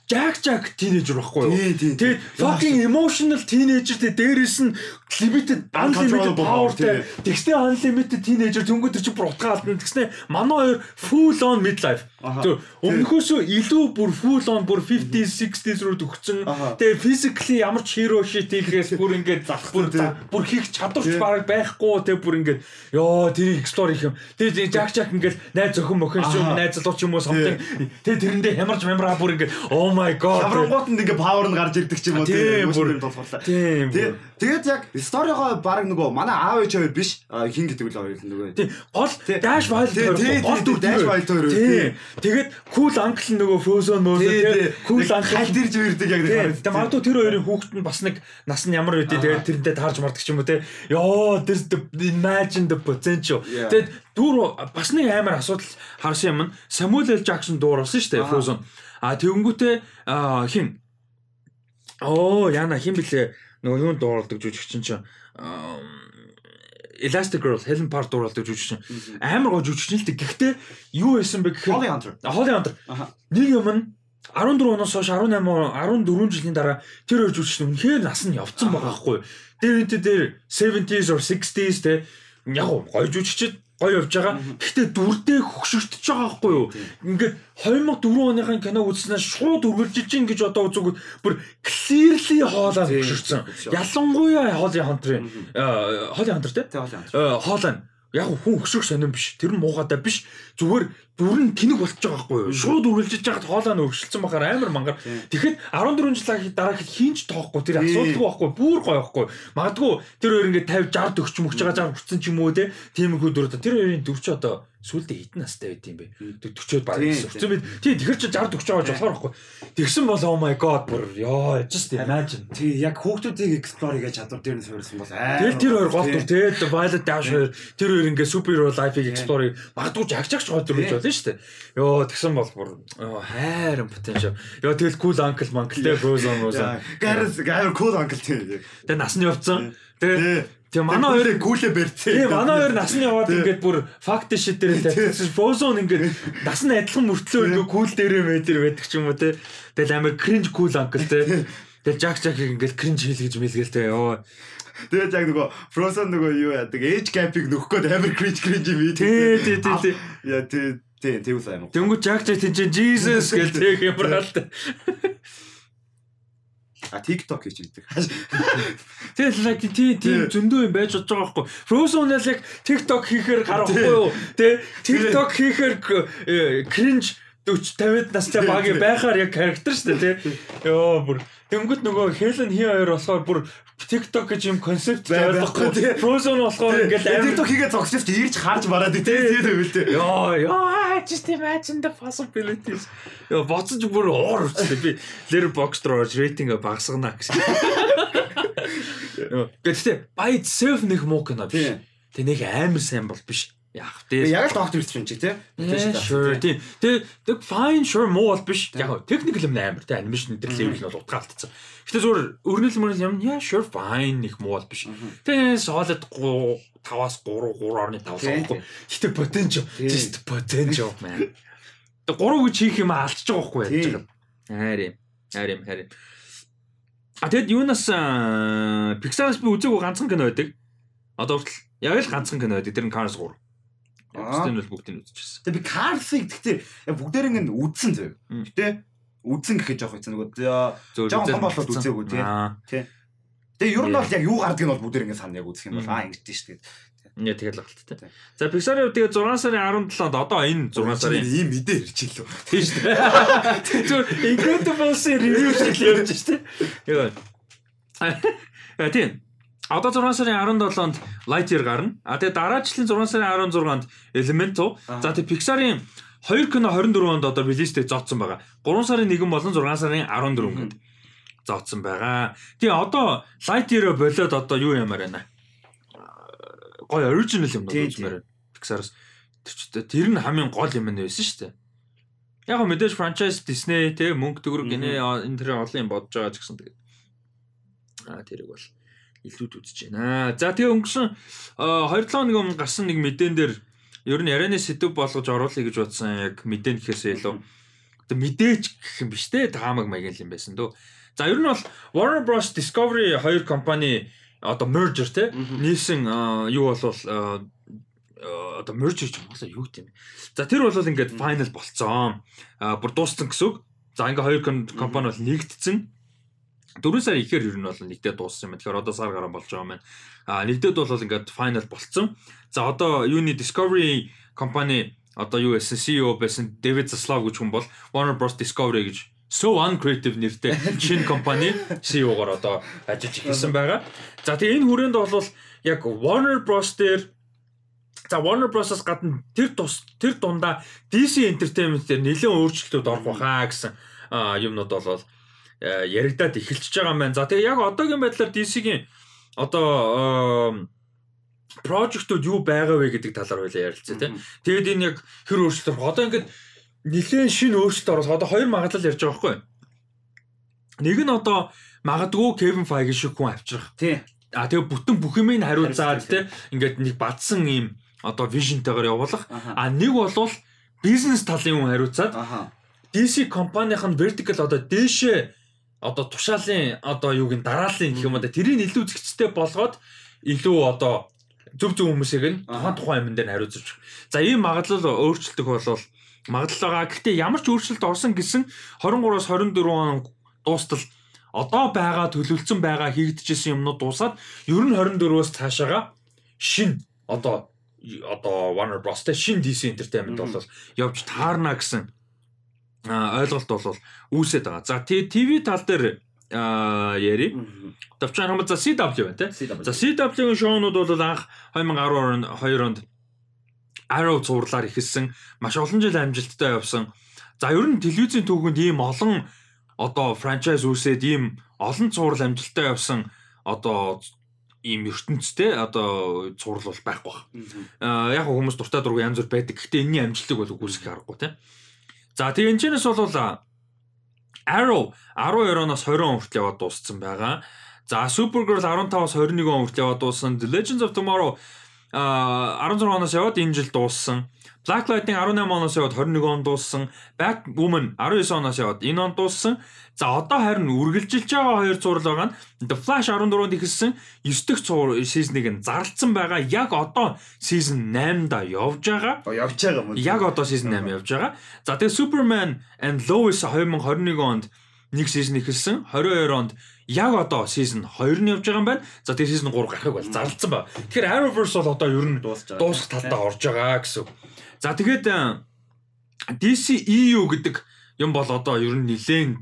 Speaker 1: Jack Jack teenager байхгүй юу? Тэгээд fucking emotional teenager тэ дээрэс нь limited unlimited powerтэй. Тэгснэ unlimited teenager тэр чинь бүр утгаа алдна. Тэгснэ манай хоёр full on midlife. Тэр өмнөхөөсөө илүү бүр full on бүр 50s 60s руу төгссөн. Тэгээд physically ямар ч hero shit хийхээс бүр ингээд бүр бүр хийх чадварч бараг байхгүй. Тэгээд бүр ингээд ёо тэр explore хийх юм. Тэгээд Jack Jack ингээд найз зөвхөн мөхөн юм найз залуу ч юм уу something. Тэгээд тэрэндээ хямарч мямраа бүр ингээд oh my god.
Speaker 2: Хаврангууд нь ингээ power нь гарч ирдэг ч юм уу
Speaker 1: тийм бүр болохоор. Тийм.
Speaker 2: Тэгээд яг сторигоо баг нөгөө манай аав ээж хоёр биш хин гэдэг л хоёр нөгөө.
Speaker 1: Тийм. Гол Dash Wild
Speaker 2: гол дүр Dash Wild хоёр.
Speaker 1: Тийм. Тэгээд Cool Uncle нөгөө Frozen мөн тийм. Cool Uncle
Speaker 2: хальт ирж ирдэг яг нэг.
Speaker 1: Тэгээд магадгүй тэр хоёрын хүүхэд нь бас нэг нас нь ямар байдیں۔ Тэгээд тэрэндээ таарж мардаг ч юм уу тийм. Йоо there's the imagine the potential. Тэгээд дүүр бас нэг амар асуудал харсан юм Samuel L Jackson дууруулсан шүү дээ Frozen. А тэгэнгүүтээ хин Оо яна хин блэ нөгөө юунд дуурлдаг жүжигчин чинь Elastic Girl Helen Park дуурлдаг жүжигчин амар гоо жүжигчин л дээ. Гэхдээ юу байсан бэ гэхээр
Speaker 2: Holly Hunter.
Speaker 1: Holly Hunter. Нэг юм нь 14 оноос хойш 18 14 жилийн дараа тэр хоёр жүжигчин үнэхээр нас нь явцсан байгаа хгүй. Тэр энэ дээр 70s or 60s те яг гоё жүжигчд гоё явж байгаа. Гэхдээ дүрдээ хөгшөртөж байгаа байхгүй юу? Ингээд 2004 оныхын киног үзснээр шууд үргэлжилж гин гэж одоо үзүүгүүд бүр clearly хоолоо хөгшөрсөн. Ялангуяа Холли Хантрын Холли Хантер те? Хоолоо яг хүн хөшрөх сонирн биш. Тэр нь муугатай биш. Зүгээр дүр нь тэнэг болчихж байгаа байхгүй юу? Шууд үргэлжиж яхад хоолоо нь өргөжлөлцөн бахаар амар мангар. Тэгэхэд 14 жил дараа хийнч тоохгүй тэр асуудалгүй байхгүй бүр гоё байхгүй. Магадгүй тэр хоёр ингээд 50 60 төгч мөгч байгаа 60 хүрсэн ч юм уу те. Тийм их дүр тэр хоёрын дүр чи одоо сүулдэ хитэн настай байт юм бэ. 40-од баг өссөн мэд. Тий тэгэхэр чи 60 40 байгаа болохоор байхгүй. Тэгсэн бол oh my god бүр ёо just imagine.
Speaker 2: Тий яг хүүхдүүдийг explore хийж чадвар дээр нь суурилсан бол аа.
Speaker 1: Тэгэл тэр хоёр гол дүр тий Violet Dash хоёр тэр хоёр ингээ superhero life-ийг explore магадгүй жагчагч гол дүр гэж болно шүү дээ. Ёо тэгсэн бол бүр хайрын potential. Ёо тэгэл cool uncle uncle тий Frozen Frozen.
Speaker 2: Гарс гайр cool uncle тий.
Speaker 1: Тэгээ насны явцсан. Тэгээ Тэгээ манай хоёр
Speaker 2: күүлээ барьцээ.
Speaker 1: Тэгээ манай хоёр насны яваад ингээд бүр факт шит дээр тавьчихсан. Frozen ингээд нас нь адилхан мөртлөө ингээд кул дээрээ мэдэр байдаг ч юм уу те. Тэгэл амар cringe cool uncle те. Тэгэл Jack Jack ингээд cringe хийлгэж мэлгэлтэй ёо.
Speaker 2: Тэгээд яг нөгөө Frozen нөгөө юу яадаг gap-ыг нөхөх гээд амар cringe cringe юм ийм.
Speaker 1: Тий, тий, тий.
Speaker 2: Яа тий тий тий үс аймаг.
Speaker 1: Тэнгүү Jack Jack тийч Jesus гэж тэг юм байна.
Speaker 2: А TikTok хийж байдаг.
Speaker 1: Тэгэл яг тий тийм зөндөө юм байж болж байгаа байхгүй. Frozen л яг TikTok хийхээр гарахгүй юу? Тэ TikTok хийхээр cringe 40 50-д настай баг байхаар яг характер шүү дээ тий. Йоо бүр Тэнгүүд нөгөө Helen хий хоёр болохоор бүр TikTok гэж юм концепт байхгүй тий. Frozen болохоор ингээл
Speaker 2: TikTok хийгээ зогсож ирж харж бараад тий. Тийм үү тий.
Speaker 1: Йоо ёо just imagine the possibilities. Йоо боцож бүр уур үрчтэй би Letterboxd руу орж рейтинг багасгана гэсэн. Гэхдээ by itself нэг муу кино биш. Тэ нэг амар сайн бол биш. Яг
Speaker 2: дээр яг л доктор ирсэн чинь тий.
Speaker 1: Sure тий. Тэг fine sure муу бол биш. Яг technical юм амар тий анимашн энэ level нь бол утгаалтцсан. Гэтэ зүгээр өрнөл мөрөл юм яа sure fine их муу бол биш. Тэ solid 5-аас 3 3.5 байхгүй. Гэтэ potential just potential man. Тэг 3 гэж хийх юм алдчих байгаа байхгүй яаж байгаа. Хайр юм. Хайр юм хайр юм. А тэгэд юунаас Pixar-аас би үзээгүй ганцхан кино байдаг. Одоо хүртэл яг л ганцхан кино байдаг. Тэр нь Cars 3. Бусдын бол бүгдийг үзчихсэн.
Speaker 2: Тэгээ би Cars-ыг гэхдээ бүгдээр ингэ үзсэн зөө. Гэтэ үзэн гэхэд жоох хэцүү нөгөө жоохон хон болоод үзээгүй тий. Тий. Тэгээ ер нь бол яг юу гардаг нь бол бүгдээр ингэ санаа яг үзэх юм бол аа ингэдэж шүү дээ.
Speaker 1: Ингээ тэгэл галттай. За Pixar-ийн тэгээ 6 сарын 17-нд одоо энэ 6 сарын
Speaker 2: ийм мэдээ ирж илүү.
Speaker 1: Тийм шүү дээ. Зүгээр Incredibles-ийн review шиг л явж шүү дээ. Яа. Тийм. Одоо 6 сарын 17-нд Lightyear гарна. А тэгээ дараачлын 6 сарын 16-нд Elemental. За тэгээ Pixar-ийн 2 кино 24-нд одоо релизтэй зооцсон байгаа. 3 сарын 1 болон 6 сарын 14-нд зооцсон байгаа. Тэгээ одоо Lightyear болоод одоо юу ямаар байна? Гой original юм дуулмаар байна. Pixar-аас тэр нь хамгийн гол юм байсан шүү дээ. Яг го мэдээж franchise Disney те мөнгө төгрөг гинэ энэ тэр олон юм бодож байгаа ч гэсэн тэгээд аа тэрийг бол илүүд үзэж байна. За тэгээ өнгөрсөн 2-7 хоног өмнө гарсан нэг мэдэн дээр ер нь ярианы сэдв болгож оруулъя гэж бодсон яг мэдэн гэхээсээ илүү одоо мэдээж гэх юм биш те таамаг маяг юм байсан дөө. За ер нь бол Warner Bros Discovery хоёр компани одоо merger те нийлсэн юу болвол одоо merger ч монголоор юу гэдэм. За тэр бол ингээд final болцсон. Бүр дууссан гэсэн үг. За ингээ хоёр компани бол нэгдсэн. 4 сар ихээр ер нь бол нэгдээд дууссан юм. Тэгэхээр одоо сар гарan болж байгаа юм байна. А нэгдээд бол ингээд final болцсон. За одоо юуны Discovery компани одоо юу байсан CEO байсан David Zaslav гэж хүн бол Warner Bros Discovery гэж So Uncreative нэртэй шинэ компани CEO-гоор одоо ажиллаж ирсэн байгаа. За тэгээ энэ хүрээнд бол яг Warner Bros дээр За Warner Bros-оос гадна тэр тус тэр дундаа DC Entertainment дээр нэлээд өөрчлөлтүүд орох байхаа гэсэн юмнууд бол Э, яригадаад эхэлчихэж байгаа юм байна. За тэгээ яг одоогийн байдлаар DC-гийн одоо прожектууд юу байгаа вэ гэдэг талаар хоёлаа ярилцъя тий. Тэгээд энэ яг хэр өөрчлөлт одоо ингээд нэлээд шинэ өөрчлөлт ороод одоо хоёр магадлал ярьж байгаа байхгүй. Нэг нь одоо магадгүй Kevin Feige шиг хүн авчрах.
Speaker 2: Тий.
Speaker 1: А тэгээ бүтэн бүх юмыг хариуцаад тий ингээд нэг бадсан юм одоо вижнтэйгээр явуулах. А нэг болвол бизнес талын хүн хариуцаад DC компанийн vertical одоо дээшээ одоо тушаалын одоо юуг нь дараалын гэх юм уу тэрийг илүү зэгцтэй болгоод илүү одоо зөв зөв хүмүүсийг нь тухайн тухайн юмн дээр хариуцж. За ийм магадлал өөрчлөлтөх болвол магадлал байгаа. Гэхдээ ямар ч өөрчлөлт орсон гэсэн 23-аас 24 он дуустал одоо байгаа төлөвлөсөн байгаа хийгдэжсэн юмнууд дуусаад ер нь 24-өөс цаашаага шин одоо одоо Warner Bros. тэ шин DC Entertainment бол явж таарна гэсэн ойлголт бол үүсэт байгаа. За TV тал дээр яри. Төвчөн хамт за CW байна те. За CW-ийн шоунууд бол анх 2012 онд Arrow зурлаар ихэлсэн маш олон жил амжилттай явсан. За ер нь телевизийн түүхэнд ийм олон одоо франчайз үүсээд ийм олон зурл амжилттай явсан одоо ийм ертөнцтэй одоо зурл бол байхгүй баг. Аа яг хүмүүс дуртай дургу янз бүр байдаг. Гэхдээ энэний амжилтыг бол үгүйсэх аргагүй те. За тэгээ энэчнээс бол Arrow 12 оноос 20 он хүртэл яваад дууссан байгаа. За Supergirl 15-аас 21 он хүртэл яваад дууссан. The Legends of Tomorrow а 16 оноос яваад энэ жил дууссан. Black Lightning 18 оноос яваад 21 он дууссан. Batwoman 19 оноос яваад энэ он дууссан. За одоо харин үргэлжилж байгаа хоёр зураг байгаа нь The Flash 14-нд ихэлсэн 9 дахь сизныг нь зарлцсан байгаа. Яг одоо season 8-да явж байгаа.
Speaker 2: Явж байгаа юм.
Speaker 1: Яг одоо season 8 явж байгаа. За тэгээ Superman and Lois 2021 онд нэг season ихэлсэн. 22 онд яг одоо season 2 нь явж байгаа юм байна. За тэгээ season 3 гарахыг бол зарлцсан ба. Тэгэхээр Arrowverse бол одоо ер нь дуусах талдаа орж байгаа гэсэн. За тэгээд DC EU гэдэг юм бол одоо ер нь нилээн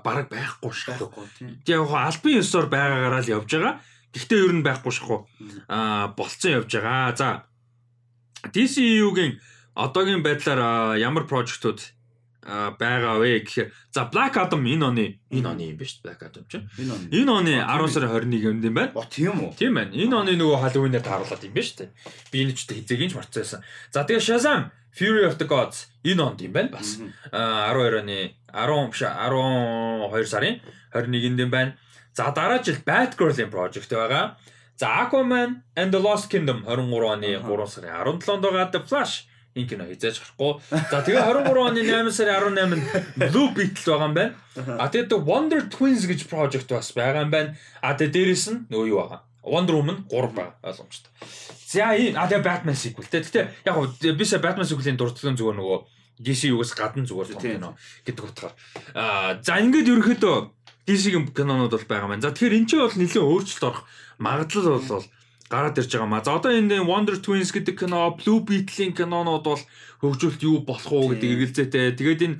Speaker 1: бараг байхгүй шүү. Тэгээд яг албан ёсоор байгаагаараа л явж байгаа. Гэхдээ ер нь байхгүй шүү. Аа болцсон явж байгаа. За DC EU-гийн одоогийн байдлаар ямар прожектууд байгаа вэ гэхээр за Black Adam энэ оны энэ оны юм ба шүү Black Adam чинь энэ оны 10 сарын 21-нд юм байна.
Speaker 2: Оо тийм үү?
Speaker 1: Тийм байна. Энэ оны нөгөө Halloween-ээр тааруулаад юм ба шүү. Би энэ ч хизээгийн ч марцсан. За тэгээ Shazam Fury of the Gods энэ онд юм байна бас. А 12 оны 10 биш 12 сарын 21-нд юм байна. За дараа жил Batgirl-ийн project байгаа. За Aquaman and the Lost Kingdom 23 оны 3 сарын 17-нд байгаа The Flash энэ кино хязгаарч гарахгүй. За тэгээ 23 оны 8 сарын 18-нд Blue Beetle байгаа юм байна. А тэгээд Wonder Twins гэж project бас байгаа юм байна. А тэгээд дээрэс нь нөгөө юу байгаа. Wonder Woman 3 байгаа ойлгомжтой. За энэ а тэгээ Batman sequel те. Гэтэ яг би сая Batman sequel-ийн дурдсан зүгээр нөгөө DC югаас гадна зүгээр том кино гэдэг утгаар. А за ингээд ерөнхийдөө DC-ийн кинонууд бол байгаа маань. За тэгэхээр эн чинь бол нэлээд өөрчлөлт орох магадлал бол гараад ирж байгаа маа. За одоо энэ Wonder Twins гэдэг кино, Blue Beetle-ийн кинонууд бол хөгжүүлэлт юу болох уу гэдэг эргэлзээтэй. Тэгээд энэ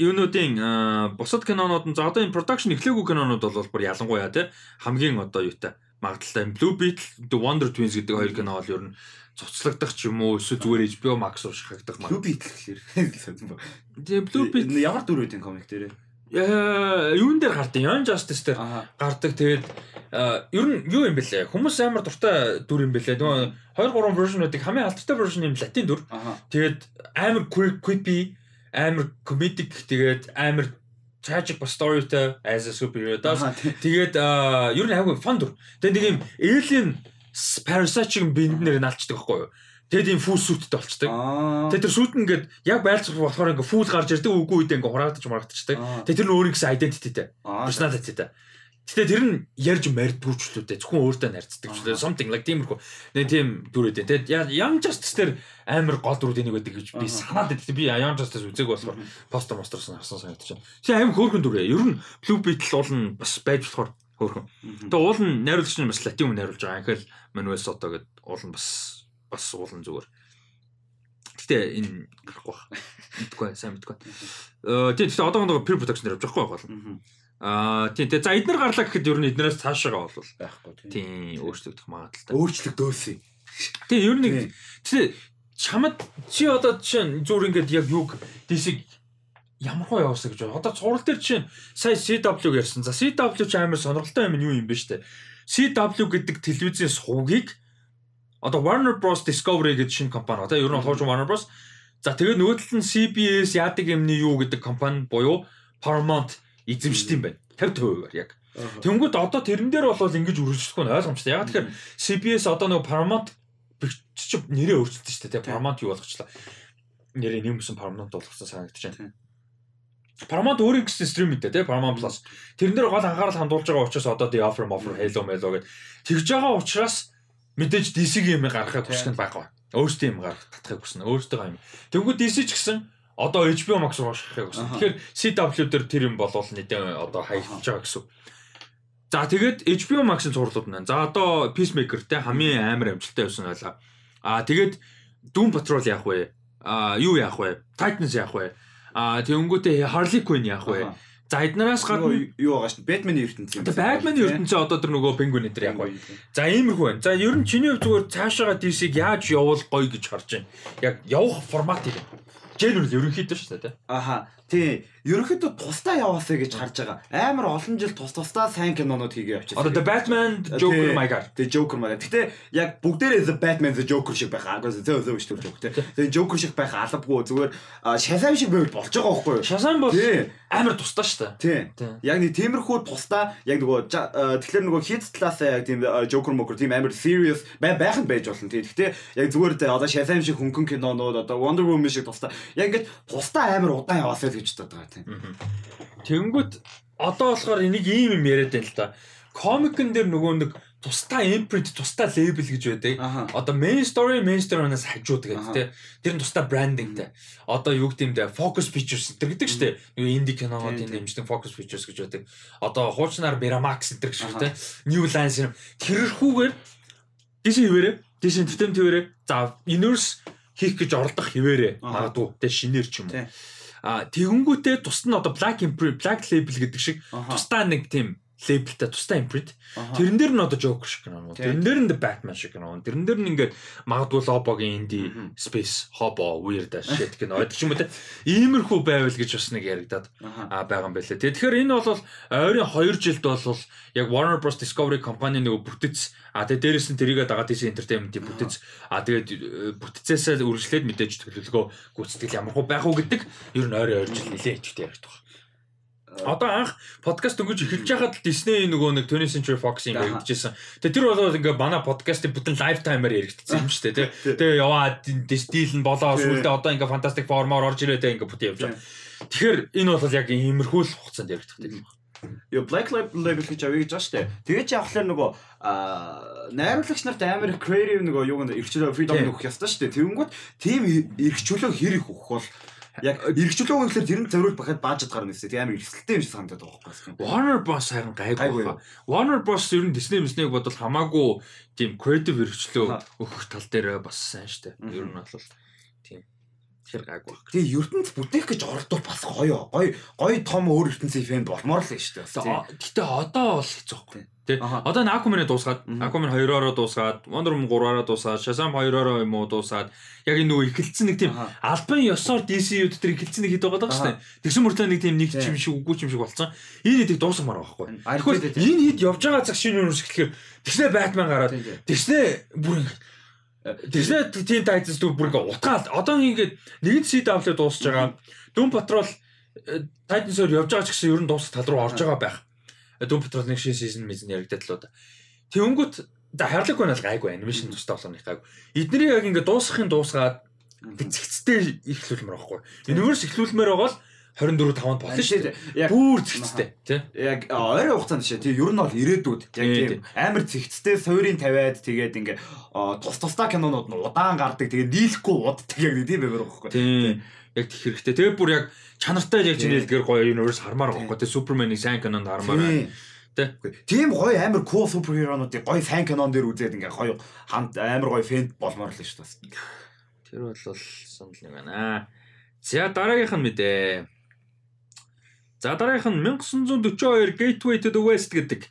Speaker 1: юунуудын бусад кинонууд нь за одоо энэ production эхлээгүй кинонууд бол бүр ялангуяа тий хамгийн одоо юутай магадaltaй Blue Beetle, The Wonder Twins гэдэг хоёр кино бол ер нь цуцлагдах ч юм уу эсвэл зүгээр HBO Max руу шахагдах
Speaker 2: маа. Blue Beetle ба.
Speaker 1: Тэгээ Blue Beetle
Speaker 2: ямар дүрүүдийн комик дээрээ
Speaker 1: юун дээр гардаг Young Justice дээр гардаг тэгээд ер нь юу юм бэлээ? Хүмүүс амар дуртай дүр юм бэлээ. Нөгөө 2 3 version-уудыг хамгийн алдартай version юм латин дүр. Тэгээд амар creepy амар comedic тэгээд амар tragic бас storyтэй as a superhero даас тэгээд ер нь хайгуу fun дүр. Тэгээд нэг юм alien parasite-ийн бинд нэр нь алчдаг байхгүй юу Тэгэд ийм фул сүттэй болчдаг. Тэгээ тэр сүт нь ингээд яг байлцах болохоор ингээд фул гарч ирдэг үгүй үедээ ингээд хураагдаж марагдчихдаг. Тэгээ тэр нь өөр ихсэн identityтэй. Personalityтэй. Гэтэ тэр нь ярьж мэрдгүй ч лүүдээ зөвхөн өөртөө нарцдаг ч лээ something like тиймэрхүү. Нэг тийм дүрээд. Тэгээд Young Justice тэр амар гол дүрүүд энийг байдаг гэж би санаад байд. Би Young Justice үзег болохоор постер мостерсон харсан санагдаж байна. Тэгээ амар хөөрхөн дүрээ. Ер нь Blue Beetle уул нь бас байж болохоор хөөрхөн. Тэгээ уул нь найруулагч нь бас латин хүн найруулж байгаа. Анхэл Manuel Soto гэдэг уул нь бас бас суулна зүгээр. Гэтэ энэ гарахгүй байна. Мэдгүй сайн мэдгүй. Э тийм тэгэхээр одоогоо peer production дээр явж байгаа байхгүй Аа тийм тэгээ за эднэр гарлаа гэхэд ер нь эднээс цаашаага бол
Speaker 2: байхгүй
Speaker 1: тийм өөрчлөгдөх магадлалтай.
Speaker 2: Өөрчлөгдөөсэй.
Speaker 1: Тийм ер нь тэгээ чамд чи одоо чинь зүгээр ингээд яг юг дисиг ямар хоо явуулсан гэж байна. Одоо цуврал дээр чинь сая CW ярьсан. За CW ч амар сонирхолтой юм юу юм бэ штэ. CW гэдэг телевизийн сувгийг одоо Warner Bros Discovery гэдэг шинэ компани одоо ер нь хожим Warner Bros. За тэгээд нөгөө талд нь CBS яадаг юмны юу гэдэг компани буюу Paramount эзэмшдэг юм байна. 50%-аар яг. Тэнгүүд одоо тэрэн дээр бол ингэж үргэлжлэхгүй нь ойлгомжтой. Яг тэгэхээр CBS одоо нөгөө Paramount чи нэрээ өөрчилсөн шүү дээ. Paramount юу болгочлаа. Нэрээ нэмсэн Paramount болгосон байна. Paramount өөрийн гэсэн стрим мэдээ тий Paramount Plus. Тэрэн дээр гол анхаарал хандуулж байгаа учраас одоо The Offer Offer Halo Melo гэдэг тэгж байгаа учраас мэдээж DC-ийн юм гаргахыг хүсэх нь байгаа. Өөртөө юм гаргах татахыг хүснэ. Өөртөө юм. Тэнгүүд DC ч гэсэн одоо HBO Max руу шахахыг хүснэ. Тэгэхээр CW дээр тэр юм болвол нэгэн одоо хаягдж байгаа гэсэн. За тэгээд HBO Max-ын цувралууд байна. За одоо Peacemaker те хамгийн амар амжилттай явсан байлаа. Аа тэгээд Doom Patrol яах вэ? Аа юу яах вэ? Titans яах вэ? Аа тэгэнгүүтээ Harley Quinn яах вэ? За эднээс гадна
Speaker 2: юу байгаа шин Бэтменийн ертөнцийн.
Speaker 1: Тэгээ Бэтменийн ертөнцийн одоо тэр нөгөө пингвин энэ яг гоё. За иймэрхүү байна. За ер нь чиний хувьд зүгээр цаашаага DC-г яаж явуул гоё гэж харж байна. Яг явах формат юм. General ерөнхийдөө шүү дээ.
Speaker 2: Аха. Тий. Ерөнхийдөө тусдаа яваасаа гэж харж байгаа. Амар олон жил тус тусдаа сайн кинонууд хийгээ явчихсан.
Speaker 1: Одоо The Batman, Joker, My God.
Speaker 2: The Joker God. Гэтэ яг бүгдээрээ The Batman, The Joker шиг байх. Аа зөө биш тэр Joker. Тэгээ Joker шиг байх албагүй зүгээр Shazam шиг байвал болж байгаа байхгүй юу?
Speaker 1: Shazam бол амар тусдаа шүү
Speaker 2: дээ. Тий. Яг нэг тиймэрхүү тусдаа яг нөгөө тэгэхээр нөгөө хит талаасаа яг тийм Joker Moker тийм амар serious байх нь байж болно. Тий. Гэтэ яг зүгээр одоо Shazam шиг хөнгөн кинонууд одоо Wonder Woman шиг тусдаа яг ингэж тусдаа амар удаан яваасаа гэж бодож байгаа тийм.
Speaker 1: Тэнгүүт одоо болохоор энийг ийм юм яриад байл та. Комикэн дээр нөгөө нэг тусдаа imprint, тусдаа label гэж байдаг. Одоо main story, main story-наас хажууд гэдэг тийм. Тэр нь тусдаа brandingтэй. Одоо юу гэмдэ focus features center гэдэг шүү дээ. Нөгөө indie кинонуудын дэмждэг focus features гэж байдаг. Одоо хуучнаар Miramax center гэж шүү дээ. New Line юм. Тэрхүүгээр дээш хിവэрэ, дээш entertainment хിവэрэ. За, universe хийх гэж оролдох хിവэрэ. Магадгүй тэ шинээр ч юм уу. А тэгэнгүүтээ тусд нь одоо black imprint, black label гэдэг шиг тусдаа нэг тийм лейблтэй тусдаа импринт. Тэрэн дээр нь одоо Joker шиг кино. Тэрэн дээр нь Batman шиг кино. Тэрэн дээр нь ингээд магадгүй Lobo-гийн Indie Space Hobo Weird shit кино. Ч юм уу те. Иймэрхүү байвал гэж бас нэг яригадаад аа байгаа юм байлээ. Тэгэхээр энэ бол ойрын 2 жилд бол яг Warner Bros Discovery компани нөгөө бүтэц а тэгээ дээрэс нь тэрийгээ дагаад DC Entertainment-ийн бүтэц а тэгээд э, бүтцээсээ үргэлжлээд мэдээж төлөвлөгөө гүйцэтгэл ямар хөө байх уу гэдэг ер нь ойрын 2 жил нэлээд ихтэй яригдах Одоо анх подкаст өнгөж эхэлж байхад Disney нөгөө нэг 20th Century Fox-ийн яригдчихсэн. Тэгээ тэр болоод ингээ манай подкастын бүтэн лайв таймаар яригдчихсан юм шүү дээ. Тэгээ яваа дийл нь болоо сүлдээ одоо ингээ Fantastic Four-оор орж ирээд ингээ бүтэн явж байгаа. Тэгэхээр энэ бол яг иймэрхүү л хугацаанд яригдах юм байна.
Speaker 2: Yo Black Label гэж авъя гэж байна шүү дээ. Тэгээд явахлаар нөгөө найруулагч нарт амар creative нөгөө юу гэнэ эрхчлөө freedom өгөх ёстой шүү дээ. Тэнгүүд тийм эрхчлөө хэрэг өгөх бол Яг эргчлөө үнэхээр тэр нь зориулж бахад баажд гарна гэсэн. Тийм амар эрсдэлтэй юм шиг санагдаад байгаа байхгүй.
Speaker 1: Warner Bros харин гайгүй байна. Warner Bros ер нь Disney Disney-г бодвол хамаагүй тийм creative эргчлөө өгөх тал дээр бас сайн штэ. Ер нь бол тийм тэр гайгүй байна.
Speaker 2: Тэгээ ертөнц бүтээх гэж оролдвол бас гоё. Гоё гоё том өөр ертөнцийн фэн болмоор л штэ.
Speaker 1: Гэтэ одоо бол хэцүү байхгүй. Тэ. Одоо энэ Aquaman-ыг дуусгаад, Aquaman 2-ороо дуусгаад, Wonder Woman 3-ороо дуусгаад, Shazam 2-ороо юм уу дуусгаад, яг энэ нөгөө ихэлцэн нэг тийм албан ёсоор DC-үүд төр ихэлцэн нэг хэд байгаа шүү дээ. Тэгсэн мөртлөө нэг тийм нэг чим шиг үгүй чим шиг болцсон. Энэ хэдийг дуусгамаар байхгүй. Тэгэхгүй энэ хэд явж байгаа цаг шинэ юм шиг тэгэхээр тэгснэ Batman гараад тэгснэ бүр тэгснэ тийм Titans дүү бүр ингээ утгаал. Одоо ингээд нэгэн CW дуусж байгаа. Patrol э, Titans-оор явж байгаа ч гэсэн ер нь дуусах тал руу орж байгаа байх Doom Patrol нэг шин season мизэн яригдаад л удаа. Тэнгүүт за хайрлаг байна л гайгүй анимашн тустай болгоны гайгүй. Эдний яг ингээ дуусгахын дуусгаад зэгцтэй ихлүүлмээр байхгүй. Universe ихлүүлмээр байгаа л 24 5-нд болно шүү дээ. Яг бүр зэгцтэй тий.
Speaker 2: Яг ойрын хугацаанд шээ. Тий ер нь бол ирээдүйд яг тийм амар зэгцтэй суурийн тавиад тэгээд ингээ тус тусдаа кинонууд нь удаан гардаг тэгээд дийлэхгүй уддаг яг тийм байгаад байгаа байхгүй.
Speaker 1: Яг тех хэрэгтэй. Тэгээд бүр яг чанартай яг чинь хэлгээр гоё universe хармаар байгаа байхгүй. Тэгээд Superman-ыг сайн кинонд хармаар байна.
Speaker 2: Тийм гоё амар cool суперхеронуудыг гоё сайн кинон дээр үзээд ингээ гоё хамт амар гоё фэн болмоор л шүү дээ.
Speaker 1: Тэр бол санал нэг байна. За дараагийнх нь мэдээ. За дараагийнх нь 1942 Gateway to the West гэдэг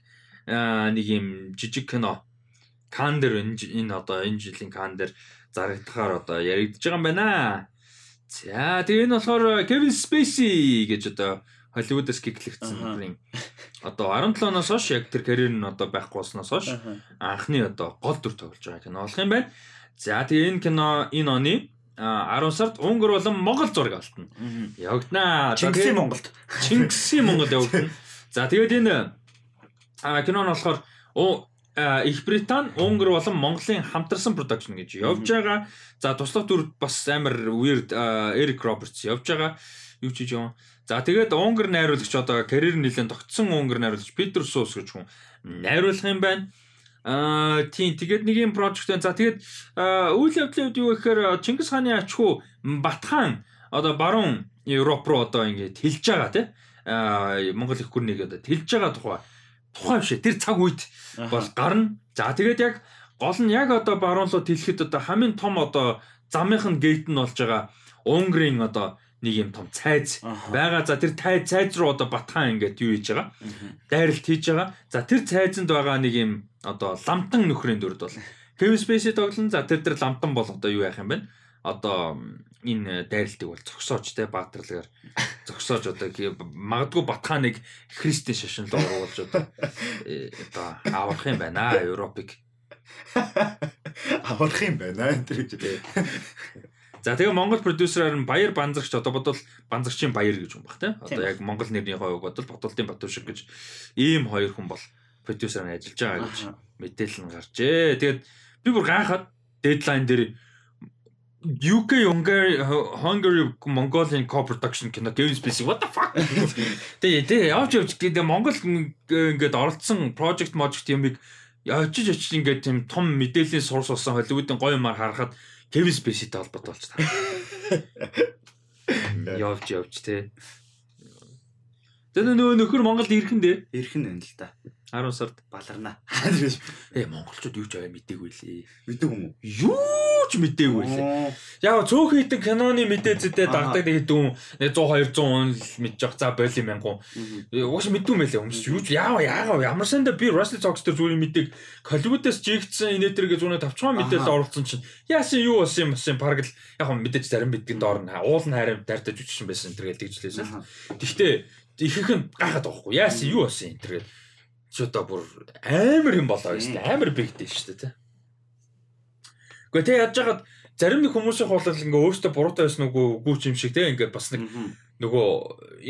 Speaker 1: нэг юм жижиг кино. Кан дээр энэ одоо энэ жилийн кан дээр зарагдахаар одоо яригдж байгаа юм байна. За тэгээ энэ болохоор Kevin Spacey гэж одоо Холливуудаас гиглэгдсэн бүрийн одоо 17 оноос хойш яг тэр карьер нь одоо байхгүй болсноос хойш анхны одоо гол дүр тоглож байгаа кино болох юм байна. За тэгээ энэ кино энэ оны 10 сард Унгар болон Монгол зураг алтна. Явагдана.
Speaker 2: Чингисийн Монголд.
Speaker 1: Чингисийн Монгол явагдана. За тэгээд энэ кино нь болохоор Их Британь, Унгар болон Монголын хамтарсан production гэж явж байгаа. За туслах дүр бас амар weird Эрик Робертс явж байгаа. Юу ч юм. За тэгээд Унгар найруулагч одоо карьер нэлээд тогтсон Унгар найруулагч Питер Сус гэж хүн найруулах юм байна. Аа тийм тэгээд нэг юм прожект байна. За тэгээд үйл явдлын үед юу гэхээр Чингис хааны ачхуу Батхан одоо баруун Европ руу одоо ингээд хэлж байгаа тий. Аа Монгол их гүрнийг одоо хэлж байгаа тухай тухай биш тэр цаг үед бол гарна. За тэгээд яг гол нь яг одоо баруун руу тэлэхэд одоо хамгийн том одоо замынх нь гейт нь болж байгаа Унгарын одоо нэг юм том цайз байгаа. За тэр цайз цайз руу одоо батхан ингээд юу хийж байгаа. Дайралт хийж байгаа. За тэр цайзанд байгаа нэг юм одоо ламтан нөхрийн дүрд бол Kevin Spacey тоглон за тэр тэр ламтан бол одоо юу яах юм бэ? Одоо энэ дайралтыг бол зогсоож те баатарлагаар зогсоож одоо магадгүй Батханыг христийн шашин руу оруулж одоо э, одоо аврах юм байна аа Европыг
Speaker 2: аврах юм байна энэ гэж те.
Speaker 1: За тэгээ Монгол продюсераар нь Баяр Банзагч одоо бодвол Банзагчийн Баяр гэж юм баг те. Одоо яг Монгол нэрний хувьд бодвол Батуулдын Батушиг гэж ийм хоёр хүн бол продюсераар ажиллаж байгаа гэж мэдээлэл нь гарчээ. Тэгээд би бүр гайхаад дедлайн дээр UK Hungary Hungary Mongolian co-production кино Kevin Spacey what the fuck тэгээ тэгээ явж явж тэгээ Монгол ингээд оролцсон project project юмыг очиж очиж ингээд тийм том мэдээллийн сурс болсон Холливуудын гоё юмар харахад Kevin Spacey-тэй холбоотой болч таа. Явж явж те. Тэгээ нөгөө нөхөр Монголд ирэх нь дээ.
Speaker 2: Ирэх нь байна л да.
Speaker 1: 10 сард
Speaker 2: баларна.
Speaker 1: Ээ монголчууд юу ч аваа мэдээгүй лээ.
Speaker 2: Мэддэг юм уу?
Speaker 1: Юу ч мэдээгүй лээ. Яг цөөхөн хитэн киноны мэдээ зэдээ дагдаг нэг хэдэн 100 200 он л мэдж явах. За боли мянган. Уус мэдгүй мэлээ хүмүүс юу ч яава яага ямар санда би Russell Fox тэр зүгээр мэдээг Hollywood-аас жигдсэн инээтергээ зүүнээ тавчхан мэдээлэл оруулсан чинь. Яасан юу болсон юм бас юм? Параг л яг мэдээж зарим бидгийн доор нь уул нь харин дайртаж үчсэн байсан энэ гэж хэлсэн. Гэхдээ ихэнх нь гахаад байхгүй. Яасан юу болсон энэ тэргээд ч одоо бүр амар юм болоо дээ. Амар бигдээ шүү дээ. Гэхдээ тэг яаж яагаад зарим нэг хүмүүсийн хуулал ингээ өөртөө буруутай байсан үгүй үгүй юм шиг те ингээ бас нэг нөгөө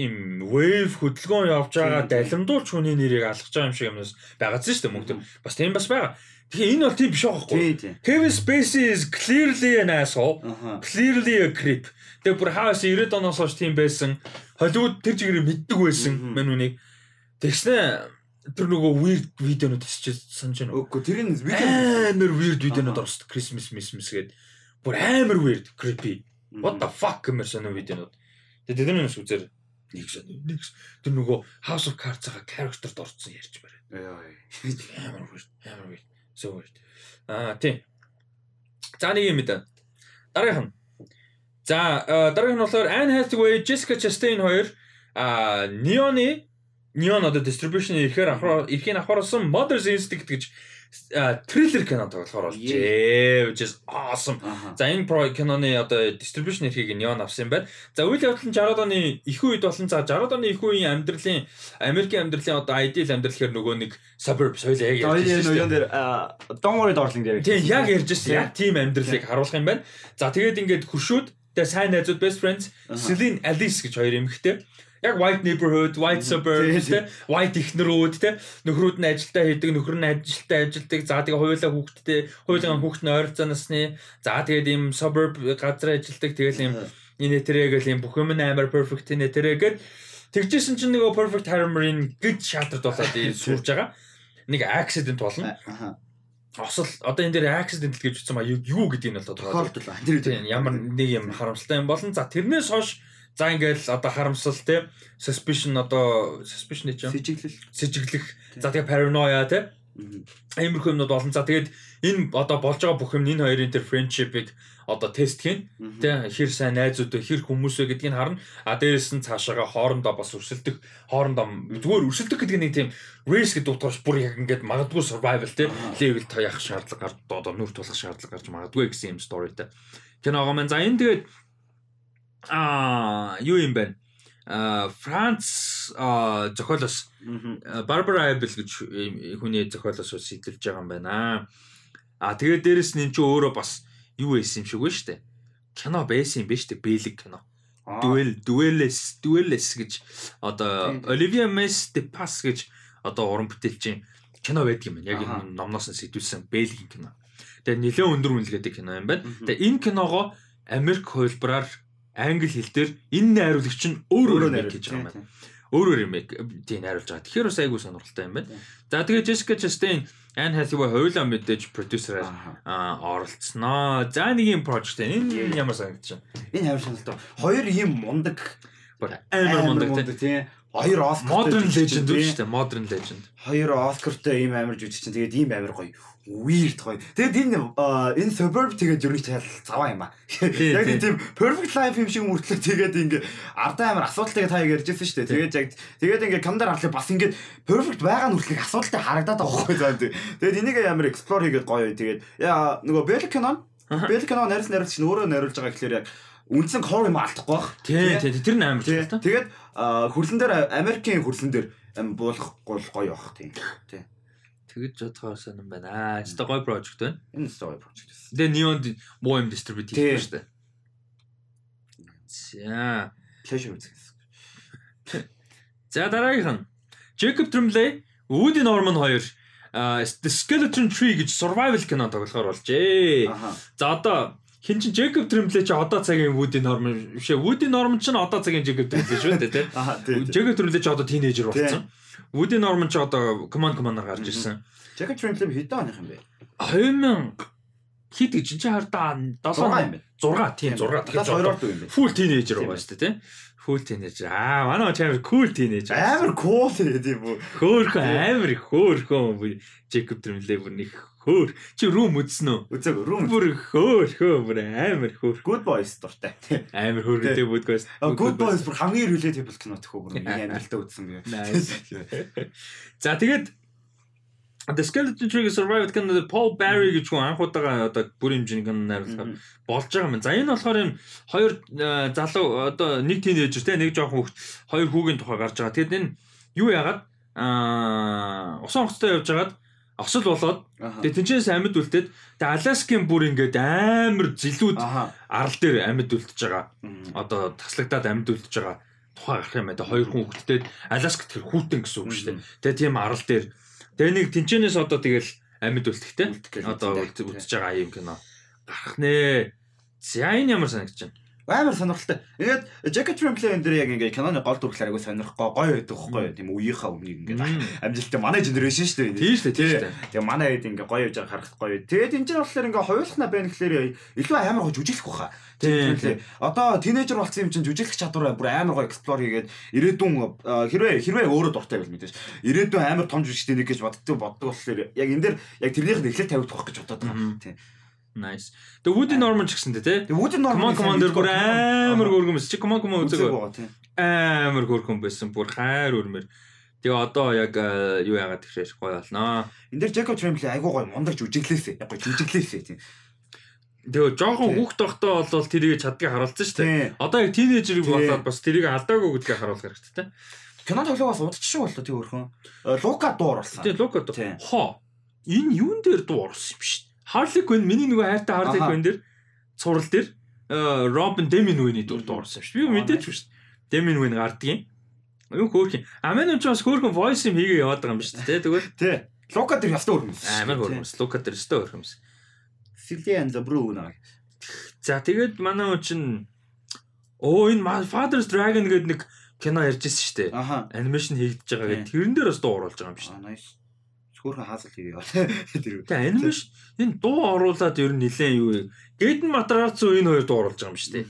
Speaker 1: им wave хөдөлгөөн явж байгаа далимдуулч хүний нэрийг алгаж байгаа юм шиг юмнаас байгаа ч шүү дээ мөнгө. Бас тийм бас байгаа. Тэгэхээр энэ бол тийм биш байгаа хгүй. Kevin Spacey is clearly an asshole. Clearly a creep. Тэгээ бүр хаас 90 оноос хойш тийм байсан. Холливуд тэр чигээр мэддэг байсан мань үнийг. Тэгснэ тэр нөгөө weird видеонууд хийчихсэн санаж байна.
Speaker 2: Үгүй тэр нь
Speaker 1: амар weird видеонууд орсон. Christmas Christmas гээд бүр амар weird creepy. What the fuck гэмээр сонио видеонууд. Тэгээ тэр нь үзээр нэг сонио нэг тэр нөгөө House of Cards-ага character-д орсон ярьж барай. Амар weird. Амар weird. So weird. Аа тийм. За нэг юм мэдээ. Дараагийнх нь. За дараагийнх нь болохоор Anne Hathaway, Jessica Chastain хоёр а Neon-ы Neon одоо distribution ирэхээр авах ирэхийг авахарсан Mother's Instinct гэж триллер кино тоглохоор болжээ. Which is awesome. За энэ про киноны одоо distribution эрхийг Neon авсан юм байна. За үйл явдал нь 60-аад оны их үед болон за 60-аад оны их үеийн амьдралын Америкийн амьдралын одоо ideal амьдрал гэхэр нөгөө нэг suburb соёл яг
Speaker 2: ярьж байна. Ноён дээр Don't worry darling дээр.
Speaker 1: Тийм яг ярьж байна. Яг тийм амьдралыг харуулах юм байна. За тэгээд ингээд хуршууд тэгээ сайн найзууд best friends Celine Alice гэж хоёр эмэгтэй яг white neighborhood, white suburb те white ихнэрүүд те нөхрүүд нь ажилдаа хийдэг, нөхөр нь ажилдаа ажилдаг. За тэгээ хоёулаа хүүхдтэй, хоёулаа хүүхд нь ойролцоо насны. За тэгээд ийм suburb газар ажилдаг. Тэгэл ийм энэ тэрэгэл ийм бүх юм амар perfect энэ тэрэгэд тэгжсэн чинь нөгөө perfect harmony гэж шалгард болоод сурж байгаа. Нэг accident болно. Осол одоо энэ дээр accident гэж үтсэн ба юу гэдгийг нь бол
Speaker 2: тохиолдол.
Speaker 1: Тэр ямар нэг юм харамсалтай юм болон за тэрнээс хойш За ингээл одоо харамсал те suspicion одоо suspicion гэж
Speaker 2: сэжиглэл.
Speaker 1: Сэжиглэх. За тэгээ paranoia те. Иймэрхүү юмнууд олон за тэгээд энэ одоо болж байгаа бүх юм энэ хоёрын тэр friendship-ыг одоо тест хийн. Те хэр сайн найзууд вэ? Хэр хүмүүс вэ гэдгийг харна. А дээрээс нь цаашаага хоорондоо бас өрсөлдөх хоорондоо зүгээр өрсөлдөх гэдэг нэг тийм race гэдэг утгаарч бүр яг ингээд магадгүй survival те. Level та явах шаардлага гард одоо нүр тулах шаардлага гарч магадгүй гэсэн юм storyтэй киногоо маань за энэ тэгээд аа юу юм бэ? а Франц зохиолоос Барбара Айбл гэж хүний зохиолоос сэтэлж байгаа юм байна. А тэгээд дээрэс нь чи өөрөө бас юу байсан юм шиг байна штэ. Кино байсан юм байна штэ, бэлэг кино. Duel Dueless Dueless гэж одоо Olivia Mess de Pass гэж одоо уран бүтээлчийн кино байдаг юм байна. Яг энэ номноос нь сэтүүлсэн бэлгийн кино. Тэгээ нэлээд өндөр үнэлгээтэй кино юм байна. Тэгээ энэ киногоо Америк хувилбараар англи хэл дээр энэ найруулагч нь өөр өөр нэг гэж байгаа юм байна. Өөр өөр юм тийм найруулж байгаа. Тэгэхээр бас айгүй сонирхолтой юм байна. За тэгээ Jessica Chastain Anne Hathaway хоёулаа мэдээж продюсераар оролцсноо. За нэг юм прожект энэ ямар санагдаж байна?
Speaker 2: Энэ сонирхолтой. Хоёр юм мундаг
Speaker 1: амар мундаг
Speaker 2: тийм Хоёр Оскар
Speaker 1: Modern Legend үү шүү дээ. Modern Legend.
Speaker 2: Хоёр Оскартай ийм амар жүжигч чинь тэгээд ийм амар гоё. Weird гоё. Тэгээд энэ энэ Suburb тэгээд юу ч цаваа юм аа. Яг тийм perfect life юм шиг мөртлөө тэгээд ингээ ардаа амар асуудалтай та ярьжсэн шүү дээ. Тэгээд яг тэгээд ингээ камдар харлаа бас ингээ perfect байгаа нүртлэг асуудалтай харагдаад байгаа байхгүй заа. Тэгээд энийг амар explore хийгээд гоё. Тэгээд яа нөгөө Bell Canon Бэл кино найрс найруулагч нь өөрөө найруулж байгаа гэхэлэр яг үндсэн core юм алдахгүй бах.
Speaker 1: Тий, тий, тэр нь амар
Speaker 2: Тий.
Speaker 1: ч та.
Speaker 2: Тэгээд аа, хөрсөн дээр Америкийн хөрсөн дээр гол гоё бах тийм. Тий.
Speaker 1: Тэгэж бодохоор сонирн байна. Аа, өстой гоё project байна.
Speaker 2: Энэ story project.
Speaker 1: Тэгээ Neon муу юм distribute
Speaker 2: Тий.
Speaker 1: хийх шүү дээ. За.
Speaker 2: Pleasure үзэх.
Speaker 1: За дараагийнх нь Jacob Tremblay, Woody Norman хоёр а, The Skeleton Tree гэж survival кино тоглохоор болжээ. За одоо хин чин Jacob Tremblay чи одоо цагийн Woody Norman биш ээ. Woody Norman ч н одоо цагийн Jacob Tremblay шүү дээ тий. Jacob Tremblay ч одоо teenager болсон. Woody Norman ч одоо Command Commander гарч ирсэн.
Speaker 2: Jacket Tremblay хэдэн оных юм бэ?
Speaker 1: 2000 хит гэж чи хардаа
Speaker 2: 6 юм
Speaker 1: 7
Speaker 2: байна.
Speaker 1: 6 тийм 6
Speaker 2: Дахиад
Speaker 1: тэгэхээр
Speaker 2: хоёроор
Speaker 1: одоо
Speaker 2: дүү юм бэ.
Speaker 1: full teenager байгаа шүү дээ тий. Full teenager. Аа манай чамэр cool teenager.
Speaker 2: Амар cool тийм үү?
Speaker 1: Хөөхөн амар хөөхөн Jacob Tremblay бүр нэг хөөр. Чи room үзсэн үү?
Speaker 2: Үзэг room
Speaker 1: Бүр хөөхөө бүр амар хөөх.
Speaker 2: Good Boys дуртай.
Speaker 1: Амар хөөртэй бүдгээс.
Speaker 2: А Good Boys бүр хамгийн relatable кино төхөө бүр миний амьдралтаа үзсэн би.
Speaker 1: За тэгээд The Skeleton Tree Survived гэнэ Paul Barry гэж хүн анх удаага одоо бүр хэмжээний кино найруулсан болж байгаа юм. За энэ болохоор юм хоёр э, залуу одоо нэг тинейжер те нэг жоохон хүүхд хоёр хүүгийн тухай гарч байгаа. Тэгэд энэ юу яагаад аа усан хоцтой явж хагаад осол болоод тэгээ тэнцэнээс амьд үлдээд тэгээ Аляскийн бүр ингээд амар зилүүд арал дээр амьд үлдэж байгаа. Одоо таслагдаад амьд үлдэж байгаа тухай гарах юм байна. Тэгээ хоёр хүн хүүхдтэй Аляск тэр хүүтэн гэсэн үг шүү дээ. Тэгээ тийм арал дээр тэгээ нэг тэнцэнээс одоо тэгэл амьд үлдэхтэй. Одоо үлдэж байгаа юм кино. Гарах нэ. За энэ ямар санагдаж байна?
Speaker 2: Амар сонирхолтой. Тэгээд Jacket Tremblay энэ дээр яг ингээ киноны гол дүрхлээр айгу сонирхгүй гоё байдаг байхгүй юу? Тийм үеийнхаа өмнөийг ингээ
Speaker 1: Мм.
Speaker 2: амжилттай манай генерашн шүү дээ.
Speaker 1: Тийм шүү дээ.
Speaker 2: Тэгээ манай хэд ингээ гоё явж байгаа харахад гоё. Тэгээд энэ чинь болохоор ингээ хоёулахна байна гэхлээр илүү амар гоё жүжиглэх баха.
Speaker 1: Тийм.
Speaker 2: Одоо тинейжер болсон юм чинь жүжиглэх чадвараа бүр амар гоё explore хийгээд ирээдүйн хэрвээ хэрвээ өөрөө дуртай байл мэдээж. Ирээдүйн амар том жүжигчтэй нэг гэж боддог боддог болохоор яг энэ дээр яг тэрнийх нь эхлэл тавигдах гэж бодоод байгаа. Тийм.
Speaker 1: Nice. Тэгээ Woody Norman ч гэсэнтэй те.
Speaker 2: Тэгээ Woody Norman
Speaker 1: Command Commander бүр амар гөргөн байсан. Чи Command
Speaker 2: байгаа тийм.
Speaker 1: амар гөргөн байсан. Бүр хайр өрмөр. Тэгээ одоо яг э, юу яагаад тэгэхээр гоё болно.
Speaker 2: Энд дээр Jacob Tremblay айгуу гоё мундаг жүжиглээсэ. Яг гоё жүжиглээсэ тийм.
Speaker 1: Тэгээ жоохон хүүхд тогтоо болол тэрийг чаддгийг харуулсан шүү дээ. Одоо яг тинейжерыг
Speaker 2: Тийм.
Speaker 1: болоод бас тэрийг алдаагүй гэдгийг харуулах хэрэгтэй те.
Speaker 2: Кино тоглоогоос удчихсан боллоо тийм өөрхөн. Лука дуур болсон.
Speaker 1: Тэгээ лук одоо
Speaker 2: Тийм.
Speaker 1: хоо энэ юун дээр дуу орсон юм дээ. Harley Quinn миний нөгөө хайртай Harley. Quinn дээр цуврал дээр э, Robin Demian-ийн дүр дуу орсон шүү. Би мэдээч шүү. Demian гардгийн. Юу. Амен ч бас хөөхөн voice юм хийгээ яваад байгаа юм шүү дээ. Тэгвэл
Speaker 2: Тий. Лука дээр ястаа өрхөн.
Speaker 1: амар хөрмөс. Лука дээр өстой хөрмөс.
Speaker 2: За Бруно.
Speaker 1: За тэгээд манай хүн чинь оо энэ Father's Dragon гэдэг нэг кино ярьжсэн шүү дээ. Анимашн хийгдэж байгаа гэдэг. Тэрэн дээр бас дуу оруулж байгаа юм дээ.
Speaker 2: Аа nice. Хөөхөн хаасал хийгээ. Тэр.
Speaker 1: Тэгээ анимашн энэ дуу оруулаад ер нь нилээн юу вэ? Гэдэн Матрацу энэ хоёр дуу оруулж байгаа юм шүү дээ.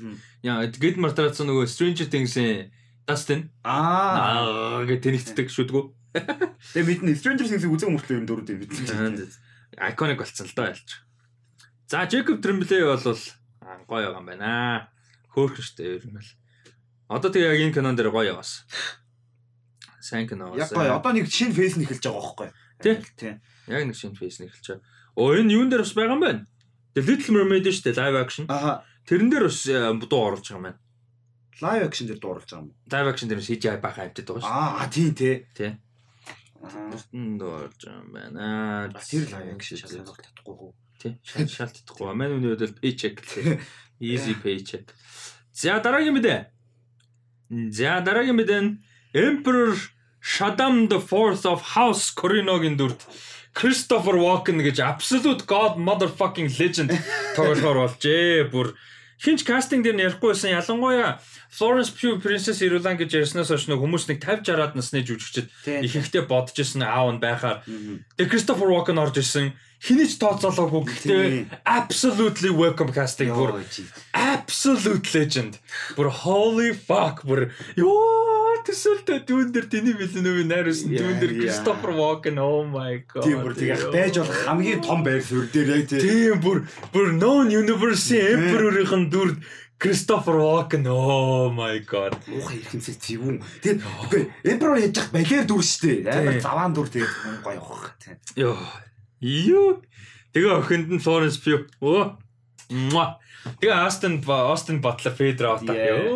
Speaker 1: Яа, Гэдэн Матрацу нөгөө Stranger Things-ийн Dustin
Speaker 2: Аа.
Speaker 1: гэж тэнэгтдэг шүдгүү.
Speaker 2: Тэгээ бид нь Stranger Things-ийг үзэг мөртлөө юм дөрөв бид.
Speaker 1: Iconic болсон л доо ялч. За Jacob Tremblay бол гоё юм байна. Хөөхөн шүү дээ ер нь л. Одоо тэгээ яг энэ кинон дээр гоё яваас. Сайн кино.
Speaker 2: Яг гоё. Одоо нэг шинэ фейс нь эхэлж байгаа байхгүй.
Speaker 1: Тий.
Speaker 2: Тий.
Speaker 1: Яг нэг шинэ фейс нэг байгаа. Оо энэ юун дээр бас байгаа юм байна. The Little Mermaid шүү дээ live action.
Speaker 2: Аха.
Speaker 1: Тэрэн дээр бас э, дуу оруулж байгаа юм байна.
Speaker 2: Live action дээр дуурлаж байгаа юм.
Speaker 1: Live action дээр CGI баха амтдаг байгаа шүү.
Speaker 2: Аа тий тий.
Speaker 1: Тий.
Speaker 2: Аа.
Speaker 1: Тэрэн дуу оруулж байгаа юм байна.
Speaker 2: Тэр live action шалгах татахгүй хөө.
Speaker 1: Тий. Шалтдахгүй. Манай үний хувьд бол paycheck тий. Easy paycheck. За дараагийн мэдээ. За дараагийн мэдээ нь Emperor Shaddam the Fourth of House Corinoгийн дүрт Christopher Walken гэж absolute god motherfucking legend тоглохоор болжээ. Бүр хинч кастинг дээр нь ярихгүй байсан. Ялангуяа Florence Pugh Princess Irulan гэж ярьснаас хойш нэг хүмүүс нэг 50 60-аад насны жүжигчд ихэнхдээ бодож ирсэн аав нь байхаар. Тэгээ Christopher Walken орж ирсэн. Хинэж тооцоолоогүй гэхдээ absolutely welcome casting бүр absolute legend. Бүр holy fuck бүр ёо төсөлтөө дүүн дээр тэний Villeneuve найруулсан дүүн дээр. Christopher Walken oh my god.
Speaker 2: Тийм бүр тийм байж болох хамгийн том байр суурь дээр яг тий.
Speaker 1: Тийм бүр бүр known universe-ийн emperor-ийн дүр Christopher Walken oh my god.
Speaker 2: Уухай ихэнсэл зэвүүн. Тэгээд үгүй Emperor яаж явах балер дүр штэ. Амар
Speaker 1: Тий.
Speaker 2: заваан дүр тэгээд гоё явах тий.
Speaker 1: Ёо. Юу. Тэгээ охинд нь Florence Pugh. Оо. Тэгээ Астон Астон Батлер Федер аваад
Speaker 2: Yeah.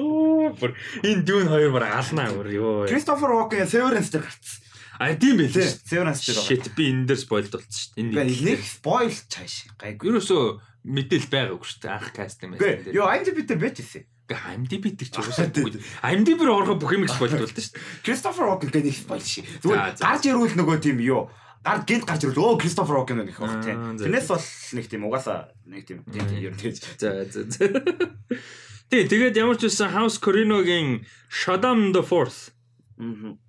Speaker 1: Бүр энэ дүүн хоёр бүр алнаа бүр ёо.
Speaker 2: Кристофер Вокен Severance дээр гарцсан.
Speaker 1: А тийм байл
Speaker 2: Тий,
Speaker 1: шүү.
Speaker 2: Severance дээр.
Speaker 1: Shit би энэ дээр спойлд болсон шүү. дээ. Энэ
Speaker 2: нэг spoil чааш. Гайгүй.
Speaker 1: Ерөөсөө мэдээл байгаагүй шүү дээ. Анх каст юм
Speaker 2: Гэ, ёо IMDb дээр байжсэн.
Speaker 1: IMDb дээр ч уусаа бүгд IMDb-ээр орохоо бүх юм спойлд болдог шүү дээ.
Speaker 2: Кристофер Вокен гэх нэг spoil ши. Зүгээр гарч ирүүл нөгөө тийм юу гар гинт гарч ирүүл өө Кристофер Вокен гэх баг тий.
Speaker 1: Аа, за.
Speaker 2: Тэрнээс бол нэг тийм угаасаа нэг тийм тийм тийм ер нь тэгж.
Speaker 1: За за за. Тэ тэгээд ямар ч байсан House Corino-гийн Shadow the Fourth.
Speaker 2: Аа.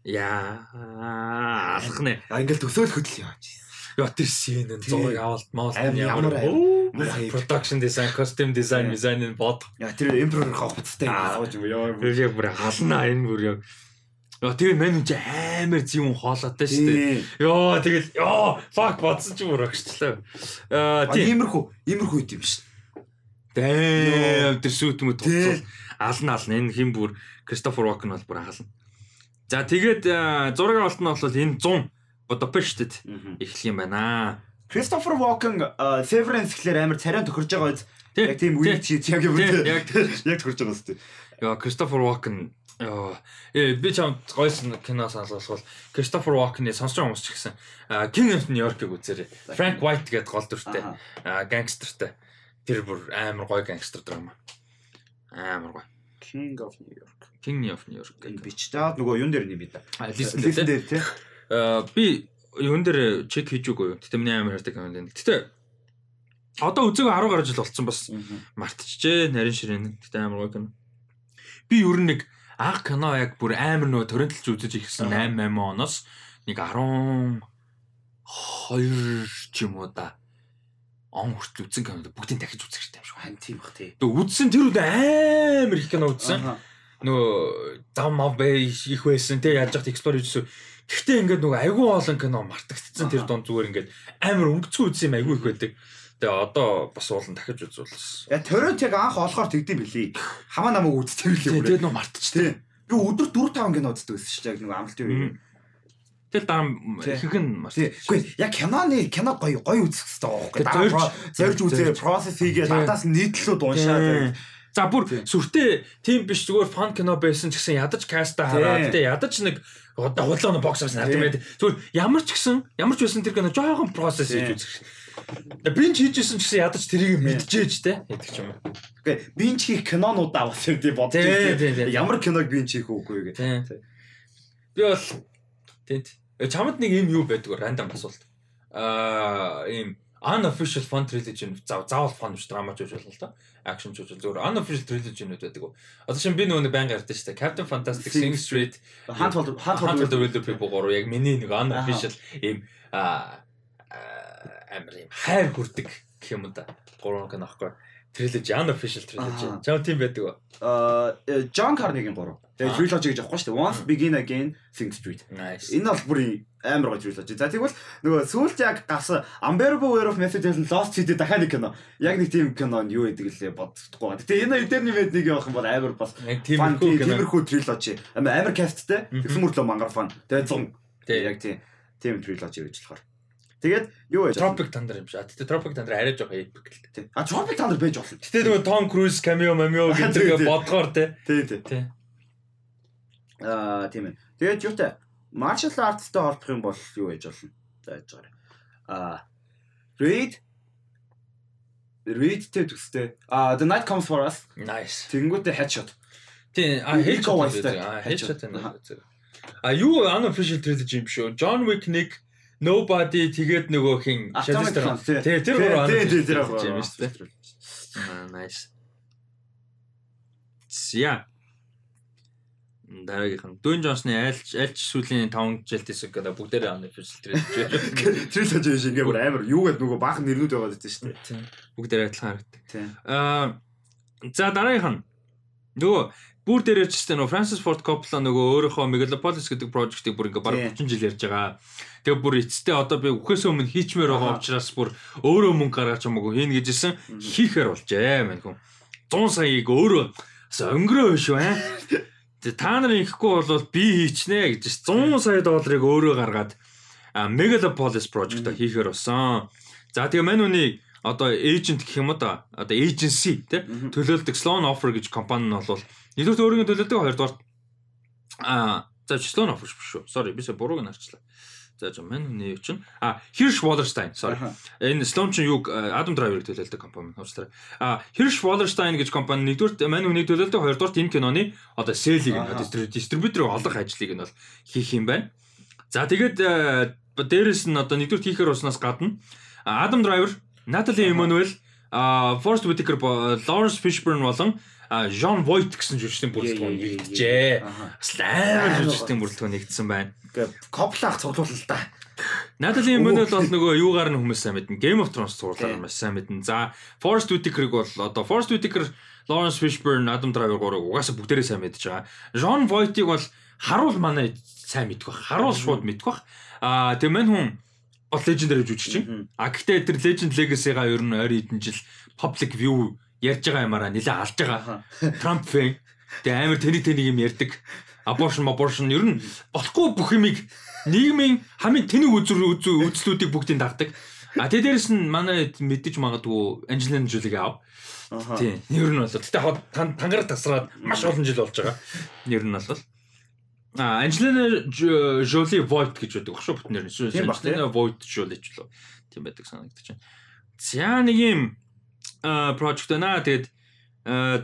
Speaker 1: Яа, алах нэ.
Speaker 2: А ингээл төсөөл хөдөл яваач.
Speaker 1: Яа тэр син энэ зураг авалт маалт
Speaker 2: ямар
Speaker 1: production design, costume design,
Speaker 2: Тий.
Speaker 1: design нь бод.
Speaker 2: Яа тэр эмперор хавцтай
Speaker 1: Аа.
Speaker 2: сууж юм.
Speaker 1: Тэр яг бүр халнаа энэ бүр яг. Яа тэгээ мань үн чи амар зүүн хоолоотой шүү дээ.
Speaker 2: Тий.
Speaker 1: Йоо тэгэл ёо fuck бодсон ч бүр агчлаа. Аа тийм.
Speaker 2: иймэрхүү иймэрхүү юм биш.
Speaker 1: Дэм тэр сүйт мэт туцал ална ална энэ хин бүр Кристофер Вокен бол бүр хална. За тэгээд зураг авалт нь бол энэ 100 Будапештэд эхлэх юм байна.
Speaker 2: Кристофер Вокен Severance гэхэлэр амар царай тохирж байгаа биз. Яг тийм үйл чи яг юм үү?
Speaker 1: яг
Speaker 2: Яг тохирж байгаа зү.
Speaker 1: Яа Кристофер Вокен э би чам гойсон кино сонсвол Кристофер Вокны сонсож хүмүүс ч гэсэн King of New York-ыг үзээрэй. Frank White гэдэг гол дүртэй
Speaker 2: Аха.
Speaker 1: Тэр бүр амар гоё гангстер драма. Амар гоё.
Speaker 2: King of New York.
Speaker 1: King of New York
Speaker 2: бичтаад нөгөө юун дээр нэм бий да.
Speaker 1: Listen дээр.
Speaker 2: тий.
Speaker 1: А, би юун дээр чек хийж үгүй. Гэтэ миний амар хайртай кино байна. Гэтэ одоо үзег 10 гаруй жил болсон бас мартчихжээ нарийн ширээн. Гэтэ амар гоё кино. Би ер нь нэг анх кино яг бүр амар нөгөө торренталж үзэж ихсэн 8 8 оноос нэг 10 2 ч юм уу да. Он хүртэл үзсэн кинод бүгдийг дахиж үзэх хэрэгтэй юм шиг байна.
Speaker 2: Тийм бах тий.
Speaker 1: Тэгээ үзсэн тэр үед амар их кино үзсэн. Нөгөө зам мав бай их байсан те яаж яхад explore хийжсэн. Гэхдээ ингээд нөгөө айгүй олон кино мартагдсан тэр дунд зүгээр ингээд амар өнгөцгөө үзсэн юм айгүй их байдаг. Тэгээ одоо бас уулан дахиж үзүүлсэн.
Speaker 2: Я торрент яг анх олохоор тэгдэм билий. Хамаа намайг үзтээ билий.
Speaker 1: Тэгээ нөгөө мартчихсан.
Speaker 2: Тий. Би өдөр 4 5 кино үздэг байсан шүү дээ. Нөгөө амлалтын үеэр.
Speaker 1: Тэгэл дараа ихэнх нь мартчихсан.
Speaker 2: Үгүй яг киноны кино гоё гоё үзэх хэрэгтэй байхгүй. Дараа
Speaker 1: зорж-
Speaker 2: үзээ процесс хийгээ надаас нийтлүүд уншаад.
Speaker 1: За бүр сүртэй тийм биш зүгээр фан кино байсан ч гэсэн ядаж каста хараад те ядаж нэг худлаа бокс офис нарт юм байд. Зүгээр ямар ч гэсэн ямар ч байсан тэр кино жоохон
Speaker 2: Тий.
Speaker 1: хийж үзэх. Би ч хийжсэн ч гэсэн ядаж тэрийг мэдчихэж те гэдэг ч юм уу.
Speaker 2: Үгүй бинч хийх кинонуудаа тий,
Speaker 1: тий.
Speaker 2: байна. Ямар киног бинч хийх үгүй гэ.
Speaker 1: Тий.
Speaker 2: Тий.
Speaker 1: Би бол тэнт чамд нэг юм юу байдаг рандом асуулт. Аа ийм unofficial fun trilogy зав заавал fun биш драма ч үжил л та. Action ч үжил зүгээр unofficial trilogy-нүүд байдаг. Одоо шинэ би нөгөө нэг байнга ярьдаа дээ. Captain Fantastic, Sing Street, Hunt for the Wilder People гурав яг миний нэг unofficial ийм аа амар ийм хайр хүрдэг гэх юм да. Гурван кино аахгүй. Trilogy unofficial trilogy. Чам тийм байдаг уу?
Speaker 2: а Джон Карнигийн 3. Тэгээ
Speaker 1: Аа.
Speaker 2: trilogy гэж авахгүй шүү дээ. Once Begin Again Sing Street. Энэ бол бүр амар гоё trilogy. За тэгвэл нөгөө сүүлд яг гарсан Unbearable Weight of Massive Lost City дахиад нэг кино. Яг нэг тийм кино нь юу гэдэг лээ бодохгүй. Гэтэ энэ эдэрний мэд нэг явах юм бол амар бас
Speaker 1: тиймэрхүү кино.
Speaker 2: тиймэрхүү trilogy. Амар амар касттэй.
Speaker 1: Мгм.
Speaker 2: Тэгсэн мөртлөө мангар фан. Тэгээ 100.
Speaker 1: Тий.
Speaker 2: Яг тийм тийм trilogy гэж болохоор. Тэгээд юу яаж
Speaker 1: Tropic Thunder юм шиг. Гэтэ Tropic Thunder арай жоох epic л дээ.
Speaker 2: А Tropic Thunder байж болно.
Speaker 1: Гэтэ нөгөө Tom Cruise cameo cameo гэдэг бодгоор.
Speaker 2: Тий, тий.
Speaker 1: Тий.
Speaker 2: Аа тийм ээ. Тэгээд юутай martial arts-тай холбох юм бол юу яаж болно? За яаж байгаа. Аа Raid Raid-тэй төстэй. Аа The Night Comes For Us.
Speaker 1: Nice.
Speaker 2: Тэнгүүтээ headshot.
Speaker 1: Тий, а headshot байдаг. А
Speaker 2: Headshot.
Speaker 1: headshot байна. А юу unofficial trilogy юм шүү. John Wick нэг Nobody тэгээд нөгөө хин
Speaker 2: тий.
Speaker 1: Тий, тэр гурав unofficial
Speaker 2: тэр
Speaker 1: юм
Speaker 2: гурав.
Speaker 1: шүү дээ. Аа, nice. Зя. Дараагийнх нь Dwayne Johnson-ы айлч айлч сүүлийн 5 жилд хийсэн гэдэг бүгдээрээ unofficial trilogy.
Speaker 2: Trilogy шиг ингээ бүр амар юу гэдэг нөгөө баахан нэрнүүд байгаа гэдэг шүү дээ.
Speaker 1: Тий. Бүгдээрээ адилхан харагддаг. Аа за дараагийнх нь нөгөө бүр дээрээ ч гэсэн нөгөө Francis Ford Coppola нөгөө өөрийнхөө Megalopolis гэдэг project-ийг бүр ингээ бараг
Speaker 2: Тий.
Speaker 1: 30 жил ярьж байгаа. Тэгээ бүр эцэстээ одоо би үхээс өмнө хийчмээр байгаа учраас бүр өөрөө мөнгө гаргаж хамаагүй хийнэ гэжсэн хийхээр болжээ мэн хүн. 100 саяыг өөрөө өнгөрөө шүү аа. Та нарын ихгүй бол би хийчнэ гэж 100 сая долларыг өөрөө гаргаад Megalopolis project-а хийхээр болсон. За тэгээ мань үний одоо эйжент гэх юм да одоо agency тий төлөөлдөг Sloan Offer гэж компани нь бол нэгдүгээр өөрийн төлөөлдөг хоёрдугаар а за Sloan Offer биш шүү. Sorry бисээ бурууг нь харчлаа. За жоо мань хүний юу чинь а Hirsch Wallerstein sorry. Энэ Sloan чинь юг Adam Driver-ыг төлөөлдөг компани уучлаарай. А Hirsch Wallerstein гэж компани нэгдүгээр мань хүний төлөөлдөг хоёрдугаар энэ киноны одоо sale-ийг нь дистрибьютор олох ажлыг нь бол хийх юм байна. За тэгээд дээрэс нь одоо нэгдүгээр хийхээр уснаас гадна Адам Driver Эммануэл, а Форст Whitaker, Лоренс Фишберн болон Жон Войт гэсэн жүжигчдийн бүрэлдэхүүн нэгдэжээ. Бас амар жүжигчдийн бүрэлдэхүүн нэгдсэн байна.
Speaker 2: Коплах цуглуул л да.
Speaker 1: Натали Эммануэл бол нөгөө юугаар нь хүмүүс сайн мэднэ. Game of Thrones цуглаар маш сайн мэднэ. За Forest Whitaker-ыг бол одоо Forest Whitaker, Lawrence Fishburne, Adam Driver гурыг угаасаа бүгдээрээ сайн мэдж байгаа. John Voight-ыг бол харуул манай сайн мэдэх бах. Харуул шууд мэдэх бах. Аа тэгээ мань хүн бол legendary жүжигч чинь. А гэхдээ тэр legend legacy-га ер нь ойр хэдэн жил public view ярьж байгаа юмараа нэлээ алж байгаа. Trump fan. Тэгээ амар тэнийг тэнийг юм ярьдаг. Abortion abortion ер нь болохгүй бүх юмыг нийгмийн хамгийн тэнэг үзүр үзлүүдийг бүгдийг дагдаг. А тэгээ дээрэс нь манай мэддэж магадгүй Angelina Jolie-г аав. Тийм. Ер нь бол тэгтээ тангараг тасраад маш олон жил болж байгаа. Ер нь бол А Анжелина Жоли Войт гэж байдаг шүү бүтнээр нь. Анжелина Войт Жоли ч лөө. Тийм байдаг санагдаж байна. За нэг юм project байна. Тэгээд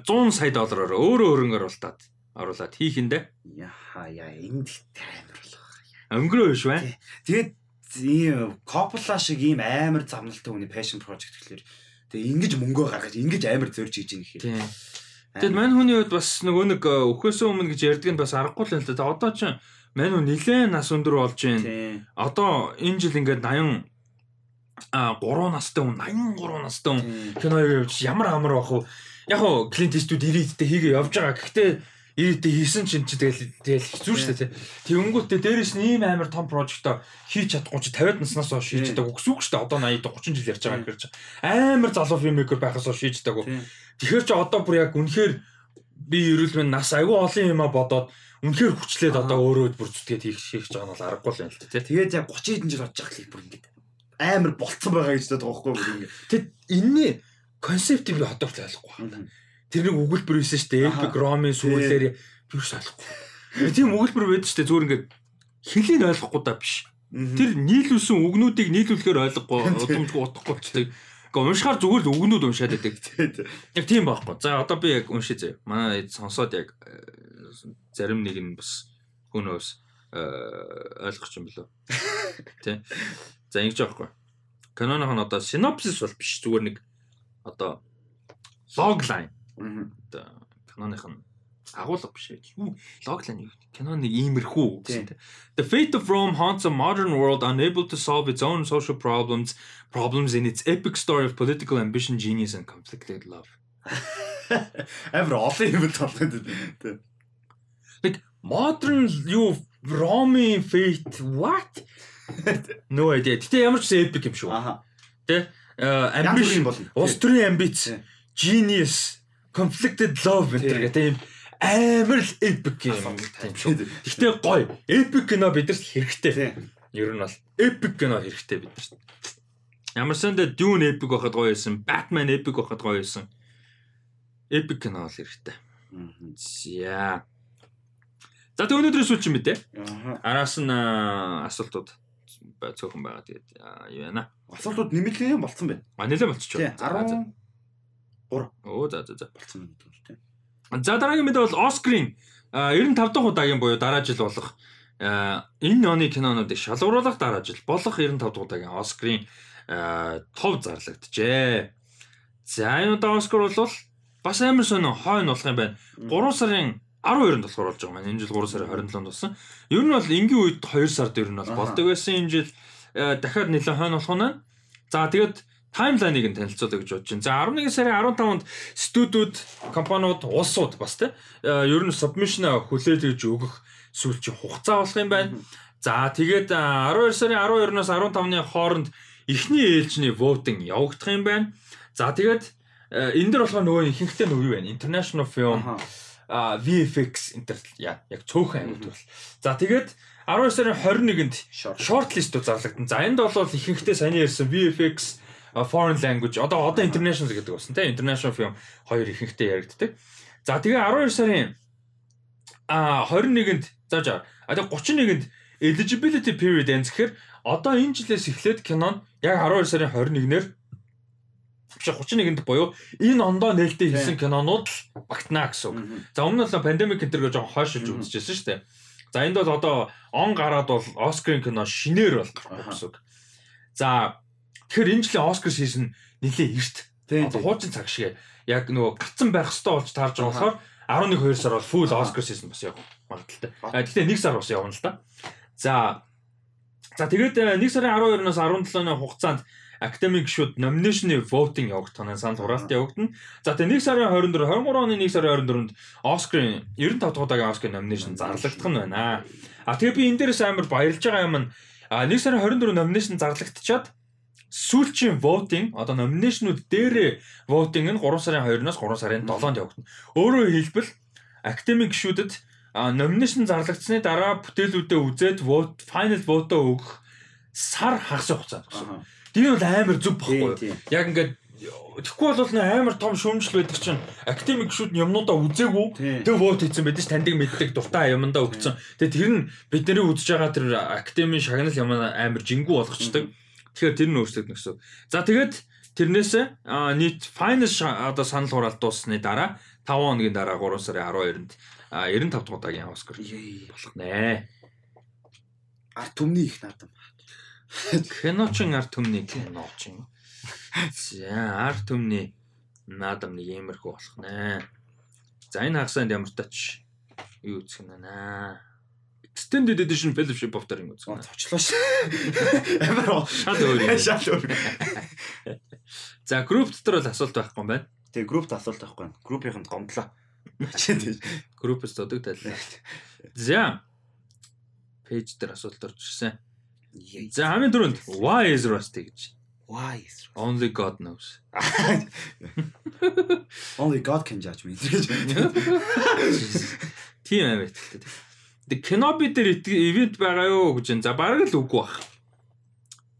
Speaker 1: 100 сая доллараар өөрөө хөрөнгө оруулаад оруулаад хийх юм дээ.
Speaker 2: Яха яа энд амар болох.
Speaker 1: Өнгөрөө биш бай.
Speaker 2: Тэгээд ийм Coppola шиг ийм амар замналтай хүний passion project гэхэлэр тэгээ ингэж мөнгөө гаргаж ингэж амар зорж хийж байгаа гэхээр.
Speaker 1: Тэгэд мань хүний хувьд бас нөгөө нэг өхөөсөө өмнө гэж ярьдаг нь бас аргагүй л энэ. Одоо ч мань хүн нилээн нас өндөр болж байна. Одоо энэ жил ингээд 80 а 3 настай хүн 83 настай хүн кино явж ямар амар бах вэ? Яг хоо Clint Eastwood 90-д хийгээ явж байгаа. Гэхдээ 90-д хийсэн чинь чи тэгэл тэгэл хэцүү шүү дээ. Тэгэнгүүтээ дээрэс нь ийм амар том прожектоо хийж чадахгүй чи 50-ад наснаас хойш хийж чадаагүй гэсэн үг шүү дээ. Одоо 80 30 жил ярьж байгаа гэхээр чи амар залуу фильммейкер байхаас хойш хийж чадаагүй. Тэгэхээр чи одоо бүр яг үнэхээр би эрүүл мэнд нас айгүй олон юма бодоод үнэхээр хүчлээд одоо өөрөө бүр зүтгээд хийх гэж байгаа нь бол аргагүй л юм л тий.
Speaker 2: Тэгээд яг 30 хэдэн жил болж байгаа клип бүр ингээд амар болцсон байгаа гэж байгаа байхгүй ингээд.
Speaker 1: Тэгэд энэний концептыг би одоо ч ойлгохгүй байна. Тэрнийг өгүүлбэр байсан шүү дээ. Epic Rom-ын сүүлээр юу ойлгохгүй. Тийм өгүүлбэр байдаг шүү дээ. Зүгээр ингээд хэлийг ойлгохгүй да биш. Тэр нийлүүлсэн үгнүүдийг нийлүүлэхээр ойлгохгүй, удамжгүй утахгүй болчихдаг. Гэхдээ уншихаар зүгээр л үгнүүд уншаад байдаг. Яг тийм байхгүй. За одоо би яг уншия заяа. Манай сонсоод яг э, зарим нэг нь бас хүнөөс э, ойлгох юм болоо. Тэ. За ингэж аахгүй. Каноных нь одоо синопсис бол биш зүгээр нэг одоо логлайн. Одоо каноных нь агуулга биш ээ. Юу логлайн юу киноны иймэрхүү гэсэн тийм. The fate of Rome haunts a modern world unable to solve its own social problems, problems in its epic story of political ambition, genius and conflicted love.
Speaker 2: Эвэр олон юм толгойд.
Speaker 1: Like modern юу Rome fate what? No idea. Гэтэ ямар ч epic юм шүү. Аха. Тэ? Ambition улс төрийн амбиц, genius, conflicted love гэх тийм амар л epic юм. Гэхдээ гоё. Epic кино бидэрт хэрэгтэй. Ер нь бол epic кино хэрэгтэй бидэрт. Ямар сандаа Dune epic байхад гоё байсан, Batman epic байхад гоё байсан. Epic кино бол хэрэгтэй. За. За тэг өнөөдрөөс үл чинь мэдээ. Араас нь асуултууд цөөхөн байгаа. Тэгээд юу яана.
Speaker 2: Асуултууд нэмэлт юм болцсон байна.
Speaker 1: А нэлээд болчихоо.
Speaker 2: 10 3.
Speaker 1: Оо за за за
Speaker 2: болцсон юм тийм.
Speaker 1: За дараагийн мэдээ бол Оскарын 95 дахь удаагийн буюу дараа жил болох энэ оны кинонуудыг шалгууруулах дараа жил болох 95 дахь удаагийн Оскарын тов зарлагджээ. За энэ удаа Оскар бол бас амар сонио хойно болох юм байна. 3 сарын 12-нд болохоор болж байгаа маань. Энэ жил 3 сарын 27-нд болсон. Ер нь бол энгийн үед 2 сард ер нь бол болдог байсан. Энэ жил дахиад нэлээд хойно болох нь. За тэгээд таймлайныг нь танилцуулъя гэж бодож байна. За 11 сарын 15-нд студиуд, компаниуд, улсууд бас тий ер нь submission хүлээлгэж өгөх сүүлчийн хугацаа болох юм байна. За тэгээд 12 сарын 12-наас 15-ны хооронд эхний ээлжний voting явагдах юм байна. За тэгээд энэ дэр болохоор нөгөө ихэнхдээ нөгөө юу байна? International Film VFX энэ яг цөөхөн ангид бол. За тэгээд 12 сарын 21-нд short list зарлагдсан. За энд бол ихэнхдээ саяны ярьсан VFX foreign language одоо одоо international гэдэг болсон тийм international film хоёр ихэнхдээ яригддаг. За тэгээ 12 сарын а 21-нд за за а тэгээ 31-нд eligibility period ends гэхээр одоо энэ жилээс эхлээд кинон яг 12 сарын 21-нэр биш 31-нд буюу энэ ондоо нээлттэй хийсэн кинонууд л багтана гэсэн үг. За өмнө нь пандемик энэ төр жоохон хойшилж үзчихсэн шүү дээ. За энд бол одоо он гараад бол Оскарын кино шинээр бол гарахгүй гэсэн үг. За тэгэхээр энэ жилийн Оскар шишин нэлээ эрт. Одоо хуучин цаг шиг яг нөгөө гацсан байх хэвээр болж таарж байгаа болохоор 11 2 сар бол full Оскар шишин бас явах магадaltaй. Гэхдээ 1 сар бас явна л да. За За тэгээд 1 сарын 12-наас 17-ны хугацаанд academic шууд nomination voting явагдах нь санал хураалт явагдана. За тэгээ 1 сарын 24 23 оны 1 сарын 24-нд Оскарын 95 дахь удаагийн Оскар nomination зарлагдах нь байна. А тэгээ би энэ дээрээс амар баярлж байгаа юм нь 1 сарын 24 nomination зарлагдчихад сүүлчийн voting одоо nomination-ууд дээрээ voting нь 3 сарын 2-оос 3 сарын 7-нд явагдана. Өөрөөр хэлбэл academic шүүдэд nomination зарлагдсны дараа бүтээлүүдээ үзээд vote final vote өгөх сар хагас хугацаа гэсэн. Тэр бол амар зүг баггүй. Яг ингээд Тэгэхгүй бол нэ амар том шүүмжил байдаг чинь академик шүүд юмнуудаа үзээгүй тэг вот хийсэн байдаг ш таньдаг мэддэг дуртай юмдаа өгсөн. Тэгээ тэр нь бид нарыг үзэж байгаа тэр академийн шагнал юм амар жингүү болгочдөг. Тэгэхээр тэр нь өөрчлөгдөн гэсэн. За тэгээд тэрнээс нийт finance одоо санал хураалт дууссаны дараа 5 хоногийн дараа 3 сарын 12-нд 95 дахь удаагийн Оскар болох нэ.
Speaker 2: А түмний их наадам.
Speaker 1: Киночин арт түмний киночин. За арт түмний наадам нэг иймэрхүү болох нэ. За энэ хагасанд ямар тач юу үзэх юм нэ. Extended Edition Fellowship of the-ын үзэх.
Speaker 2: Цочлоо ш. Амар
Speaker 1: шал өөр.
Speaker 2: Шал өөр.
Speaker 1: За групп дотор бол асуулт байхгүй юм байна.
Speaker 2: Тэгээ группт асуулт байхгүй. Группийнхэнд гомдлоо.
Speaker 1: Группс додог тайлаа. За. Пэйж дээр асуулт орж ирсэн. За хамгийн түрүүнд why is rusty гэж.
Speaker 2: Why is
Speaker 1: only god knows.
Speaker 2: Only god can judge me гэж.
Speaker 1: Тийм аа байталтай. Тэг Kenobi дээр ивент байгаа юу гэж. За бараг л үгүй бах.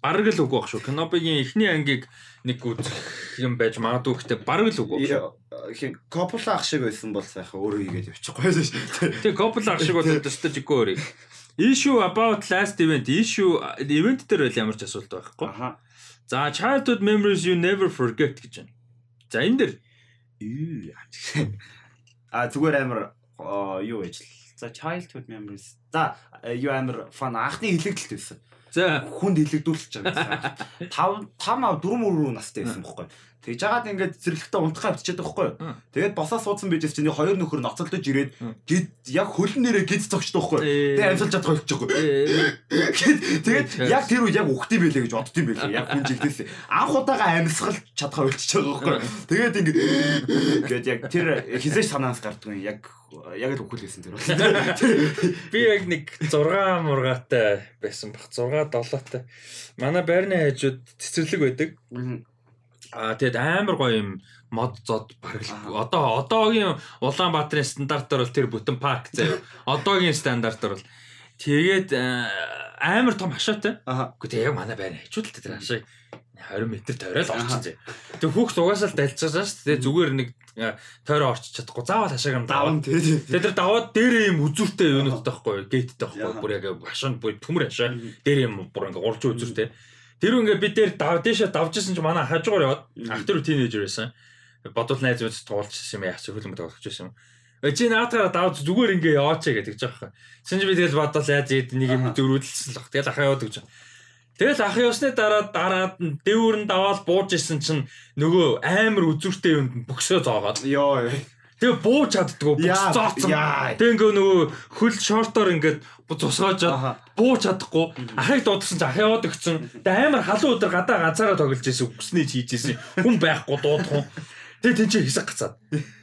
Speaker 1: Бараг л үгүй бах шүү. Kenobi-гийн эхний ангийг нэг үзэх юм байж магадгүй гэхдээ бараг л үгүй бах.
Speaker 2: Копла ах шиг байсан бол сайхан өөрөө хийгээд явчихгүй шүү.
Speaker 1: Тэг Копла ах шиг бол өстой жиггүй өөрөө. Issue about last event. Issue event дээр бол ямар ч асуулт байхгүй.
Speaker 2: Аха.
Speaker 1: За childhood memories you never forget гэж байна. За энэ дэр
Speaker 2: А зүгээр амар юу л. За childhood memories. За юу амар фан анхны хилэгдэлт байсан.
Speaker 1: За
Speaker 2: хүнд хилэгдүүлж байгаа. 5 5 4 4 настай байсан байхгүй. Тэгж жагаад ингээд зэрлэгтээ унтахаа байгаа байхгүй. Тэгээд босоо суудсан bijээс чинь хоёр нөхөр ноцолдож ирээд гид яг хөлн нэрээ гид цогчтой байхгүй. Тэгээд амьсгалж чадах болчихгүй. Тэгээд яг тэр үе яг ухт юм байлээ гэж бодд юм байлээ. Яг хүн жилдээс анх удаага амьсгалж чадхаа болчихж байгаа байхгүй. Тэгээд ингээд гээд яг тэр хизээш санаанаас гардаг юм. Яг яг л үхэл байсан тэр бол.
Speaker 1: Би яг нэг 6 мургаатай байсан баг. 6 7-тай. Манай байрны хажууд цэцэрлэг байдаг. Аа тэгэд амар гоё юм мод зод бараг одоо одоогийн Улаанбаатарын стандартаар бол тэр бүтэн парк заяа. Одоогийн стандартаар бол тэгээд амар том хашаатай. Гэхдээ яг манай байрны хажууд л тэр хашаа 20 м тойрол орчин зэ. Тэг хүүхд угаасаа л дальцаасаа шүү дээ. Зүгээр нэг тойроо орчих чадахгүй. Заавал хашааг нь
Speaker 2: даван тий.
Speaker 1: Тэгээд тэр даваад дээрээ юм үзүүртэй юунуудтай байхгүй. Гейттэй байхгүй. Бүр яг хашаанд бүр төмөр хашаа. Дээр юм бүр ингээ урж үзүүртэй. Тэр ингээ бид дээр дав дэшээ давжсэн чи манай хажуугаар яваад ах тэр тийнейжер байсан. Бодвол найз мэд туулчихсан юм яах чи хөлбөмбөд тоглож байсан юм. Чи наатаараа давж зүгээр ингээ яваач гэдэг ч аахгүй. Син чи би тэгэл бодвол яаж ийд нэг юм зөрүүлсэн л баг. Тэгэл ах яваад гэж. Тэгэл ах явсны дараа дараад нь дэвүүр нь даваад бууж исэн чинь нөгөө амар үзүүртэй юмд бөксөө зоогоод.
Speaker 2: Йоо.
Speaker 1: Тэгээ бууж чаддгүй бөкс зооцсон. Тэгээ ингээ нөгөө хөл шортоор ингээд цусгаажаад бууж чадахгүй ахыг дуудсан чи ах яваад өгцөн. Тэгээ амар халуун өдр гадаа ганцаараа тоглож исэн үгснээ хийж исэн. Хүн байхгүй дуудах. Тэгээ тэнцээ хэсэг гацаад.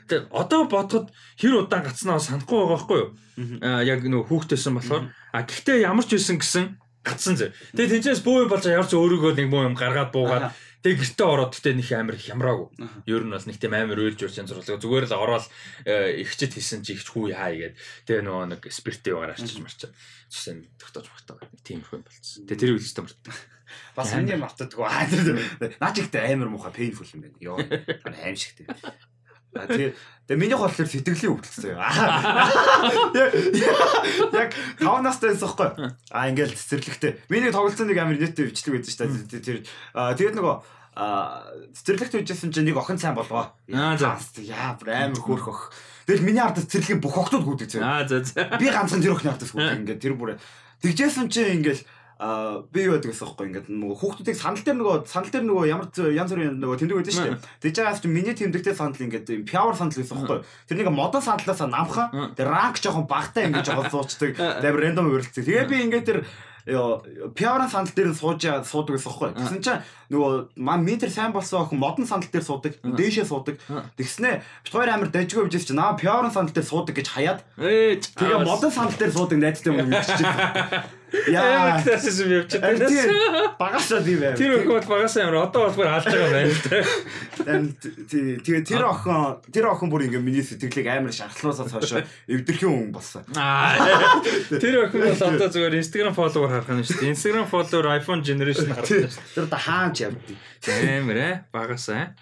Speaker 1: Тэгээ одоо бодоход хэр удаан гацнаа санахгүй байгаа байхгүй юу? Аа яг нөгөө хүүхдтэйсэн болохоор а гэхдээ ямар ч байсан гэсэн гацсан зэ. Тэгээ тэнцээс бөө юм болж ямар ч өөрийгөө нэг юм гаргаад буугаад Тэгээ гэртээ ороод гэтээ нэг амар хямраагүй. Ер нь бол нэг тийм амар уйлж урч зурлаа. Зүгээр л ороод ихчэд хийсэн чи ихч хүү хаа гээд тэгээ нөгөө нэг спиртээ угаар арчиж марчаа. Жишээ нь тогтоож багтаа. Тиймэрхүү юм болцсон. Тэгээ тэр үйлчлээ мартаа.
Speaker 2: Бас энэ мартадгүй. Аа тэр наач ихтэй амар муухай painful юм байна. Йоо. Аим шигтэй. А тий. Тэгээ миний хол төр сэтгэлийн өвдөлтсөн. Яг 5 настай байсан хгүй. А ингээл цэцэрлэгтэй. Миний тоглолцсон нэг амар нийттэй бичлэг байсан шүү дээ. Тэр тэгээд нөгөө а цэцэрлэгт үжсэн чинь нэг охин сайн болгоо.
Speaker 1: Аа за.
Speaker 2: Яа амар хөөх өх. Тэгэл миний ард цэцэрлэгийн бүх охтууд гүдэг зөө.
Speaker 1: Аа за за.
Speaker 2: Би ганцхан тэр охины ардаас гүдэг. Ингээд тэр бүр тэгжсэн чинь ингээл а би юу гэдэг вэ ингээд нөгөө хүүхдүүдийг санал дээр нөгөө санал дээр нөгөө ямар янз бүрийн нөгөө тэмдэг байдаг шүү дээ. Тэгж байгаас чинь миний тэмдэгтэй санал ингээд пиавер санал байсан байхгүй. Тэр нэг модон саналаас намхан тэр ранк жоохон багтаа ингээд жоохон суучдаг. Тэр рандом үрэлцээ. Тэгээ би ингээд тэр пиаврын санал дээр сууж суудаг гэсэн байхгүй. Тэгсэн чинь нөгөө ман метр сайн болсон охин модон санал дээр суудаг, дээшээ суудаг. Тэгснэ бит хоёр амир дажгүй бижээс чинь наа пиаврын санал дээр суудаг гэж хаяад. Тэгээ модон санал дээр суудаг найзтай юм хэлчихсэн.
Speaker 1: Яа, гэсэн юм явчихсан.
Speaker 2: Багасаа тийм байв.
Speaker 1: Тэр охин бол багасаа ямар одоо бол бүр алж байгаа юм байна л
Speaker 2: да. Тэгээ тэр охин тэр охин бүр ингээ миний сэтгэлийг амар шархлаасаа хойш эвдэрхэн хүн болсон.
Speaker 1: Тэр охин бол одоо зүгээр Instagram follower харах нь шүү дээ. Instagram follower iPhone generation харах нь шүү дээ.
Speaker 2: Тэр одоо хааж явдیں۔
Speaker 1: Амар ээ, багасаа.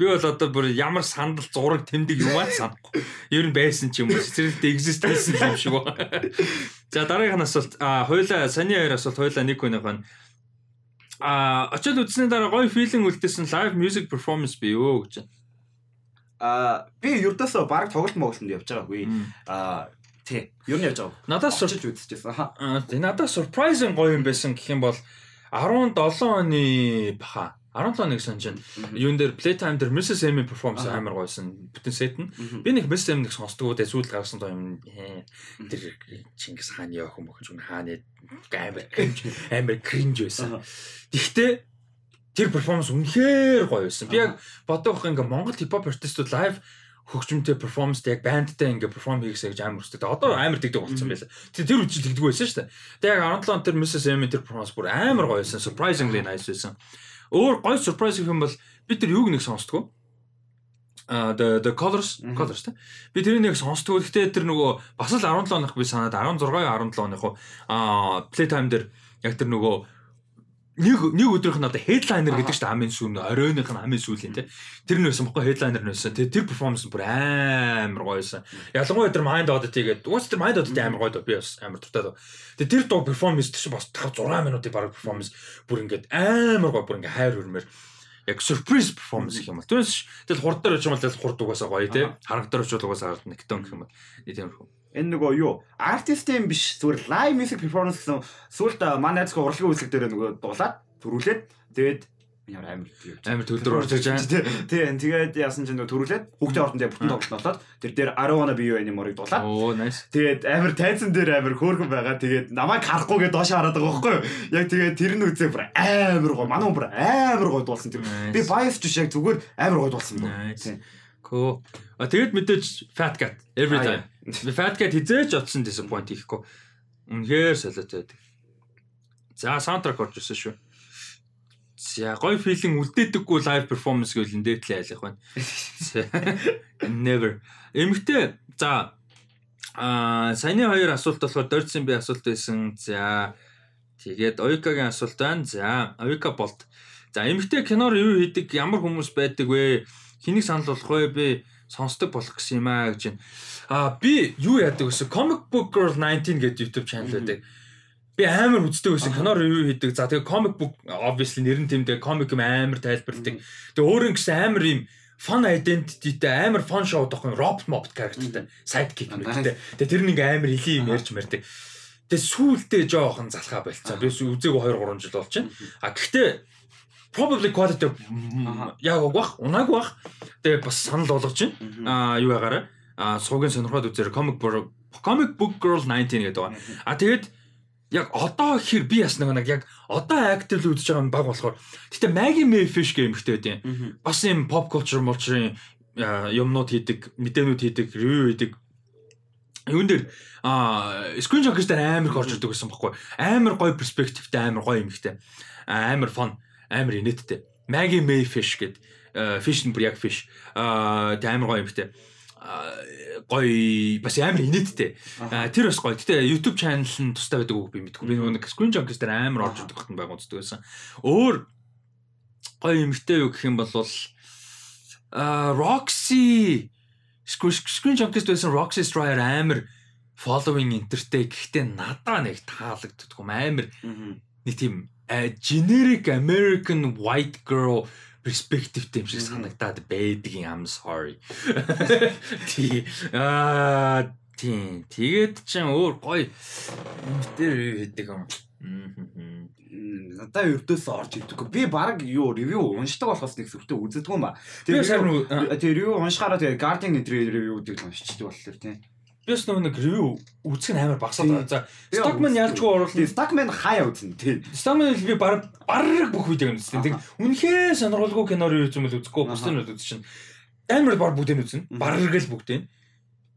Speaker 1: Би бол одоо бүр ямар сандал зураг тэмдэг юм аа санахгүй. Ер нь байсан ч юм уу. Цэцэрлэгт exist хийсэн юм шиг байна. За дараагийн асуулт. А хоёлаа саний хоёр асуулт хоёлаа нэг хүнийх нь а очил үзсний дараа гоё филинг үлдээсэн live music performance би юу гэж байна.
Speaker 2: А би ердөөсөө баг тоглолт моголтонд явж байгаагүй. А тий. Ер нь явж байгаа.
Speaker 1: Надаас
Speaker 2: сурч үзчихсэн.
Speaker 1: Аа надаас surprising гоё юм байсан гэх юм бол 17 оны баха 17 нэг сон чинь юун дээр Playtime дээр Mrs. Amy performance амар гойсон бүтэн сет нь. Би нэг Mrs. Amy-г сонсдгоо тэ сүүлд гаргасан тоо юм тэр Чингис хааны яах юм бохож хааны амар амар cringe байсан. Гэхдээ тэр перформанс үнэхээр гоё байсан. Би яг бодох ингээ Монгол хипхоп артистууд лайв хөгжмөнтэй перформанстай яг бандтай ингээ перформ хийхсэй гэж амар хүсдэг. Одоо амар дэгдэг болсон байлаа. Тэр тэр үчил дэгдэг байсан шүү дээ. Тэгээ яг 17 он тэр Mrs. Amy тэр перформанс бүр амар гоё байсан. Surprisingly nice байсан. Өөр гоё surprise гэх юм бол бид тэр юуг нэг сонсдгоо. А the the colors colors та. Би тэрийг нэг сонсдгоо. Гэхдээ тэр нөгөө бас л 17 оных би санаад 16 17 оных а playtime дээр яг тэр нөгөө нэг нэг өдрийнх нь одоо headliner гэдэг чинь хамгийн сүүн оройных нь хамгийн сүүлийн тий. Тэр нь байсан бохгүй headliner нь байсан. Тэр performance бүр амар гоёсэн. Ялангуяа тэр mind audit гэдэг. Уус тэр mind audit амар гоё доо би бас амар дуртай. Тэгээ тэр дуу performance чинь бас 5 6 минутын баг performance бүр ингээд амар гоё бүр ингээд хайр хөрмөр яг surprise performance гэх юм бол. Түүнээс тэгэл хурд дээр очимол тэгэл хурд угаасаа гоё тий. Хараг дээр очил угаасаа нэг тон гэх юм бол. Тиймэрхүү
Speaker 2: энэ нөгөө юу артист юм биш зүгээр live music performance гэсэн сүулт манай найзгаа урлагийн үйлчлэг дээр нөгөө дуулаад төрүүлээд тэгээд ямар амар
Speaker 1: амар төлдөр орж иж байгаа.
Speaker 2: Тийм тэгээд яасан ч нөгөө төрүүлээд хүүхдийн ордонд яг бүтэн тоглолт болоод тэр дээр 10 оноо бие байна морыг дуулаад.
Speaker 1: Оо nice.
Speaker 2: Тэгээд амар тайзан дээр амар хөөрхөн байгаа. Тэгээд намайг харахгүйгээ доош хараад байгаа байхгүй юу? Яг тэгээд тэр нь үзээ бүр амар гоо. Манай хүн бүр амар гоо дуулсан тэр. Би bias ч яг зүгээр амар гоо дуулсан байна. Тийм.
Speaker 1: Cool. А тэгээд мэдээж Fat Cat every time. Би Fat Cat хизээч очсон disappoint хийхгүй. Үнэхээр солиотой байдаг. За саундтрак орж ирсэн шүү. За гоё филинг үлдээдэггүй лайв перформанс гэвэл энэ дээдлээ айлах байна. Never. Эмэгтэй за аа саяны хоёр асуулт болохоор дөрцсөн би асуулт байсан. За тэгээд Оюкагийн асуулт байна. За Оюка болт. За эмэгтэй киноор юу хийдэг ямар хүмүүс байдаг вэ? Хэнийг санал болгох вэ? Би сонсдог болох гэсэн юм аа гэж байна. Аа би юу яадаг вэ? Comic Book Girl 19 гэдэг YouTube channel байдаг. Би амар үздэг байсан. Кинор ревю хийдэг. За тэгээ comic book obviously нэр нь тэмдэг comic юм амар тайлбарладаг. Тэгээ өөрөө гэсэн амар юм fun identityтэй амар fun show тоххой robot mob characterтэй sidekick мэттэй. Тэгээ тэр нэг амар илийн юм ярьж мэрдэг. Тэгээ сүултээ жоохон залхаа болцсон. Би үзээгүй 2 3 жил болж байна. А гэхдээ probably quality яг угах унаагүй бах. Тэгээ бас санал болгож байна. Аа юу байгаараа аа суугийн сонирхоод үзээр comic comic book girl 19 гэдэг байгаа. А тэгээд яг одоо хэр би бас нэг яг одоо active үзэж байгаа баг болохоор гэтээ Maggie Mayfish гэмхтэй байдیں۔ Бас юм pop culture мулчрын юмнууд хийдэг, мэдээнүүд хийдэг, review хийдэг. Юун дээр а screen shock дээр амар их орж ирдэг байсан байхгүй амар гоё перспективтэй амар гоё юмхтэй амар фон амар инээдтэй. Maggie May Fish гэдэг fish and яг fish аа амар гоё юм битээ гоё бас амар инээдтэй. Тэр бас гоё. Гэтэ YouTube channel нь тустай байдаг үг би мэдгүй. Би нөгөө Screen Junkies дээр амар орж идэх хатан байгуулдаг байсан. Өөр гоё юмхтэй юу гэх юм бол а Roxy Screen Junkies байсан Roxy Stryer амар following интертэй гэхдээ надаа нэг таалагддаг юм амар нэг тийм generic American white girl перспективтэй юм шиг санагдаад байдаг юм sorry. Тий. Аа тий. Тэгээд ч өөр гоё юм дээр байдаг юм.
Speaker 2: Надаа өрдөөс орж ирдэггүй. Би баг юу ревю уншдаг болохоос нэг сүртээ үздэг юм ба. Тэр ревю уншихаараа тэгээд Guardian гэдэг ревю гэдэг уншчихдаг болохоор тий.
Speaker 1: Би бас нөгөө нэг ревю үзэх нь амар багсаад байгаа. За Stockman ялчгүй оруулна.
Speaker 2: Stockman хаяа үзнэ тий.
Speaker 1: Stockman би баг бараг бүх видеог үзсэн. Тэг үнэхээр сонирхолгүй кино ревю үзмэл үзэхгүй бусдын үз чинь амар баг бүгдийг үзнэ. Бараг л бүгдийг.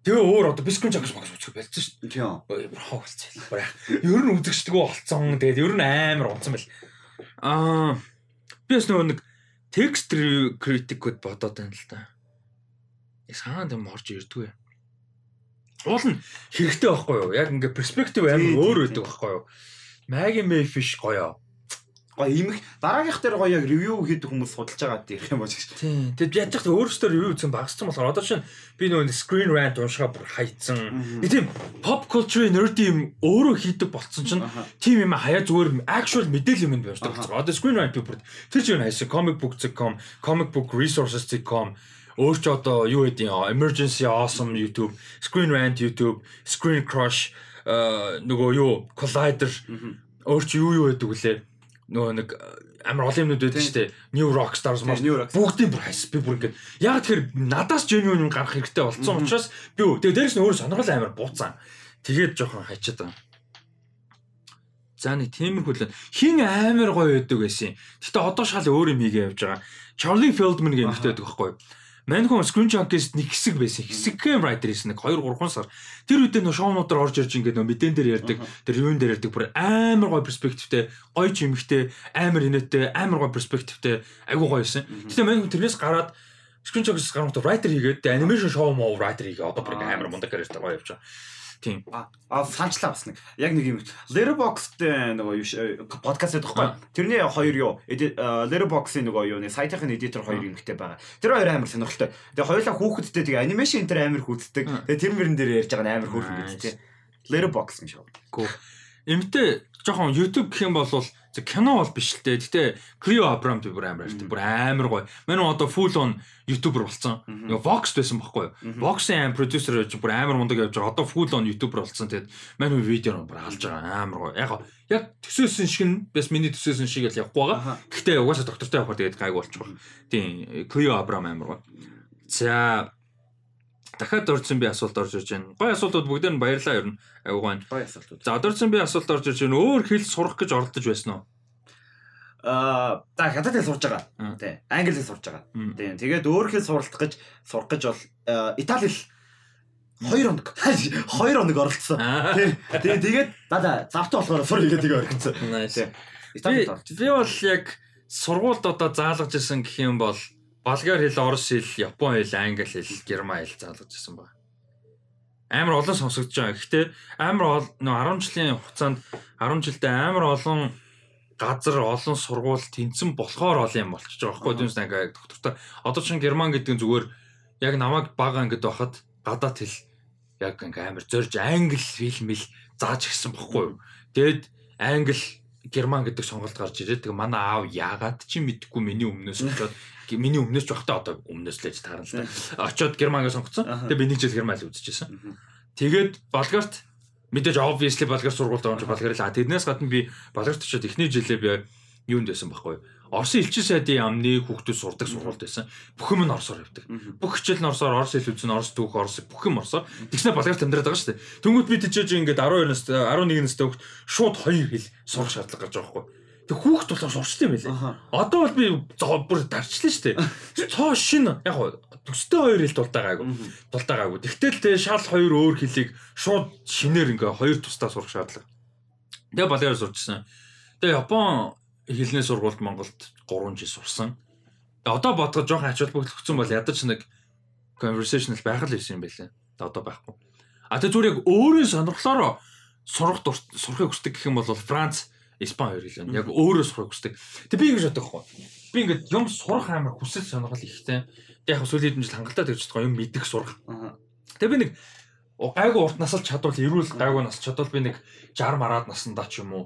Speaker 1: Тэгээ өөр одоо бискрин жагс багс үзэх байлцсан шүү дээ. Тийм. Хоо болцсон. Барах. Ер нь үзэгчдэггүй болцсон. Тэгээд ер нь амар унцсан байл. Аа би бас нөгөө нэг текст критикуд бодоод байна л да. Саан юм орж ирдгүй. Уул нь хэрэгтэй байхгүй юу? Яг ингээ перспектив амар өөр байдаг байхгүй юу? May Fish гоё.
Speaker 2: Гоё имэх дараагийнх дээр гоё яг ревю хийдэг хүмүүс судалж байгаа гэх юм болж шүү.
Speaker 1: Тийм. Тэгэд яаж ч өөрөөсөө ревю үзсэн багассан болохоор одоо чинь би нөгөө screen rant уншгаа бүр хайцсан. Тийм pop culture nerd юм өөрөө хийдэг болцсон чинь тийм юм хаяа зүгээр actual мэдээлэл юм байна шүү дээ. Одоо screen rant бүр тэр чинь хайсан comicbook.com, comicbookresources.com өөр ч одоо юу гэдэг emergency awesome YouTube, screen rant YouTube, screen crush нөгөө юу collider өөр ч юу юу байдаг вүлээ нөгөө нэг амар олон юмнууд байдаг шүү дээ. New Rockstars мөн бүгдийн бүр хайс би бүр ингээд яг тэр надаас genuine юм гарах хэрэгтэй болсон учраас би тэгээ дээрээс нь өөрөө сонирхол амар бууцсан. Тэгээд жоохон хачаад байгаа. За нэг тиймэрхүү л хин амар гоё байдаг байсан. Гэтэ одоо шал өөр юм хийгээ явж байгаа. Charlie Feldman гэх юмхтэй байдаг байхгүй юу? Манхун Screen Junkies нэг хэсэг байсан. Хэсэг writer хийсэн нэг 2 3 сар. Тэр үедээ нөө шоунуудаар орж ирж ингээд нөө мэдэн дээр ярьдаг, тэр юун дээр ярьдаг бүр амар гоё перспективтэй, гоё чимэгтэй, амар инээдтэй, амар гоё перспективтэй, айгуу гоё байсан. Гэтэ манхун тэрнээс гараад Screen Junkies гарахад writer хийгээд animation show муу writer хийгээ одоо бүр амар мундаг карьертай гоё явж байгаа. Тийм.
Speaker 2: А санчлаа бас нэг. Яг нэг юм. Letterboxd нөгөө подкаст гэдэг байхгүй. Тэрний хоёр юу? Letterboxd-ийн нөгөө юу? Сайтынхын эдитор хоёр юмхтэй байгаа. Тэр хоёр амар сонирхолтой. Тэгээ хоёулаа хүүхэдтэй тэгээ анимашн энэ амар хүүддэг. Тэгээ тэр мөрөн дээр ярьж байгаа нь амар хөөрхөн гэдэг тийм. Letterboxd юм шиг.
Speaker 1: Гүү. Эмтэй жоохон YouTube гэх юм бол За кино бол биш л дээ. Гэтэ Clio Abram би бүр амар ярьсан. Бүр амар гоё. Манай одоо full on YouTuber болсон. Нөгөө Vox байсан байхгүй юу? Vox-ийн продюсер гэж бүр амар мундаг явж байгаа. Одоо full on YouTuber болсон. Тэгээд манай видео нь бүр алж байгаа. Амар гоё. Яг яг төсөөсөн шиг нь бас миний төсөөсөн шиг л явахгүй байгаа. Гэтэ угаасаа доктортой явахаар тэгээд гайг болчих. Тийм Clio Abram амар гоё. За дахиад орсон би асуулт орж ирж байна. Гой асуултууд бүгдээр нь баярлалаа ер нь. Аюу гоо.
Speaker 2: Гой асуултууд.
Speaker 1: За одоорсон би асуулт орж ирж байна. Өөр хэл сурах гэж оролдож байсан уу?
Speaker 2: Аа, та хятад хэл сурж байгаа. Тий. Англи хэл сурж байгаа. Тий. Тэгээд өөр хэл суралцах гэж сурах гэж бол Итали хэл 2 хоног 2 хоног оролцсон. Тий. Тэгээд даа завтаа болохоор сур игээд тэгээ орхисон.
Speaker 1: Тий. Итали би бол яг сургуульд одоо заалгаж исэн гэх юм бол болгар хэл, орос хэл, япон хэл, англи хэл, герман хэл заалгаж ирсэн байна. Амар олон сонсогдож байгаа. Гэхдээ амар нөө 10 жилийн хугацаанд 10 жилдээ амар олон газар олон сургууль тэнцэн болохоор ол юм болчихж байгаа байхгүй дүнс ингээ доктортой. Одоо чин герман гэдэг нь зүгээр яг намайг бага ангид байхад гадаад хэл яг ингээ амар зорж англи хэл мэл зааж гисэн бохгүй юу. Тэгэд англи герман гэдэг сонголт гарч ирээд тэгээ манай аав яагаад чи мэдхгүй миний өмнөөс очоод миний өмнөөс багтаа одоо өмнөөс л ээж таарна л да. Очоод Германгаа сонгоцсон. Тэгээ би нэг жил Герман л үзчихсэн. Тэгээд Болгарт мэдээж obviously болгар сургуульд орж болгар л тэрнээс гадна би болгарт очоод эхний жилээ би юунд байсан байхгүй юу? Оросын элчин сайдын яамны хүүхдүүд сурдаг сургуульд байсан. Бүх юм нь орсоор явдаг. Бүх хичээл нь орсоор орос хэл үзэн орос түүх орос бүх юм орсоор. Тэгснэ болгарт амьдраад байгаа шүү дээ. Тэнгүүд би тийчээж ингээд 12 нас 11 настай хүүхд шууд хоёр хэл сурах шаардлага гарч байгаа байхгүй? Тэг хүүхд болохоор сурчтай юм байлээ. Одоо бол би бүр дарчлаа шүү дээ. Цоо шин яг төстэй хоёр хэл дултаагаагүй. Дултаагаагүй. Тэгтэл тэ шал хоёр өөр хэлийг шууд шинээр ингээ хоёр тусдаа сурах шаардлага. Тэгээ балиар сурчсан. Тэгээ Япон хэлний сургуульд Монголд 3 жил сурсан. Тэгээ одоо бодгож жоохон ач холбогдолцсон бол ядаж нэг conversational байх л байсан юм байлаа. Тэгээ одоо байхгүй. А тэгээ зүгээр яг өөрөө сонирхлоороо сурах сурахыг хүсдэг гэх юм бол Франц, Испани хоёр хэлэн. Яг өөрөө сурахыг хүсдэг. Тэгээ би ингэж боддог хгүй. Би ингээд юм сурах амар хүсэл сонирхол ихтэй. Тэгээ яг сүүлийн хэдэн жил хангалттай тэгж чадгаа юм мэдэх сурах. Тэгээ би нэг гайгүй урт насалж чадвал эрүүл гайгүй нас чадвал би нэг 60 мараад наснда ч юм уу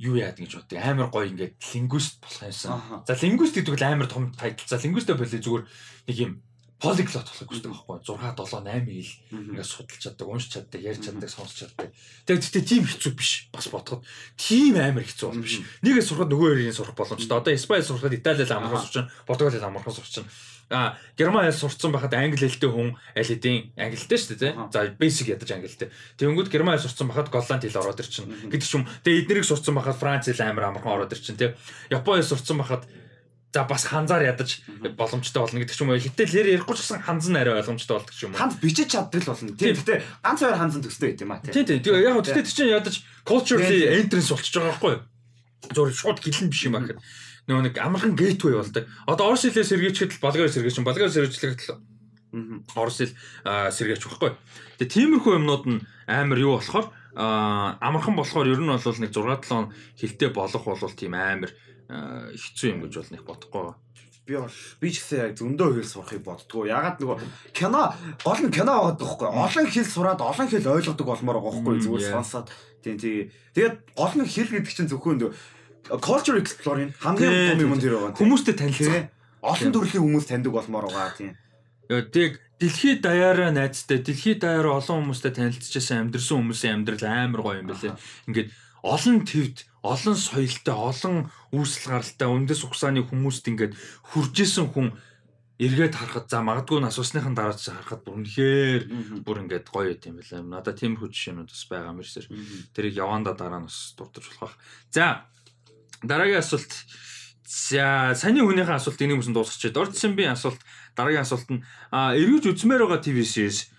Speaker 1: юу яад гэж боддог. Амар гоё ингээд лингвист болох юмсан. За лингвист гэдэг нь амар том тайтал. За лингвистэ болоо зүгээр нэг юм полиглот болохыг хүсдэг байхгүй 6 7 8 хэл ингээд судалж чаддаг, уншиж чаддаг, ярьж чаддаг, сонсч чаддаг. Тэгээд тэгтээ тийм хэцүү биш. Бас бодоход тийм амар хэцүү бол биш. Нэгээ сурахад нөгөө хоёрын сурах боломжтой. Одоо Испани сурахад Италиэл амархан сурчин, Португалиэл амархан сурчин. А Герман хэл сурцсан байхад англи хэлтэй хүн аль хэдийн англитэй шүү дээ тий. За basic ядаж англитэй. Тэнгүүд Герман хэл сурцсан байхад голланд хэл ороод ирчин. Гэдэг ч юм. Тэгээ эднэрийг сурцсан байхад Франц хэл амар амархан ороод ирчин тий. Японы хэл сурцсан байхад за бас ханзаар ядаж боломжтой болно гэдэг ч юм уу. Хитэлээр ярихгүй ч гэсэн ханз нь арай ойлгомжтой болдог ч юм уу.
Speaker 2: Ханз бичиж чаддаг л болно. Тийм. Гэтэ ганц хоёр ханзан төстэй байт юм а
Speaker 1: тийм. Тийм. Яг хөө гэтэ чинь ядаж culturally entrance болчихж байгаа байхгүй юу? Зур шууд гэлэн биш юм аа гэхэд нөгөө нэг амархан gateway болдог. Одоо орос хэлээ сэргээчэхэд л болгоор сэргээч юм. Болгоор сэргээчлэхэд л орос хэл сэргээч байхгүй. Тэгээ тиймэрхүү юмнууд нь амар юу болохоор амархан болохоор ер нь бол нэг 6 7 хилтэй болох бол тийм амар хэцүү юм гэж бол нэг бодохгүй.
Speaker 2: Би бол би ч гэсэн яг зөндөө хэл сурахыг боддгоо. Ягаад нөгөө кино гол нь кино байгаа байхгүй. Олон хэл сураад олон хэл ойлгодог болмоор байгаа байхгүй. Зүгээр сонсоод тийм тийм. Тэгээд гол нь хэл гэдэг чинь зөвхөн culture exploring хамгийн том юм дээр байгаа.
Speaker 1: Хүмүүстэй танилцах.
Speaker 2: Олон төрлийн хүмүүс таньдаг болмоор байгаа тийм.
Speaker 1: Тэг дэлхийд даяараа найзтай, дэлхийд даяараа олон хүмүүстэй танилцчихсан амьдрсан хүмүүсийн амьдрал амар гоё юм байлээ. Ингээд олон твд олон соёлтой, олон үүсэл гаралтай өндөс ухсааны хүмүүст ингээд хуржсэн хүн эргээд харахад за магадгүй нас усныхан дараа ч харахад бүр үнэхээр бүр ингээд гоё юм байна. Надад тиймэрхүү жишээнүүд бас байгаа мэрсэр. Тэрийг яванда дараа нь бас дурдж болох. За дараагийн асуулт. За саний хүнийхээ асуулт энийг юмсан дуусчихээд ордсон би асуулт. Дараагийн асуулт нь а эргэж үзмээр байгаа TV series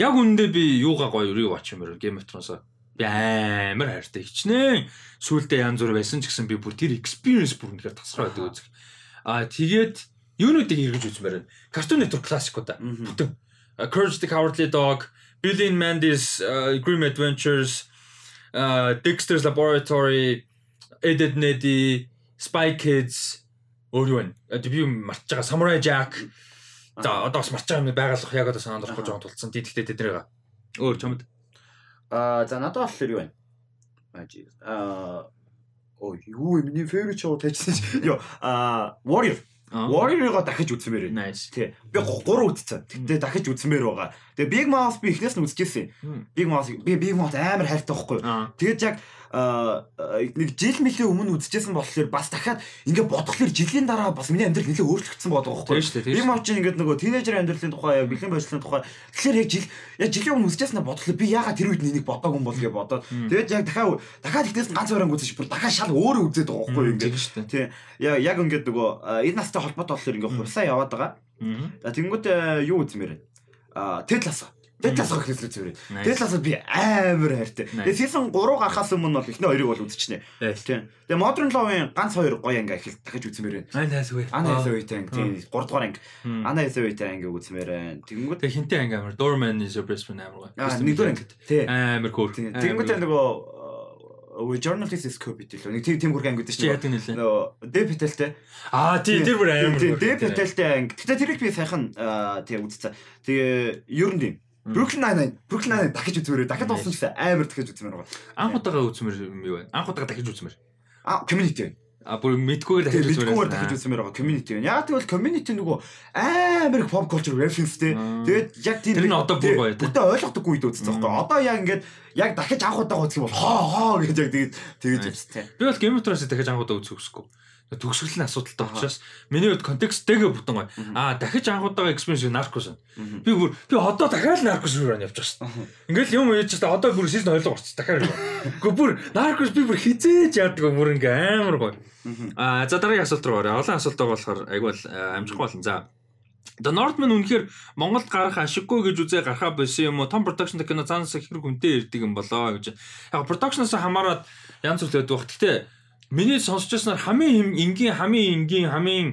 Speaker 1: яг үнэндээ би юугаа гоё юу очимээр Game of Thrones би амар хайртай хичнээн. Сүулдэ янз бүр байсан ч гэсэн би бүр тэр experience бүр үнэхээр тасраа байдаг үзэх. Аа тэгээд юунуудыг эргэж үзмээр байна. Cartoon Network классикуудаа. Бүтэн. Courage the Cowardly Dog, Billy and Mandy's uh, Grim Adventures, uh, Dexter's Laboratory, Ed Ed Neddy, Spy Kids өөр юу вэ? Би марч байгаа Samurai Jack. За одоо бас марч байгаа юм байгалах яг одоо санаанд орохгүй жоон тулцсан. Тэгэхдээ тэднэрийг өөр чамд
Speaker 2: Аа за надад болохоор юу вэ? Аа оо юу юм миний favorite show тайчсан. Йоо аа Warrior Warrior-го дахиж үзсэмээр
Speaker 1: байна.
Speaker 2: Тий. Би 3 үзсэн. Тэгтээ дахиж үзсэмээр байгаа. Тэгээ Big Mouth би эхнээс нь үзчихсэн. Big Mouth би Big Mouth амар хайртай байхгүй. Тэгээд яг нэг жил мөлийн өмнө үзчихсэн болохоор бас дахиад ингээ бодглохлоор жилийн дараа бас миний амьдрал нэлээд өөрчлөгдсөн байдаг байхгүй. Би мав чинь ингээ нөгөө тинейжер амьдралын тухай, бэлэн байдлын тухай тэгэхээр яг жил яг жилийн өмнө үзчихсэн бодглохлоор би яагаад тэр үед нэг бодоагүй юм бол гэж бодоод тэгээд яг дахиад дахиад ихнээс ганц өрөнгө үзэж бүр дахиад шал өөрөө үзээд байгаа байхгүй ингээ. Тий. Яг яг ингээ нөгөө энэ настай холбоотой болохоор ингээ хурсаа яваад байгаа. Тэнгүүд юу үзмээр вэ? А Тедласа. Тедлас гэх хэлсэн зүгээр. Тедлас би амар хайртай. Тэгээ season 3 гарахаас өмнө бол эхний хоёрыг бол үзчихнэ. Тийм. Тэгээ Modern Love-ын ганц хоёр гоё анги их дахиж үзмээр байна.
Speaker 1: Ана хэсвэ.
Speaker 2: Ана хэсвэтэй анги. Тийм 3 дугаар анги. Ана хэсвэтэй анги үзмээр байна.
Speaker 1: Тэнгүүд тэгээ хинтээ анги амар. Doorman is your best friend амар гоё.
Speaker 2: Аа нэгдүгээр анги. Тийм.
Speaker 1: Амар cool.
Speaker 2: Тэнгүүд нөгөө өө journalist scope гэдэг л нэг тийм тийм хүрхэн ангид
Speaker 1: чинь яадаг нэлээ.
Speaker 2: Нөгөө Dev Patel-тэй.
Speaker 1: Аа тий тэр бүр амар.
Speaker 2: Dev Patel-тэй анги. Гэтэ тэрийг би сайхан тийм үзсэн. Тэгээ ер нь тийм Brooklyn Nine-Nine, Brooklyn Nine дахиж үзмээр дахиад дууссан гэсэн амар дахиж үзмээр байгаа.
Speaker 1: Анх удаага үзмээр юм юу вэ? Анх удаага дахиж үзмээр.
Speaker 2: А community.
Speaker 1: А бүр мэдгүйгээр дахиж
Speaker 2: үзмээр. Мэдгүйгээр дахиж үзмээр байгаа community. Яг тэгвэл community нөгөө амар их pop culture reference те. Тэгээд яг
Speaker 1: тийм Тэр нь одоо бүр гоё те.
Speaker 2: Бүтэ ойлгохдоггүй үед үзсэн байхгүй. Одоо яг ингээд яг дахиж анх удаага үзэх юм бол хоо хоо гэж яг тэгээд тэгэж үзтээ.
Speaker 1: Би бол Game of Thrones дахиж анх удаага үзэх хүсэхгүй төгсгөлийн асуудалтай учраас миний хувьд контексттэйгээ бүтэн гоё. Аа дахиж анхудаага experience наркос. Би бүр би одоо дахиад наркос руу явж байгаа шүү. Ингээл юм яаж ч одоо бүр season 2 орц дахиад. Гэхдээ бүр наркос би бүр хизээж яадаг бүр ингээ амар гоё. Аа за дараагийн асуулт руу орё. Олон асуулт байгаа болохоор айгүй амжихгүй болно. За The Northman үнэхээр Монголд гарах ашиггүй гэж үзээ гарахаа байсан юм уу? Том production кино цаанаас хэрэг үнэтэй ирдэг юм болоо гэж. Яг production-оос хамаарат янз бүр байдаг баг. Гэхдээ Миний сонсож байснаар хамгийн энгийн хамгийн энгийн хамгийн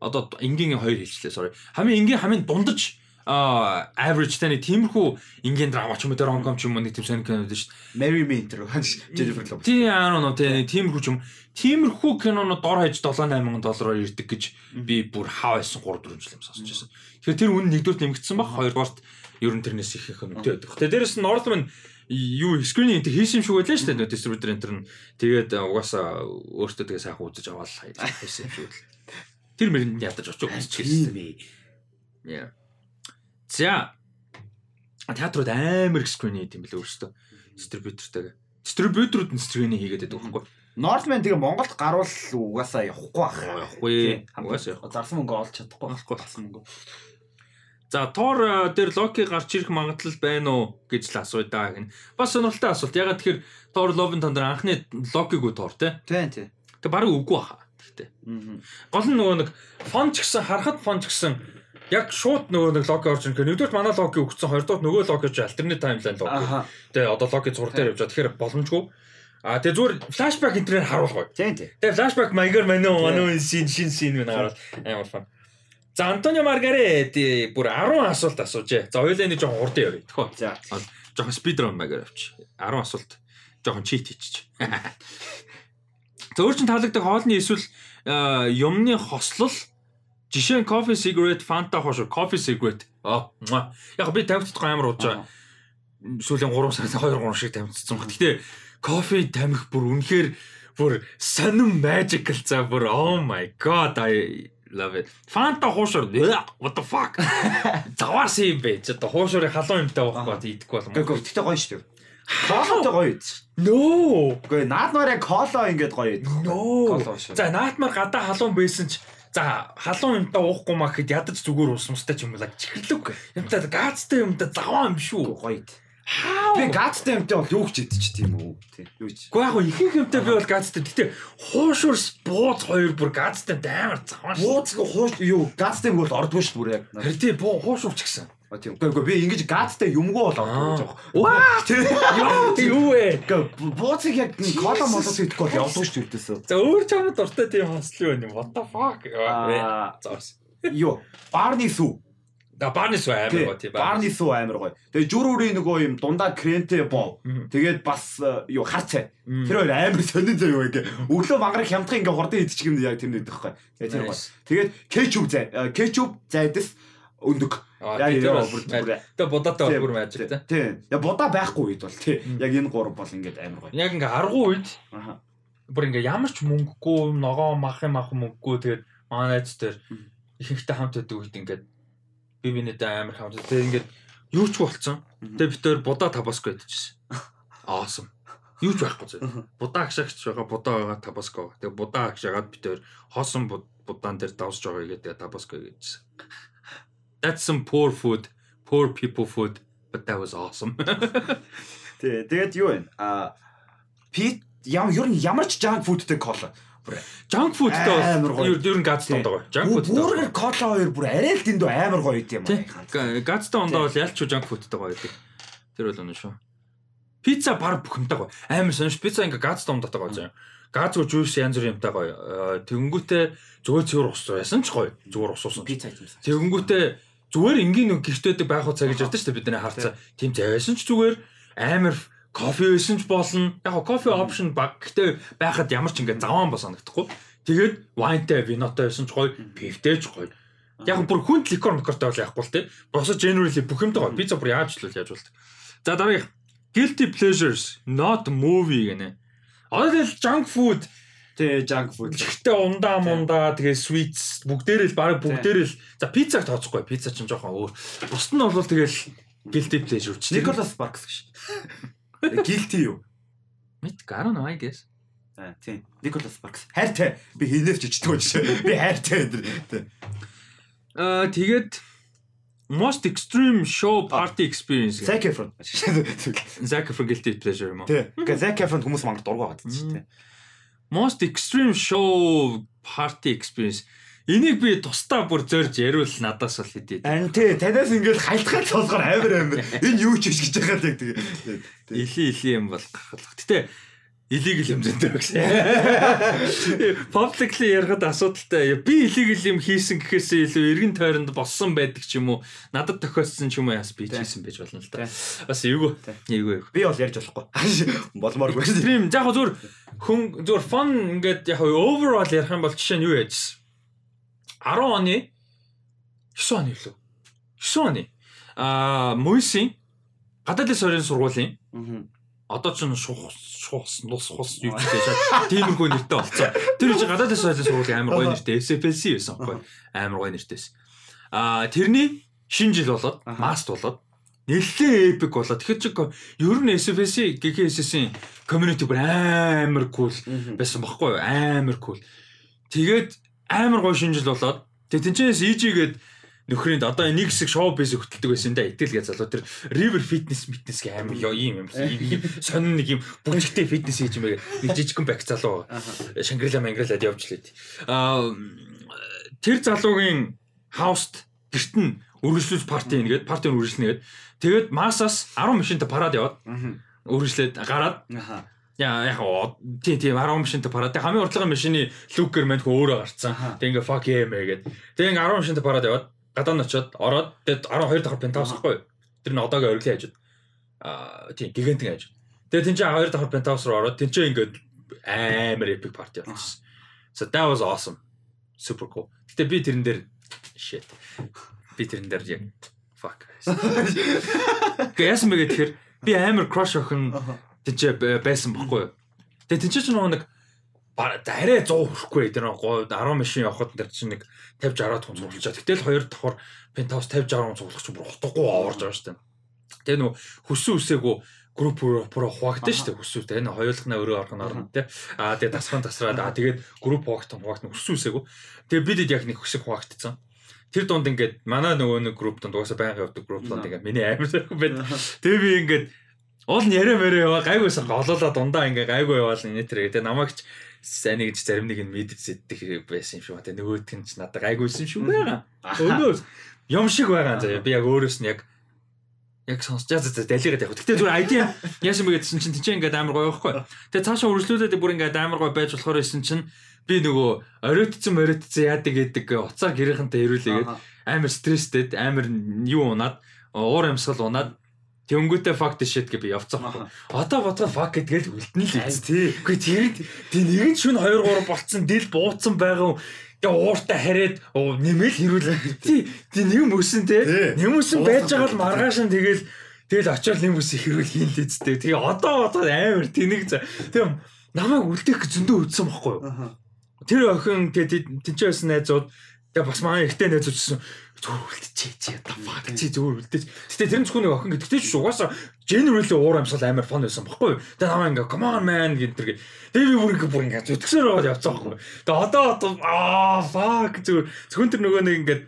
Speaker 1: одоо энгийн хоёр хэлчлээ sorry. Хамгийн энгийн хамгийн дундаж а average таны тиймэрхүү ингийн драма ч юм уу тэр ромком ч юм уу нэг тийм сонир кинод шүү дээ.
Speaker 2: Mary Me тэр Jennifer Lopez.
Speaker 1: Тийм аа нөө тийм тиймэрхүү ч юм. Тиймэрхүү кинонууд дор хаяж 7 8000 доллараар ирдэг гэж би бүр хаа байсан 3 4 жил юм сонсож байсан. Тэгэхээр тэр үн нэгдүгээр нэмэгдсэн баг хоёрдугаарт ер нь тэрнээс их их өнөтэй байдаг. Тэгээ дээрэс нь Northman юу скрининг энэ хийсэн юм шиг байлаа шүү дээ дистрибьютор энэ төр нь тэгээд угаасаа өөртөө тэгээ сайхан үзэж аваад хийсэн юм шиг л. Тэр мэрэнд ядаж очиж үзчих гэсэн. Яа. За театрууд амар их скрин хийд юм билээ өөртөө дистрибьютортэйгээ. Дистрибьюторууд нь скрининг хийгээд байдаг байхгүй.
Speaker 2: Northman тэгээ Монголд гарвал угаасаа явахгүй бах.
Speaker 1: Явахгүй. Угаасаа явахгүй.
Speaker 2: Зарсан мөнгө олж чадахгүй
Speaker 1: байхгүй зарсан мөнгө. За Тор дээр Локи гарч ирэх магадлал байна уу гэж л асууя да гин. Бас сонирхолтой асуулт. Ягаад тэгэхээр Тор and Thunder анхны Локиг үү Тор те?
Speaker 2: Тийм тийм.
Speaker 1: Тэг барыг үгүй баха. Тэгтээ. Гол нь нөгөө нэг фон ч гэсэн харахад фон ч гэсэн яг шууд нөгөө нэг логи орж ирэх. Нэгдүгээр манай логи өгсөн, хоёрдугаар нөгөө логи ч альтернатив таймлайн логи. Тэгээ одоо логи зураг дээр явж байгаа. Тэгэхээр боломжгүй. А тэгээ зүгээр флашбек интернет харуулгаа.
Speaker 2: Тийм тийм.
Speaker 1: Тэгээ флашбек маягаар манай манай шин шин шин мэн харуул амар фан. За Антонио Маргарети бүр 10 асуулт асуужээ. За хоёулаа нэг жоохон хурдан явъя. Тэхөө.
Speaker 2: За.
Speaker 1: Жоохон спидрон маягаар авч. 10 асуулт жоохон чит хийчих. Зөөр чин таалагддаг хоолны эсвэл юмны хослол Жишээ нь coffee cigarette, Fanta хошоо, coffee cigarette. Аа. Яг би тамхицдаг амар ууж байгаа. Сүүлийн 3 сараас 2 3 шиг баг. Гэтэ кофе тамхи бүр үнэхээр бүр сонин magical за бүр oh my god I love it. Fanta хуушаар what the fuck. Заваарс юм бэ. Ч одоо хуушаарыг халуун юмтай байхгүй идэхгүй болов.
Speaker 2: Гэхдээ гэхдээ гоё шүү дээ. Колотой гоё үйд.
Speaker 1: No.
Speaker 2: Гэхдээ наадмаар яг коло ингээд гоё үйд.
Speaker 1: No. За наадмаар гадаа халуун байсан ч За халуун юмтай уухгүй маа гэхэд ядаж зүгээр уусмастай ч юм уу чихэрлэг. Юмтай газтай юмтай заваа юм шүү.
Speaker 2: Гоё. Би газтай юмтай бол юу ч идэж тийм үү? Тий. Юу ч.
Speaker 1: Гэхдээ яг ихэнх юмтай би бол газтай. Гэтэ хуушур бууз хоёр бүр газтай амар
Speaker 2: шүү. Бууз хууш юу газтай юм бол ордгоо шүү бүр яг.
Speaker 1: Тэр тий буу хуушур ч гэсэн.
Speaker 2: Тийм. Гэхдээ би ингэж гадтай юмгүй бол ордгоо гэж байгаа.
Speaker 1: Ваа! Юу вэ?
Speaker 2: Бууцыг яг кола молос идэхгүй бол явдгүй шүү дээ.
Speaker 1: За өөр чамд дуртай тийм хослоо юм. What the fuck? Заос.
Speaker 2: Юу? Барни сүү.
Speaker 1: Да барни сүү амар гоё тийм.
Speaker 2: Барни сүү амар гоё. Тэгээ жүрүүрийн нөгөө юм дундаа крентэй боо. Тэгээд бас юу харцаа. Тэр хоёр амар сонин зөө юу ингээ. Өглөө мангараг хямдхан ингээ хордон идчих юм яг тэр нэг дэхгүй. Тэгээ тэр гоё. Тэгээд кетчуп зай. Кетчуп зайдас өндөг.
Speaker 1: Яа яа бүр. Тэгээ будаатай бүр magic тий.
Speaker 2: Тий. Я будаа байхгүй үед бол тий. Яг энэ гурав бол ингээд амар гоё.
Speaker 1: Яг ингээ аргу үед. Аха. Бүр ингээ ямар ч мөнгөгүй, ногоо мах юм ах мөнгөгүй тэгээд манайд дээр ихэнхдээ хамт байдаг үед ингээд би бинэдээ амар хамт. Тэгээд ингээд юу ч болцсон. Тэгээд бид тээр будаа табаско идчихсэн. Awesome. Юу ч байхгүй зөө. Будаа агшаагч байгаа, будаа байгаа табаско. Тэгээд будаа агшаагаад бид тээр хоосон будаан дээр давсж байгаа гэдэг табаско гэдсэн. That's some poor food, poor people food, but that was awesome.
Speaker 2: Тэ тэгээд юу вэ? А пит ямар ер нь ямар ч junk foodтэй кола.
Speaker 1: Junk foodтэй бол ер нь газ тонд байгаа.
Speaker 2: Junk food. Бургер кола хоёр бүр арай л дэндүү амар гоё юм
Speaker 1: аа. Газ тондоо бол ялч junk foodтэй гоё гэдэг. Тэр бол өнөө шүү. Пицца баг бүхэмтэй гоё. Амар сонш пицца ингээ газ тондотой гоё заа. Газ гоо жуус янз бүр юмтай гоё. Тэгэнгүүтээ зүгээр зүгээр ус байсан ч гоё. Зүгээр ус уусан.
Speaker 2: Пицца хийсэн.
Speaker 1: Тэгэнгүүтээ зүгээр энгийн нэг гихтэйдэг байх уу цаг гэж бодсон шүү дээ бидний харцаа. Тийм зайсан ч зүгээр амар кофе байсан ч болно. Яг кофе option баг гэхдээ байхад ямар ч ингэ заваан ба санагдахгүй. Тэгээд вайнтай, винотой байсан ч гоё, пивтэй ч гоё. Яг бүр хүнд ликор микортой бол яахгүй л те. Босоо generally бүх юмтай гоё. Пицца бүр яаж л яаж болдог. За дараагийнх guilty pleasures not movie гэнэ. Одоо тэгэл junk food
Speaker 2: Тэ junk food.
Speaker 1: Гэхдээ ундаа мундаа тэгээ sweets бүгдээрээ л баг бүгдээрээ л за пиццаг тооцохгүй. Пицца ч жоохон өөр. Бусд нь бол тэгэл guilty pleasure ч.
Speaker 2: Nicholas Sparks гэж. Guilty юу?
Speaker 1: Мэд гарна I guess.
Speaker 2: Аа тийм. Nicholas Sparks. Хайртай. Би хийнэвч ичдэг гэж. Би хайртай энэ.
Speaker 1: Аа тэгээд most extreme show party experience.
Speaker 2: Zac Efron.
Speaker 1: Zac Efron guilty pleasure юм уу?
Speaker 2: Тийм. Zac Efron хүмүүс мангар дургу байгаа тийм
Speaker 1: most extreme show party experience Энийг би тустаа бүр зорж яриул надаас бол хэдий.
Speaker 2: Ань тий танаас ингээд хайлтгаад сонсохоор амар амар. Энэ юу ч биш гэж байгаа л яг тэгээ.
Speaker 1: Илийн илийн юм бол гахалх. Гэтэ illegal хэмжээтэй гэсэн. Publicly ярихад асуудалтай. Би illegal юм хийсэн гэхээсээ илүү эргэн тойронд болсон байдаг ч юм уу. Надад тохиолдсон ч юм уу яас би хийсэн байж болно л да. Бас эйгүү. Эйгүү.
Speaker 2: Би бол ярьж болохгүй. Болмооргүй.
Speaker 1: Стрим яг зүгээр хүн зүгээр fun ингээд яг overall ярих юм бол жишээ нь юу яжсэн. 10 оны 9 оны лөө. 9 оны. Аа Мойсийн гадаадын сорын сургуулийн одоо ч шух шухс нус хус юу гэж шаа тиймэрхүү нэртэй болцсон. Тэр чинь гадаадын соёлын сургуулийн амар гоё нэртэй SFLC байсан байхгүй амар гоё нэртэйс. Аа тэрний шинэ жил болоод маст болоод нэлээ эпик болоод тэгэхэд чи ер нь SFLC GKS-ийн community бүр амар cool байсан байхгүй амар cool. Тэгээд амар гоё шинэ жил болоод. Тэг тэнчээс EG-гээд нөхрөнд одоо нэг хэсэг шоу биз хөтэлдэг байсан да. Итэл гэж залуу тэр river fitness fitness гэх амар юм. Юм ийм сонин нэг юм бүжигтэй фитнес хийж маяг нэг жижигхэн бак залуу. Шангрила Мангрилад явж лээд а тэр залуугийн хауст гэрт нь үргэлжлүүлж парти нэгээд парти үргэлжлэнэ тэгээд масаас 10 машинтай парад яваад үргэлжлээд гараад Я яг тий тий 10 машинтай параад хамгийн уртлагын машины люкер мань хөө өөрөө гарцсан. Тэг ингээ fuck yeah мэгээд. Тэг ингээ 10 машинтай параад яваад гадаа нь очиод ороод тэгээд 12 дахь пентаус ахгүй. Тэр нь одоогийн ориглын хажууд. Аа тийм гигантын хажууд. Тэгээд тэн чинь 2 дахь пентаус руу ороод тэн чинь ингээд амар epic party болсон. So that was awesome. Super cool. Гэтэ би тэрэн дээр shit. Би тэрэн дээр яг fuck. Гэсэн мэгээ тэгэхээр би амар crush охин чинь байсан бохгүй юу. Тэгээд тэн чинь нэг арай 100 хүрэхгүй тэр нэг 10 машин явахад тэр чинь нэг 50 60 хүн цуглуулчаа. Гэтэл хоёр давхар пентаус 50 60 хүн цуглах чинь бүр утгагүй аварж байгаа шүү дээ. Тэгээ нөгөө хүссэн үсээгөө групп руу хуваагдсан шүү дээ хүсүүтэй. Энэ хоёулахнаа өрөө орох нь орно те. Аа тэгээ тасран тасраад аа тэгээд групп хуваагдсан хуваагдсан хүссэн үсээгөө. Тэгээ бидэд яг нэг хүсэг хуваагдсан. Тэр дунд ингээд манай нөгөө нэг групп донд угаасаа байнга явдаг групп донд ингээд миний амар сайхан байд. Тэгээ би ингээд уул нь яриа мэрэ яваа гайгүйсэн олоолаа дундаа ингээ гайгүй яваал энэ тэр тэгээ намайг ч сайн нэг зарим нэг нь мэдэж зэддэг байсан юм шүү. Тэгээ нөгөөт нь ч надад гайгүйсэн шүү байгаа. Өнөөс юм шиг байгаа заа. Би яг өөрөөс нь яг яг сонсож за за далигаад яг. Гэтэ зүгээр ID яасан бэ гэдсэн чинь тийч ингээд амар гоё байхгүй. Тэгээ цаашаа үргэлжлүүлээд бүр ингээд амар гоё байж болохоор байсан чинь би нөгөө оройтцсан морийтцсан яадаг гэдэг уцаа гэрийнхэнтэй ирүүлээгээд амар стресстэд амар юу унаад уур амьсгал унаад Тэнгүүтээ fuck the shit гэж би явцсан байхгүй. Одоо бодгоо fuck гэдгээл үлдэн л үү. Тий. Үгүй тэр тий нэг нь шүн 2 3 болцсон дил бууцсан байгаа Тэгээ ууртаа хараад нэмэл хэрүүл. Тий. Тий нэг мөсөн те. Нэмөсөн байж байгаа л маргааш нь тэгэл тэгэл очиод нэмөсөн хэрүүл хийн л үсттэй. Тэгээ одоо одоо амар тэнэг за. Тэгээ намайг үлдэх зөндөө үдсэн байхгүй юу? Тэр охин тэгээ тэнцээсэн найзууд тэгээ бас маань ихтэй найзууд гэсэн зүгээр үлдчихээ чи одоо fuck чи зүгээр үлдээж. Гэтэ тэр нь зөвхөн нэг охин гэдэгтэй ч угаасаа generally уур амьсгал амар фон байсан баггүй. Тэгээ намаа ингээ come on man гэдэг. Тэгээ би бүр ингээ бүр ингээ зүтгэсээр байгаа явцсан баггүй. Тэгээ одоо одоо аа fuck зүгээр зөвхөн тэр нөгөө нэг ингээ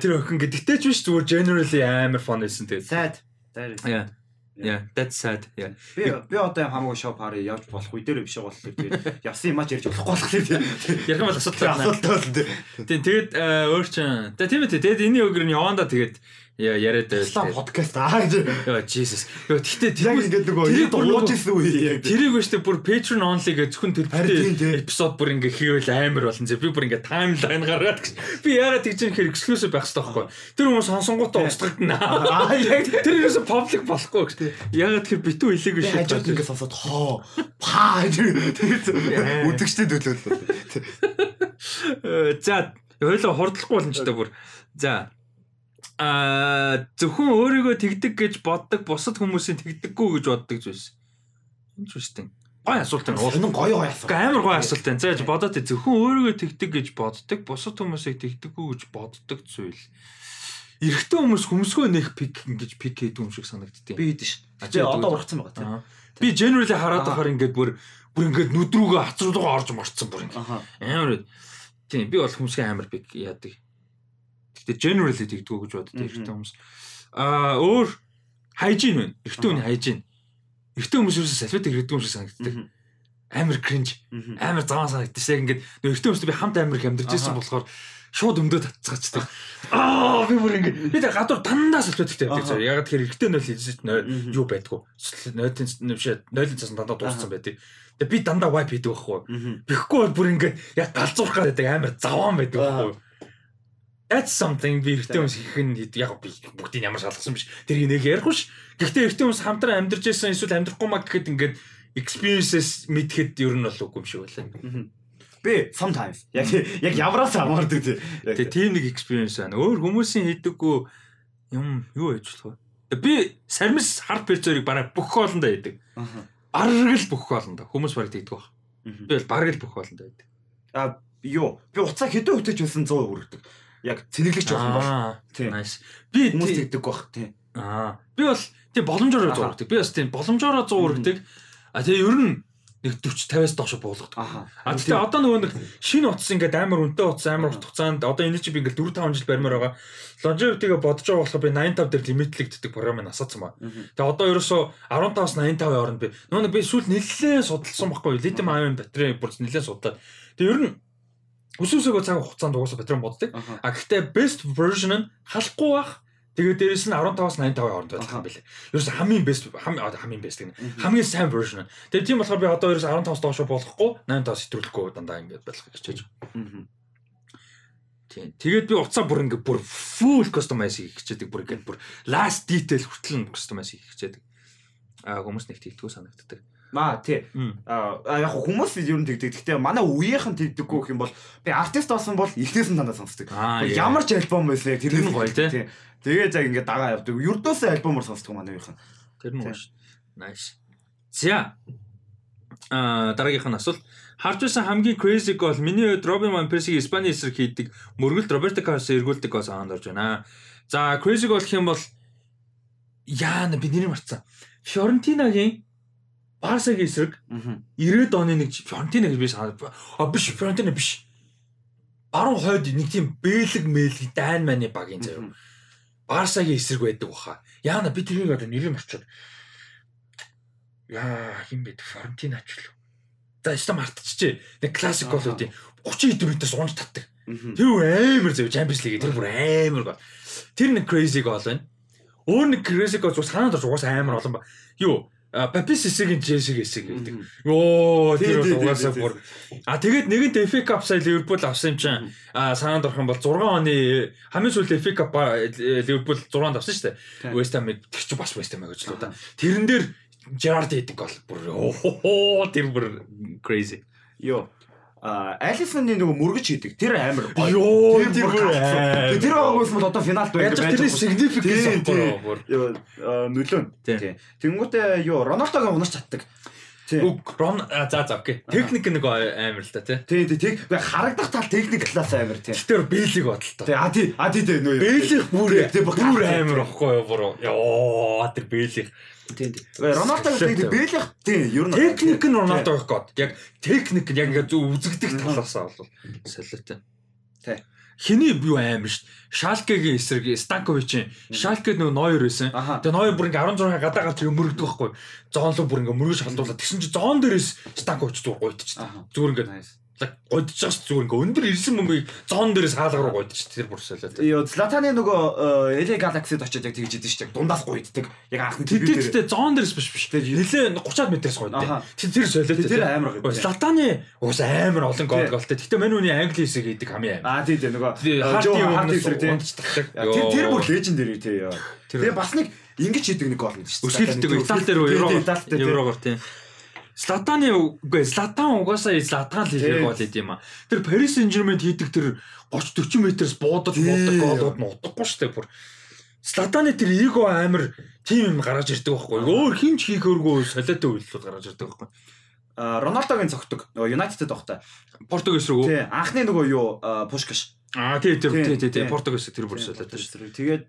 Speaker 1: тэр охин гэдэгтэй ч биш зүгээр generally амар фон байсан тэгээ.
Speaker 2: Sad. That is.
Speaker 1: Yeah. Yeah, that's sad. Yeah.
Speaker 2: Би би одоо хамаагүй шоу пари явж болох үе дээр биш болохоор тэгээд явсан юм аач ярьж болохгүй болох тийм.
Speaker 1: Ярих юм бол асуудал байна.
Speaker 2: Асуудал байна.
Speaker 1: Тийм тэгээд өөр чин. Тэгээд тийм ээ тэгээд энэ өгөр нь яванда тэгээд яриад
Speaker 2: байлаа. Подкаст аа гэж.
Speaker 1: Яа Jesus. Яа тэгтээ
Speaker 2: тэр ингээд нөгөө тэрийг дуулж ирсэн үе яг.
Speaker 1: Тэрийг өштэй бүр Patreon only гэж зөвхөн бүтээ эпизод бүр ингээд хийвэл амар болсон. Би бүр ингээд таймлайн гаргаад гэж. Би яагаад тэгж юм хэр exclusive байх хэрэгтэй байхгүй. Тэр хүмүүс сонсонгуудаа устгагдана. Аа яг тэр ерөөсө public болохгүй гэж. Яагаад тэр битүү илээгүй
Speaker 2: шүү. Хажууд ингээд сонсоод хоо паа тэгээд үдгчтэй төлөөлөө.
Speaker 1: За хоёлоо хурдлахгүй болно ч та бүр. За а зөвхөн өөрийгөө тэгдэг гэж боддог бусад хүмүүсийн тэгдэггүй гэж боддог зүйлс. Interesting. Гой асуулт байна.
Speaker 2: Энэ гоё гоё асуулт.
Speaker 1: Амар гоё асуулт байна. За бодоод зөвхөн өөрийгөө тэгдэг гэж боддог бусад хүмүүсийг тэгдэггүй гэж боддог зүйл. Эрэгтэй хүмүүс хүмсгөө нэх пик ингэж пик хийдэг юм шиг санагддیں۔
Speaker 2: Би хийдэж ш. Тэгээ одоо ургацсан байгаа тийм.
Speaker 1: Би generally хараад байхаар ингээд бүр бүр ингээд нүдрүүгөө хацруугаа орж марцсан бүр ингээд. Амар. Тийм би бол хүмүүсийн амар пик яадаг Гэтэ generally тэгдэггүй гэж боддог эрэгтэй хүмүүс. Аа өөр хайжин байна. Эрэгтэй хүний хайжин. Эрэгтэй хүмүүс юусэн салфет хэрэгдэг юм шиг санагддаг. Амар cringe. Амар заваа санагддаг. Яг ингээд эрэгтэй хүмүүстэй би хамт амар их амьдарч байсан болохоор шууд өмдөө татцгаачдаг. Аа би бүр ингэ би тэр гадуур дандаа сэлбэдэгтэй байдаг заа. Яг тэр эргэтэй нойл хэлсэн юу байдгүй. Нойлын нэвшээ нойлын цасан дандаа дууссан байдаг. Тэгээ би дандаа wipe хийдэг байхгүй. Бихгүй бол бүр ингэ яг галзуурах гэдэг амар заваан байдаг байхгүй. That's something би эртний хүмүүс хийх нь яг би бүгдийг ямар шалгасан биш. Тэр нэг ярих биш. Гэхдээ эртний хүмүүс хамтран амьдарч байсан эсвэл амьдрахгүй маа гэхэд ингээд experiences мэдхэд ер нь бол үгүй юм шиг байлаа.
Speaker 2: Би sometimes яг яг ямараас хамаардаг тий.
Speaker 1: Тэгээ тийм нэг experience байна. Өөр хүмүүсийн хийдэггүй юм юу яж болох вэ? Би сармис хард перцорыг бараг бүх хоолндоо хийдэг. Бараг л бүх хоолндоо. Хүмүүс бараг тэгдэг баг. Би бол бараг л бүх хоолндоо хийдэг.
Speaker 2: А юу? Би уцаа хэдэн хөтөж байсан 100 хүрдэг. Яг цэнэглэж байгаа бол.
Speaker 1: Тий. Nice. Би
Speaker 2: хүмүүс тэгдэг баг тий.
Speaker 1: Аа. Би бол тий боломжоор 100 хүрдэг. Би бас тий боломжоор 100 хүрдэг. А тэгээ ер нь нэг 40 50-аас доош буулгадаг. А тэгтээ одоо нөгөө нэг шинэ утас ингээд амар үнэтэй утас амар урт хугацаанд одоо энэ чинь би ингээд 4 5 жил барьмаар байгаа. Longevity-г бодож байгаа болохоор би 85 дээр лимитлэгддэг програмыг асаацсан ба. Тэгээ одоо ерөөсөө 15-аас 85 хооронд би нөгөө би сүүл нэлээд судалсан байхгүй литиум ion батарей бүр нэлээд судлаад. Тэгээ ер нь өсөөсөөгөө цаг хугацаанд угаасаа батарей боддог. А гэхдээ best version нь халахгүй бах Тэгээд дээрэс нь 15-аас 85 хооронд байх юм билээ. Ерөөс хамгийн best хамгийн best гэнэ. Хамгийн сайн version. Тэгээд тийм болохоор би одоо ерөөс 15-аас доош болохгүй 85-аас хэтрүүлэхгүй дандаа ингэж байх гэж хичээж. Тийм. Тэгээд би уцаа бүр ингэ бүр full customize хийх гэчээдэг бүр ингэ бүр last detail хүртэл нь customize хийх гэчээдэг. Аа хүмүүс нэг тэгдэггүй санагддаг.
Speaker 2: Маа тий. Аа яг хүмүүс ер нь тэгдэг. Гэхдээ манай үеийнхэн тэгдэггүй гэх юм бол би артист болсон бол эхнээс нь дандаа сонсдог. Ямар ч альбом байсан
Speaker 1: тэр нь гоё тий.
Speaker 2: Тэгээ яг ингээд дагаа явдаг. Юрдөөсөө альбомор сонсдог манай үеийнхэн.
Speaker 1: Тэр нь гоё шүү. Nice. За. Аа дараагийнх нь асуулт. Харж байсан хамгийн crazy гол миний хувьд Робин Ван Персиг Испани эсрэг хийдэг мөргөлд Роберто Карлос эргүүлдэг гол санаанд орж байна. За crazy гол гэх юм бол яана би нэрийг марцсан. Фьорентинагийн Барсагийн эсрэг 90-ад оны нэг Фьорентина гэж би санаад а биш Фьорентина биш. Баруун хойд нэг тийм бэлэг мэлэг дайн маны багийн заяа Барсагийн эсрэг байдаг баха. Яана би тэрийг одоо нэрийг марчаад. Яа, хин бэ? Форентинач л. За, яста мартчихжээ. Нэг классик гол үүдийн 30 хэдэн метрээс унж татдаг. Тэр амар зөв Champions League тэр бүр амар гол. Тэр нэг crazy гол байна. Өөр нэг crazy гол зур санаанд орж угаасаа амар олон ба. Юу? Папис эсэгийн Джесиг эсэг гэдэг. Йоо тэр бол угаасаа бүр. А тэгээд нэгэнт FA Cup сая Ливерпул авсан юм чинь. А санаанд орох юм бол 6 оны хамгийн сүүлийн FA Cup Ливерпул 6-нд авсан шүү дээ. West Ham тэр чинь бас West Ham гэж л да. Тэрэн дээр Gerrard хийдэг гол. Бүр оо тэр бүр crazy.
Speaker 2: Йоо Алисоны нөгөө мөргөж хийдэг. Тэр амар
Speaker 1: гоё. Тэр бүр
Speaker 2: тэр байгаагүйс бол одоо финалд
Speaker 1: байж байгаа. Тэр significant
Speaker 2: бүр нөлөө. Тэнгүүтээ юу Рональдогийн унаж чаддаг.
Speaker 1: Уг Рон за за окей. Техник нэг амар л та тий.
Speaker 2: Тий тий тэг харагдах тал техник класс амар тий.
Speaker 1: Тэр бэлэг бодлоо.
Speaker 2: Тий а тий а тий тий нөө.
Speaker 1: Бэлэг бүр бүр амар ахгүй юу бүр. Йоо тэр бэлэг
Speaker 2: Тийм. Рональдог тэгээд бэлэх тийм ер нь
Speaker 1: техник нь Рональдог гэх гээд яг техник яг ингээ зөв үзэгдэх талаасаа бол солиотой.
Speaker 2: Тий.
Speaker 1: Хиний юу аим шүү. Шалкегийн эсрэг Станковичийн Шалке нөгөө Нойер байсан. Тэгээ Нойер бүр ингээ 16 гадаа гарч мөрөгдөх байхгүй. Зоонлог бүр ингээ мөрөж халдуулаад тэгсэн чи зоон дээрээс Станкович зүгээр гуйдчих. Зүгээр ингээ годж байгаа шүү зүгээр ингээ өндөр ирсэн мөнгөийг зоон дээрээс хаалга руу годж тэр бүр солиод.
Speaker 2: Йоо Златаны нөгөө LA Galaxy-д очиод яг тэгж идэв шүү дээ. Дундаас гуйддаг. Яг анхны
Speaker 1: тэр дээр зоон дээрээс биш биш. Нилээ 30-аад метрээс гуйддаг. Тэр тэр солиод.
Speaker 2: Тэр амар гоё.
Speaker 1: Златаны уус амар олон гол голтой. Гэхдээ мань үний англи хэсэг хийдэг хамгийн
Speaker 2: амар. Аа тий тий нөгөө Харти хэсэг тий. Тэр тэр бүр лежендари тий. Тэгээ бас нэг ингэж хийдэг нэг гол гэдэг
Speaker 1: шүү дээ. Өсгөлдөг Итали дээр еврогоор тий. Златаны үгүй Златан угаасаа Златан л хийх гол идэв юм а. Тэр Paris Saint-Germain хийдэг тэр 30 40 метрээс буудаж буудаг голууд нь утгагүй шүү дээ бүр. Златаны тэр эго амир тим юм гаргаж ирдэг байхгүй. Өөр хинч хийхөөргүй солиотой үйлдэлүүд гаргаж ирдэг байхгүй.
Speaker 2: А Роналдогийн цогтөг нөгөө United тогтой.
Speaker 1: Португис рүү.
Speaker 2: Тий, анхны нөгөө юу Пушкаш.
Speaker 1: Аа тий тий тий тий Португис тэр бүр солиотой
Speaker 2: шүү. Тэгээд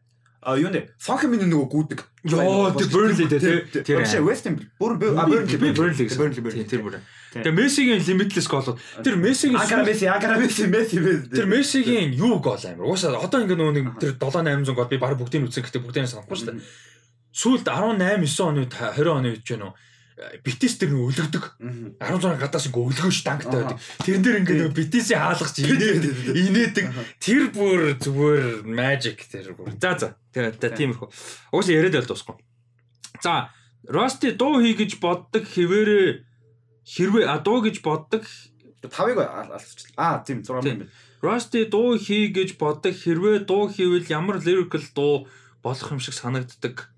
Speaker 2: А юу нэ? Сонхмын нөгөө гүдэг.
Speaker 1: Йоо, тэр Burnley дээ тий.
Speaker 2: Тэр биш West Ham. Бүр Burnley
Speaker 1: Burnley Burnley тэр бүр. Тэгээ Мессигийн limitless гол. Тэр Мессигийн
Speaker 2: Агара Месси, Агара Месси, Месси.
Speaker 1: Тэр Мессигийн юу гол амир. Уусаа одоо ингээ нөгөө нэг тэр 7800 гол би баг бүгдийг үзсэн гэхдээ бүгдийг санахгүй шүү дээ. Сүүлд 18 9 оны 20 оны ч гэнэ үү. Битээс тэр нэг өлөгдөг. 16 гадаас ингээ өлгөөш дангтай байдаг. Тэрэн дээр ингээ нэг битээсээ хаалгач инээд инээдэг. Тэр бүр зүгээр magic тэр бүр. За за. Тэр тиймэрхүү. Угсаа яриад байл дуусахгүй. За Rusty дуу хий гэж боддог хэвээрээ хэрвээ а дуу гэж боддог
Speaker 2: тавыг алсчлаа. Аа тийм 6 юм байна.
Speaker 1: Rusty дуу хий гэж боддог хэрвээ дуу хийвэл ямар lyrical дуу болох юм шиг санагддаг.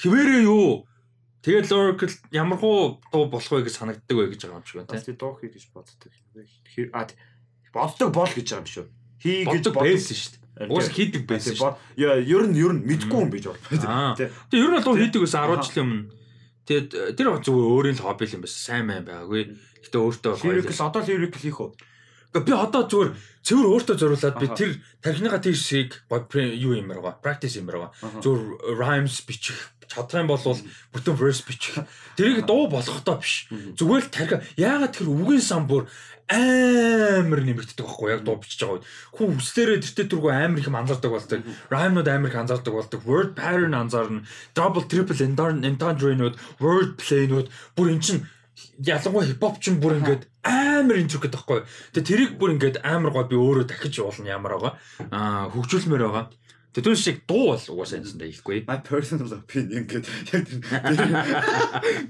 Speaker 1: Хэвээрээ юу? Тэгээд lyrical ямар хуу дуу болох вэ гэж санагддаг вэ гэж байгаа юм шиг байна
Speaker 2: тийм. Дуу хий гэж боддог. А боддог бол гэж байгаа юм шүү.
Speaker 1: Хий гэж боддог шүү дээ. Уус хийдэг байсан шүү.
Speaker 2: Яа, ер нь ер нь мэдгүй юм биш бол.
Speaker 1: Тэгээ ер нь бол хийдэг байсан 10 жилийн өмнө. Тэгээд тэр зүгээр өөрийн л хобби юм байсан. Сайн мэн байгаагүй. Гэтэ өөртөө
Speaker 2: бол гоё. Lyrical одоо lyrical хийх үү?
Speaker 1: Би одоо зүгээр цэвэр өөртөө зориулаад би тэр тархиныга тийшийг юу юм байгаа. Practice юм байгаа. Зүгээр rhymes бичих чадах юм бол бүтэн verse бичих. Тэрийг дуу болгохдоо биш. Зүгээр л тархи яагаад тэр үгийн сан бүр амар нэмэгддэг байхгүй яг дуу бичиж байгаа үед. Хүн үслээрээ тэртээ түргүү амар их анзаардаг болдог. Rhyme-нууд амар их анзаардаг болдог. Word pattern анзаарна. Double triple entendre-нууд, word play-нууд бүр эн чин ялангуяа хипхоп ч бүр ингээд амар интрикэт байхгүй. Тэгээ тэрийг бүр ингээд амар гоо би өөрөө дахиж уулна ямар байгаа. Аа хөгжүүлмээр байгаа. Тэр шиг дуу бол угаасаа энэ хийхгүй.
Speaker 2: My personal opinion гэдэг яг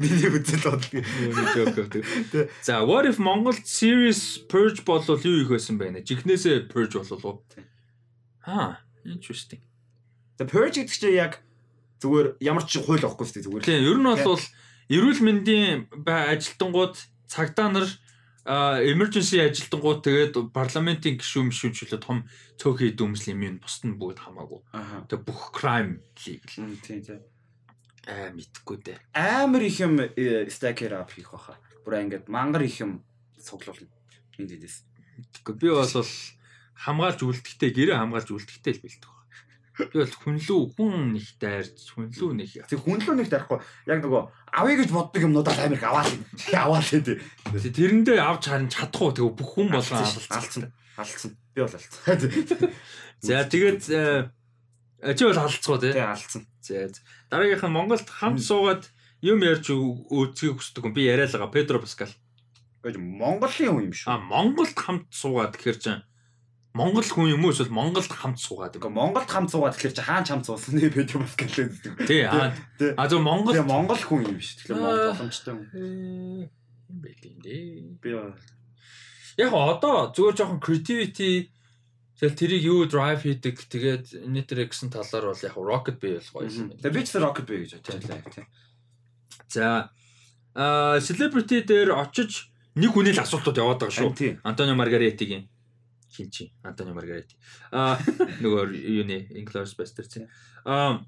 Speaker 2: миний үзэл
Speaker 1: бодлоо. За what if Монгол series purge болвол юу их байсан бэ? Жихнээсээ purge болов уу? Аа, interesting.
Speaker 2: The purge гэдэг чинь яг зүгээр ямар ч хууль авахгүй шүү дээ зүгээр.
Speaker 1: Тийм, ер нь бол эрүүл мэндийн ажилтнууд цагдаа нар emergency ажилтангууд тэгээд парламентын гишүүн мишүүнчлээ том цөөхөн дүмслийн юм бусд нь бүгд хамаагүй. Тэгээд бүх crime legal.
Speaker 2: Тийм тийм.
Speaker 1: Аа мэдхгүй дээ.
Speaker 2: Амар их юм stacker up хийх баха. Бүр ингээд мангар их юм цуглуулна. Энд дэс.
Speaker 1: Мэдхгүй. Би бол хамгаалж үлдэхтэй гэрээ хамгаалж үлдэхтэй л бэлдэг. Тэгэл хүнлүү хүн их дайрч хүнлүү нэг.
Speaker 2: Тэг хүнлүү нэг дайрахгүй. Яг нөгөө авъя гэж боддог юмнуудаа Америк аваад аваад тий.
Speaker 1: Тэрэндээ авч харин чадахгүй тэг бүх хүн болгон
Speaker 2: алдсан. Алдсан. Би бол алдсан.
Speaker 1: За тэгээд э, чи бол алдцгаа тий.
Speaker 2: Тий алдсан.
Speaker 1: За дараагийнх нь Монголд хамт суугаад юм ярьж үзхийг хүсдэг хүн би яриа л байгаа Педро Паскал.
Speaker 2: Гэж Монголын хүн юм шүү.
Speaker 1: А Монголд хамт суугаад гэхэр чинь Монгол хүн юм уу эсвэл Монголд хамт суугаад
Speaker 2: байгаа. Монголд хамт суугаад тэгэхээр чи хаан хамт суусан нэ бид юм бас гэлээ.
Speaker 1: Тий. А зөв Монгол
Speaker 2: Монгол хүн юм биш. Тэгэхээр Монгол боломжтой юм.
Speaker 1: Юм байл юм дээ.
Speaker 2: Би
Speaker 1: Яг одоо зүгээр жоохон creativity тэгэл тэрийг юу drive хийдэг тэгээд нэтэр гэсэн талаар бол яг rocket bay болох юм.
Speaker 2: Тэгээд би ч rocket bay гэж бодлоо тий.
Speaker 1: За а celebrity дээр очиж нэг хүнээ л асуултууд яваад байгаа шүү. Антонио Маргаретигийн чи Антонио Маргарети. Аа нөгөө юу нэ Inglourious Basterds. Аа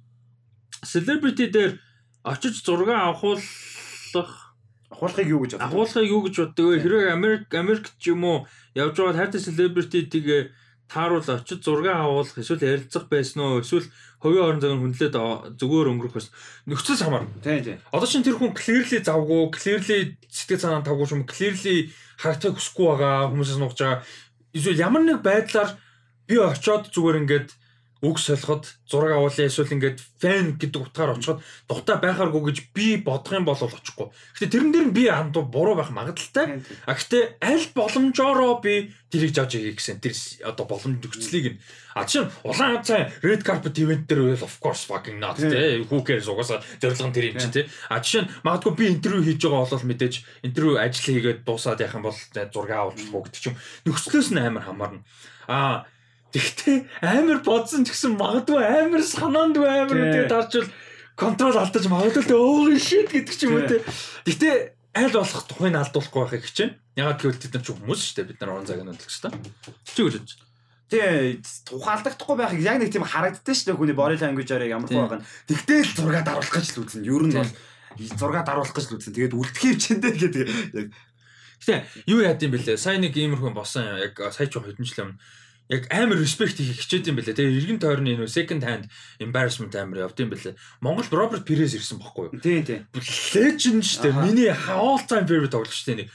Speaker 1: celebrity дээр очиж зураг авахуулах
Speaker 2: авахуулахыг юу гэж
Speaker 1: боддог? Авахуулахыг юу гэж боддог вэ? Хэрвээ Америк Америкт ч юм уу явж байгаа хайртай celebrity-ийг тааруул очиж зураг авуулах эсвэл ярилцах байсан уу? Эсвэл хувийн орон зайг хүндлээд зүгээр өнгөрөх бас нөхцөл хамаар.
Speaker 2: Тийм тийм.
Speaker 1: Одоо чинь тэр хүн clearly завгүй, clearly сэтгэл санаа тавгүй юм, clearly харагдахыг хүсэхгүй байгаа, хүмүүсээс нуугч байгаа эсвэл ямар нэг байдлаар би очиод зүгээр ингээд үг солиход зураг авуулъя эсвэл ингээд фэн гэдэг утгаар очиход дутаа байхааргүй гэж би бодох юм бол очихгүй. Гэтэ тэрэн дээр нь би андуу буруу байх магадaltaй. А гэтэ аль боломжоороо би тэрийг жааж хийх гэсэн тэр одоо боломж нөхцөлийг нь. А чинь улаан цай red carpet event дээр of course fucking not те who cares? Угаасаа зорилго нь тэр юм чинь те а жишээ нь магадгүй би интервью хийж байгаа бол мэдээж интервью ажил хийгээд дуусаад яхах юм бол зураг авуулчихгүй гэдэг чинь нөхцлөөс нь амар хамаарна. А Тэгтээ амар бодсон ч гэсэн магадгүй амар санаанд амар тэгээд дарчвал контрол алдаж магадгүй өөр shit гэдэг ч юм уу те. Гэтэ аль болох тухайг алдуулахгүй байхыг хичээн. Ягаад гэвэл бид нар ч хүмүүс шүү дээ. Бид нар уран цаг нь төлөх шүү дээ. Чи юу гэж
Speaker 2: тий тухаалдахгүй байхыг яг нэг тийм харагддаг шүү дээ хүний body language-аар ямар хөө байгаа нь. Тэгтээ л зураг даруулах гэж л үзнэ. Ер нь бол зураг даруулах гэж л үзнэ. Тэгээд үлдэхийв чиндээ гэдэг яг
Speaker 1: Гэтэ юу яад юм бэлээ? Сайн нэг иймэрхүү босон яг сая ч хэдэн жил өмнө яг амар респект хийх хичээд юм бэлээ. Тэгээ эргэн тойрны нөө second hand embarrassment амар явд юм бэлээ. Монголд Роберт Перес ирсэн бохгүй юу?
Speaker 2: Тийм тийм.
Speaker 1: Legend шүү дээ. Миний all time favorite тоглогч шүү дээ.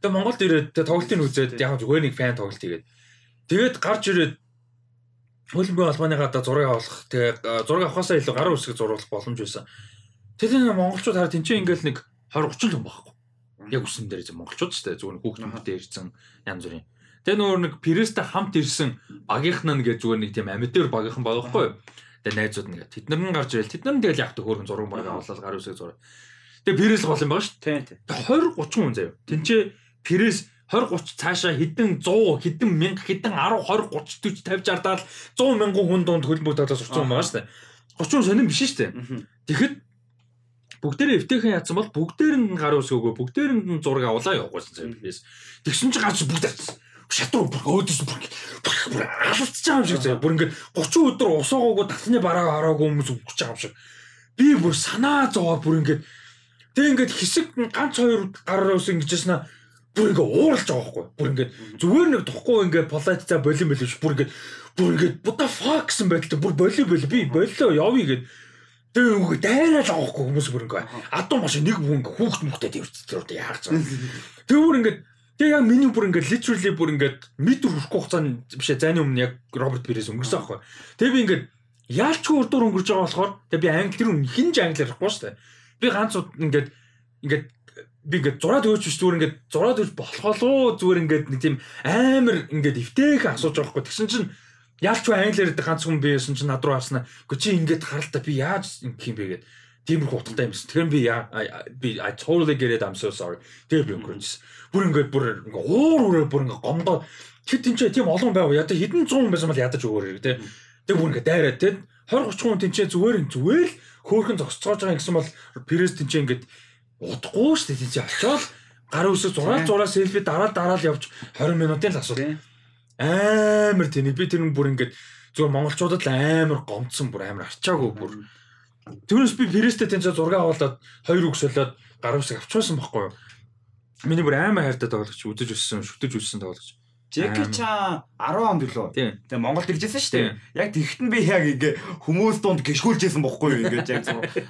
Speaker 1: Тэгээ Монголд ирээд тоглолтын үзээд яг зүгээр нэг фан тоглолт хийгээд. Тэгээд гарч ирээд хөлбөмбөгийн албаны гадаа зураг авах тэгээ зураг авахаасаа илүү гар үсэг зурулах боломж байсан. Тэгээд монголчууд хараа тэнцээ ингээл нэг 20 30 л хүн байхгүй. Яг үсэн дээр зөв монголчууд ч тэ зүгээр хүүхд хүмүүстээ ирсэн янз бүрийн. Тэгээ нөгөө нэг Прэстэй хамт ирсэн багийнхан нь гэж зүгээр нэг тийм амитер багийнхан байхгүй юу? Тэгээ найзууд нэгэ тэд нар нь гарч ирэл тэд нар нь тэгэл яг та хөөргөн зураг баг аваад гар үсэг зураг. Тэгээ Прэс гол юм байгаа шүү.
Speaker 2: Тийм тийм.
Speaker 1: Тэгээ 20 30 хүн заяа. Тинчээ Прэс 20 30 цаашаа хэдэн 100 хэдэн 1000 хэдэн 10 20 30 40 50 60 70 100 мянган хүн донд хөлбөмбөг талаас урцсан байгаа шүү дээ. 30 сонирн биш шүү. Тэгэхэд бүгдээрээ эвтэйхэн яатсан бол бүгдээр нь гар ус өгөө бүгдээр нь зураг авлаа явуулсан заяа. Тэгсэн чинь гац бүгд авчихсан. Шатруу бүр өөдөөс бүр алцж байгаа юм шиг заяа. Бүр ингээд 30 өдөр усаагаагүй татны бараа хараагүй хүмүүс өгч байгаа юм шиг. Би бүр санаа зовоо бүр ингээд тэг ингээд хэсэг ганц хоёр гар ус ингэж яснаа бүр ингээ ууралж байгаа байхгүй. Бүр ингээ зүгээр нэг тохгүй ингээ полайт за болин болив ш. Бүр ингээ бүр ингээ буда fuck гэсэн байдалтай бүр болив болив би боллоо явъя гэд. Тэгээ үгүй дайраад байгаа байхгүй хүмүүс бүр ингээ адуу маш нэг хүн ингээ хүүхд мөхтэй тэрвцтэй одоо яарч байгаа. Тэгээ бүр ингээ тэгээ яг миний бүр ингээ literally бүр ингээ метр хүрхгүй хугацаанд бишээ зайны өмнө яг Роберт Пирес өнгөрсөн байхгүй. Тэгээ би ингээ яалч урдуур өнгөрж байгаа болохоор тэгээ би англи тэр хинж англиар ярихгүй шүү дээ. Би ганц ингээ ингээ би ингээд зураад өгч биш зүгээр ингээд зураад өгч болохоо зүгээр ингээд нэг тийм амар ингээд эвтэйх асууж байгаа хгүй тэгсэн чинь яалч ба англиар гэдэг ганц хүн бисэн чинь над руу харснаа үгүй чи ингээд харалтаа би яаж ингэх юм бэ гэд тиймэрхүү утгатай юмсэн тэгэхээр би яа би I totally get it. I'm so sorry. Тэр би өнгөрөөс бүр ингээд бүр ингээд уур уураа бүр ингээд гомдоо тэр тэнцээ тийм олон байв. Ядаа хэдэн 100 хүн байсан бол ядаж өгөөрэй тэ. Тэг бүр ингээд дайраад тэ. 20 30 хүн тэнцээ зүгээр зүгээр л хөөхөн зогсцоож байгаа гэсэн бол пресс тэнцээ ингээд удахгүй шүү дээ чи очиод гар үсэг зураад зураа селфи дараад дараад явж 20 минутын л асуулт. Амар тийм би тэр бүр ингээд зөв монголчуудад л амар гомдсон бүр амар арчаагүй бүр. Тэрнээс би Прэстэй тэнцээ зураг аваад хоёр үг солиод гар үсэг авчихсан байхгүй юу? Миний бүр амар хайртай тоглогч үзэж өссөн, шүтэж өссөн тоглогч.
Speaker 2: Джеки Чан 10 онд билүү. Тэгээ Монголд иржсэн шүү дээ. Яг тэгт нь би яг ингээ хүмүүс дунд гიშгүүлжсэн бохгүй юу ингээд яг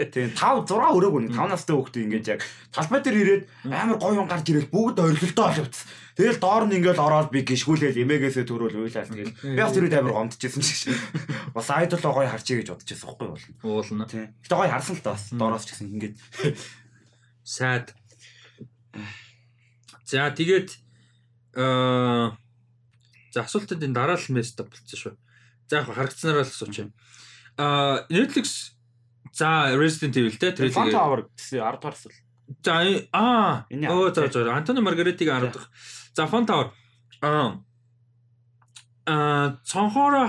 Speaker 2: тийм 5 6 өрөөг нь 5 настай хүүхдээ ингээд яг талбай дээр ирээд амар гоё юм гарч ирэл бүгд орхилтоо олвц. Тэгэл доор нь ингээд ороод би гიშгүүлээл эмээгээсээ төрөөл уйлаа тэгэл. Би бас тэр үед амар гомдчихсэн ч гэсэн. Бас айдол гоё харчий гэж бодчихсон бохгүй юу?
Speaker 1: Уулна.
Speaker 2: Гэтэ гоё харсан л та бас доороос ч гэсэн ингээд
Speaker 1: сайд. За тэгээд аа За асуултад энэ дараа л мест болчихсон шүү. За яг харагдсанараа л асууч юм. Аа Netflix за Resident Evil те
Speaker 2: трейлер. Font Hour гэсэн 10 дугаар асуул.
Speaker 1: За аа оо за за Антони Маргаретиг 10 дахь. За Font Hour аа а цонхоороо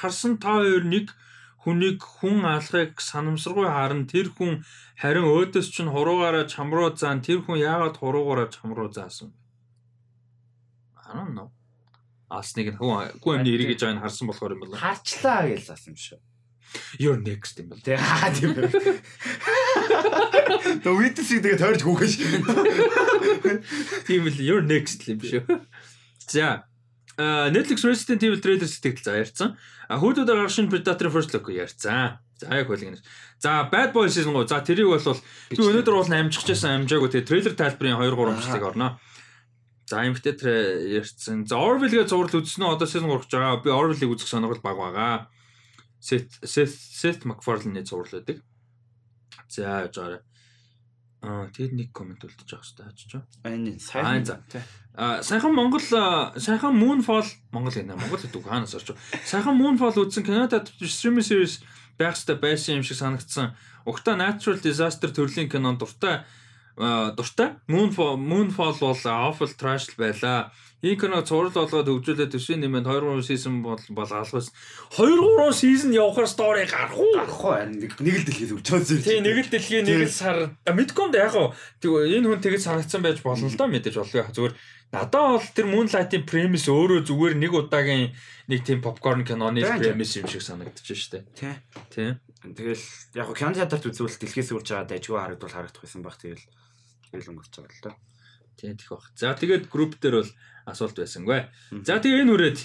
Speaker 1: харсан та хоёр нэг хүнийг хүн алахыг санамсаргүй харан тэр хүн харин өөдөөс чинь хуруугаараа чам руу заан тэр хүн яагаад хуруугаараа чам руу заасан I don't know. Асныг хүн хүн амны эргэж байгааг харсан болохоор юм байна.
Speaker 2: Харчлаа гэж асан юм шүү.
Speaker 1: You're next юм байна.
Speaker 2: Тэ хаа тийм байна. Тэ witness-ийг тэгээ тойрч хүүхэж.
Speaker 1: Тийм л you're next юм шүү. За Netflix Resident Evil trailer сэтгэл за ярьсан. А хүүдүүд гаршин Predator First Look ярьсан. За яг хөл ингэ. За Bad Boys season 3. За тэрийг бол би өнөөдөр бол амжчихжсэн амжаагүй тэгээ трейлер тайлбарын 2 3 амжилтыг орно. За эмхтэй ярьсан. За Orville-гээ зураг үзсэн нь одоо season 3 гэж байгаа. Би Orville-ийг үзэх сонирхол баг байгаа. Seth Seth Seth MacFarlane-ийн зураг байдаг. За яж байгаа. Аа тэр нэг комент байгаа шүү дээ хачиж.
Speaker 2: Энэ сайхан за.
Speaker 1: Аа сайхан Монгол сайхан Moonfall Монгол гэнэ Монгол гэдэг хаанаас орч. Сайхан Moonfall үзсэн Canada streaming series байх хэрэгтэй байсан юм шиг санагдсан. Угтаа Natural Disaster төрлийн кинон дуртай дуртай. Moonfall Moonfall бол awful trash. Энэ кино цуврал болгоод хөгжүүлээд төсвийн нэмэнд 2 3 season бол бол албас 2 3 season явахаар story гарах уу?
Speaker 2: Гарах уу? Нэг л дэлхийд өчөөс
Speaker 1: зэр. Тийм нэг л дэлхийн нэг л сар. Мэдгүй яг уу. Энэ хүн тэгэж санагдсан байж болно л доо мэдээж болгүй. Зүгээр надад бол тэр Moonlight-ийн premise өөрөө зүгээр нэг удаагийн нэг тийм popcorn киноны premise юм шиг санагдаж штэ.
Speaker 2: Тий.
Speaker 1: Тий.
Speaker 2: Тэгэл яг уу кино театрт үзвэл дэлхийс үрж байгаа дайггүй харагдвал харагдах байсан баг тэгэл тэгэл өнгөрч байгаа л доо.
Speaker 1: Тийм тийх баг. За тэгээд групп дээр бол асуулт байсангүй. За тэгээ энэ үрээд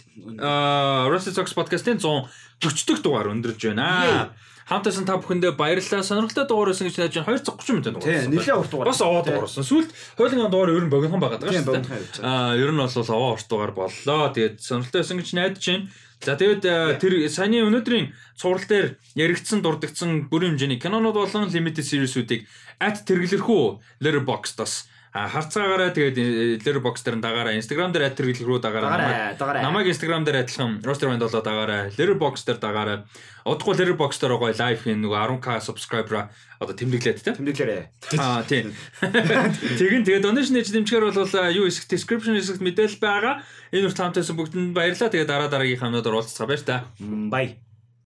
Speaker 1: Rusty Talks podcast-ийн 140 дахь дугаар өндөрж байна. Хамтасан та бүхэндээ баярлалаа. Сонирхолтой дугаар байсан гэж найж 230 минут
Speaker 2: дугаар. Тийм, нэлээд урт дугаар.
Speaker 1: Бас овоо дугаар болсон. Сүүлд хойлын дугаар ер нь богинохон байгаад байгаа шүү дээ. Аа, ер нь бол овоо урт дугаар боллоо. Тэгээд сонирхолтой байсан гэж найдаж байна. За тэгээд э, тэр саяны өнөөдрийн цуврал дээр яригдсан дурдгдсан бүрийн хэмжээний кинонууд болон limited series-үүдийг at тэргэлэрхүү Letterboxd-аас харцаагаараа тэгээд Letterboxd дээр дагаараа Instagram дээр at тэргэлэрхүү дагаараа
Speaker 2: Дагараа.
Speaker 1: намайг Instagram дээр адилхан roster band болоо дагаараа Letterboxd дээр дагаараа удахгүй Letterboxd дээр гоё лайв хийн нөгөө 10k subscriber одоо тэмдэглээд те
Speaker 2: Тэмдэглээрээ.
Speaker 1: Аа тийм. Тэгин тэгээд donation нэж дэмжгээр бол а, юу хэсэг description хэсэгт мэдээлэл байгаа. Энэ үрт хамтайсан бүгдэнд баярлалаа. Тэгээд дараа дараагийн хамнуудаар уулзцаа баяр та.
Speaker 2: Бай.